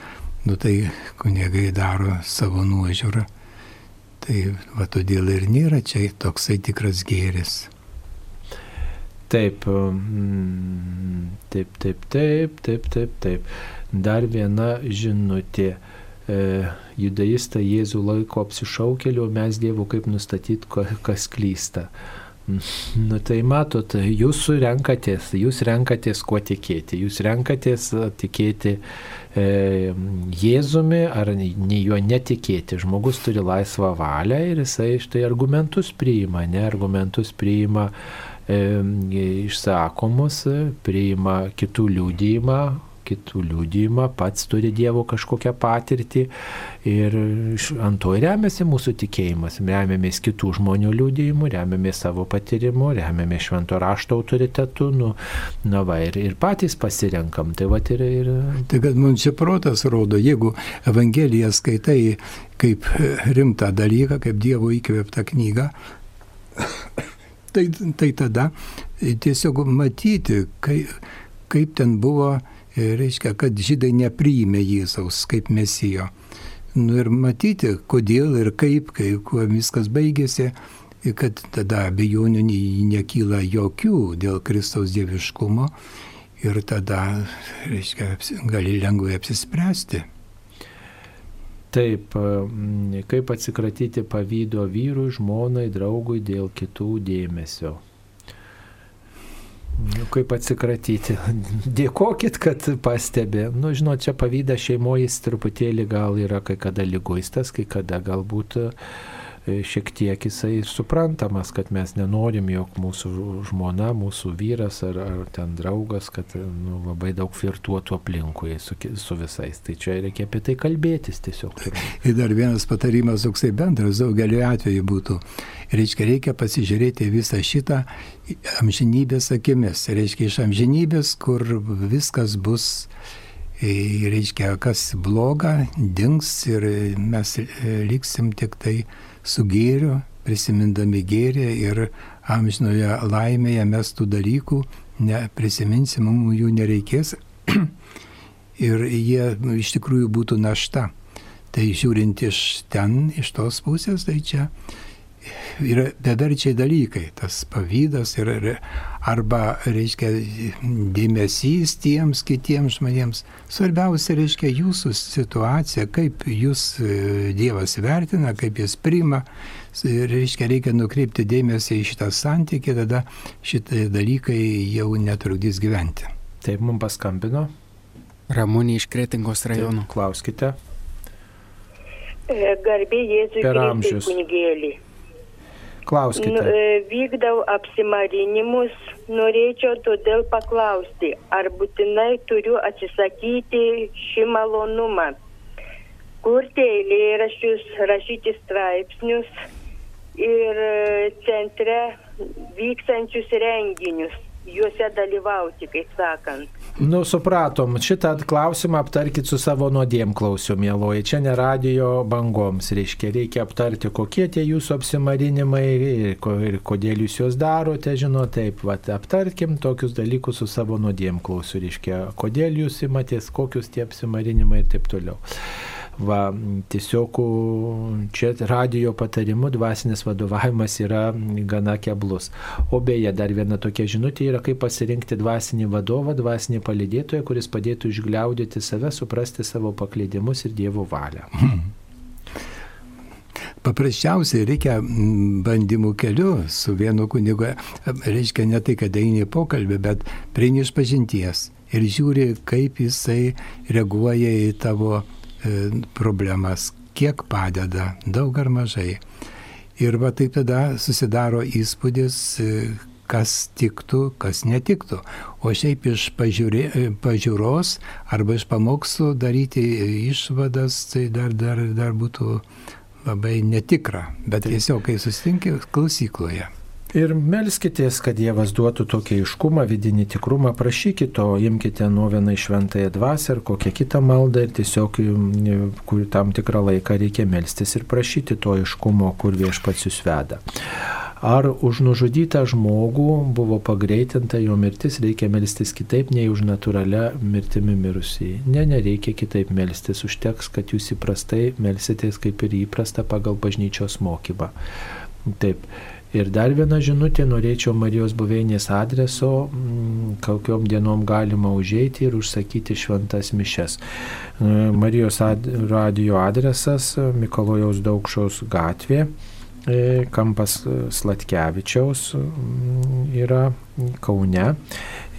nu tai kunigai daro savo nuožiūrą. Tai va todėl ir nėra čia toksai tikras gėris. Taip, mm, taip, taip, taip, taip, taip, taip. Dar viena žinutė. E, judaistą Jėzų laiko apsišaukeliu, mes Dievu kaip nustatyti, kas klysta. Nu tai matot, jūs renkatės, jūs renkatės kuo tikėti. Jūs renkatės tikėti e, Jėzumi ar ne juo netikėti. Žmogus turi laisvą valią ir jisai štai argumentus priima, ne argumentus priima išsakomus, priima kitų liūdėjimą, kitų liūdėjimą, pats turi Dievo kažkokią patirtį ir ant to remiasi mūsų tikėjimas. Remiamės kitų žmonių liūdėjimu, remiamės savo patyrimu, remiamės švento rašto autoritetu, nu, na va, ir, ir patys pasirenkam. Tai va ir, ir... Tai kad mums čia protas rodo, jeigu Evangeliją skaitai kaip rimtą dalyką, kaip Dievo įkvėptą knygą, Tai, tai tada tiesiog matyti, kai, kaip ten buvo, reiškia, kad žydai nepriėmė Jėzaus kaip mesijo. nu, ir matyti, kodėl ir kaip, kai, kuo viskas baigėsi, kad tada abejonių nekyla jokių dėl Kristaus dieviškumo ir tada, reiškia, gali lengvai apsispręsti. Taip, kaip atsikratyti pavydo vyrui, žmonai, draugui dėl kitų dėmesio. Nu, kaip atsikratyti? Dėkokit, kad pastebė. Nu, žinot, čia pavydas šeimoje truputėlį gal yra kai kada lygoistas, kai kada galbūt uh, šiek tiek jisai suprantamas, kad mes nenorim, jog mūsų žmona, mūsų vyras ar, ar ten draugas, kad nu, labai daug flirtuotų aplinkui su, su visais. Tai čia reikia apie tai kalbėtis tiesiog. Ir dar vienas patarimas toksai bendras daugeliu atveju būtų. Reiškia, reikia pasižiūrėti visą šitą amžinybės akimis. Reiškia, iš amžinybės, kur viskas bus e, reiškia, kas bloga, dings ir mes e, liksim tik tai su gėriu, prisimindami gėrį ir amžinoje laimėje mes tų dalykų neprisiminsim, mums jų nereikės ir jie nu, iš tikrųjų būtų našta. Tai žiūrint iš ten, iš tos pusės, tai čia yra beverčiai dalykai, tas pavydas ir, arba, reiškia, dėmesys tiems kitiems žmonėms. Svarbiausia, reiškia, jūsų situacija, kaip jūs e, Dievas vertina, kaip jis priima, reiškia, reikia nukreipti dėmesį į šitą santykį, tada šitie dalykai jau netrukdys gyventi. Taip, mums paskambino. Ramūnė iš Kretingos rajono. Taip, klauskite. E, garbė Jėzui Kristui kunigėlį. Klauskite. Nu, e, vykdau apsimarinimus, norėčiau todėl paklausti, ar būtinai turiu atsisakyti šį malonumą, kurti eilėraščius, rašyti straipsnius ir e, centre vykstančius renginius, juose dalyvauti, kaip sakant. Nu, supratom, šitą klausimą aptarkit su savo nuodėm klausiu, mėloji. Čia ne radio bangoms, reiškia, reikia aptarti, kokie tie jūsų apsimarinimai ir, kodėl jūs juos darote, žinot, taip, vat, aptarkim tokius dalykus su savo nuodėm klausiu, reiškia, kodėl jūs imatės, kokius tie apsimarinimai ir taip toliau. Va, tiesiog čia radio patarimu dvasinis vadovavimas yra gana keblus. O beje, dar viena tokia žinutė yra, kaip pasirinkti dvasinį vadovą, dvasinį palidėtoją, kuris padėtų išgliaudyti save, suprasti savo paklydimus ir Dievo valią. Hmm. Paprasčiausiai reikia bandymų keliu su vienu kunigu, reiškia ne tai, kad eini pokalbį, bet prieini iš pažinties ir žiūri, kaip jisai reaguoja į tavo problemas, kiek padeda, daug ar mažai. Ir va taip tada susidaro įspūdis, e, kas tiktų, kas netiktų. O šiaip iš pažiūrė, e, pažiūros arba iš pamokslų daryti išvadas, tai dar, dar, dar būtų labai netikra. Bet tiesiog, kai susitinki klausykloje. Ir melskitės, kad Dievas duotų tokį iškumą, vidinį tikrumą, prašykite to, imkite nuoveną į šventąją dvasę ar kokią kitą maldą ir tiesiog kur tam tikrą laiką reikia melstis ir prašyti to iškumo, kur viešpats jūs veda. Ar už nužudytą žmogų buvo pagreitinta jo mirtis, reikia melstis kitaip nei už natūralią mirtimi mirusį. Ne, nereikia kitaip melstis, užteks, kad jūs įprastai melsitės kaip ir įprasta pagal bažnyčios mokymą. Taip. Ir dar viena žinutė, norėčiau Marijos buveinės adreso, mm, kokiom dienom galima užeiti ir užsakyti šventas mišes. E, Marijos ad, radio adresas Mikalojaus Daukšaus gatvė, kampas Slatkevičiaus mm, yra Kaune.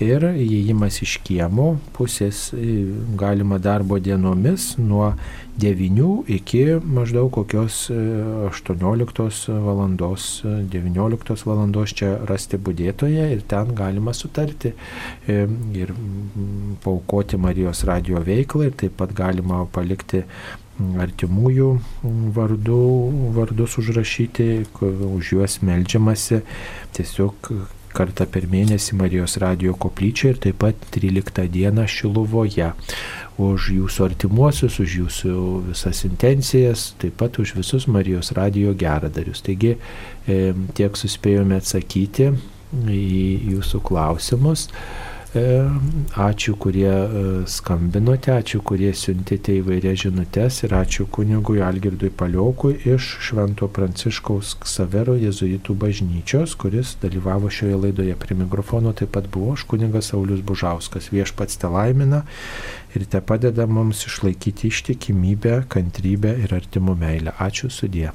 Ir įėjimas iš kiemo pusės e, galima darbo dienomis nuo 9 iki maždaug kokios 18 e, valandos, 19 e, valandos čia rasti būdėtoje ir ten galima sutarti e, ir paukoti Marijos radio veiklą ir taip pat galima palikti artimųjų vardų, vardus užrašyti, už juos melžiamasi tiesiog kartą per mėnesį Marijos radio koplyčia ir taip pat 13 dieną Šiluvoje už jūsų artimuosius, už jūsų visas intencijas, taip pat už visus Marijos radijo geradarius. Taigi tiek suspėjome atsakyti į jūsų klausimus. E, ačiū, kurie e, skambinote, ačiū, kurie siuntėte įvairias žinutės ir ačiū kunigui Algirdui Paliokui iš Švento Pranciškaus Ksavero Jėzuitų bažnyčios, kuris dalyvavo šioje laidoje. Prie mikrofono taip pat buvo aš kunigas Saulis Bužauskas. Viešpats te laimina ir te padeda mums išlaikyti ištikimybę, kantrybę ir artimų meilę. Ačiū sudė.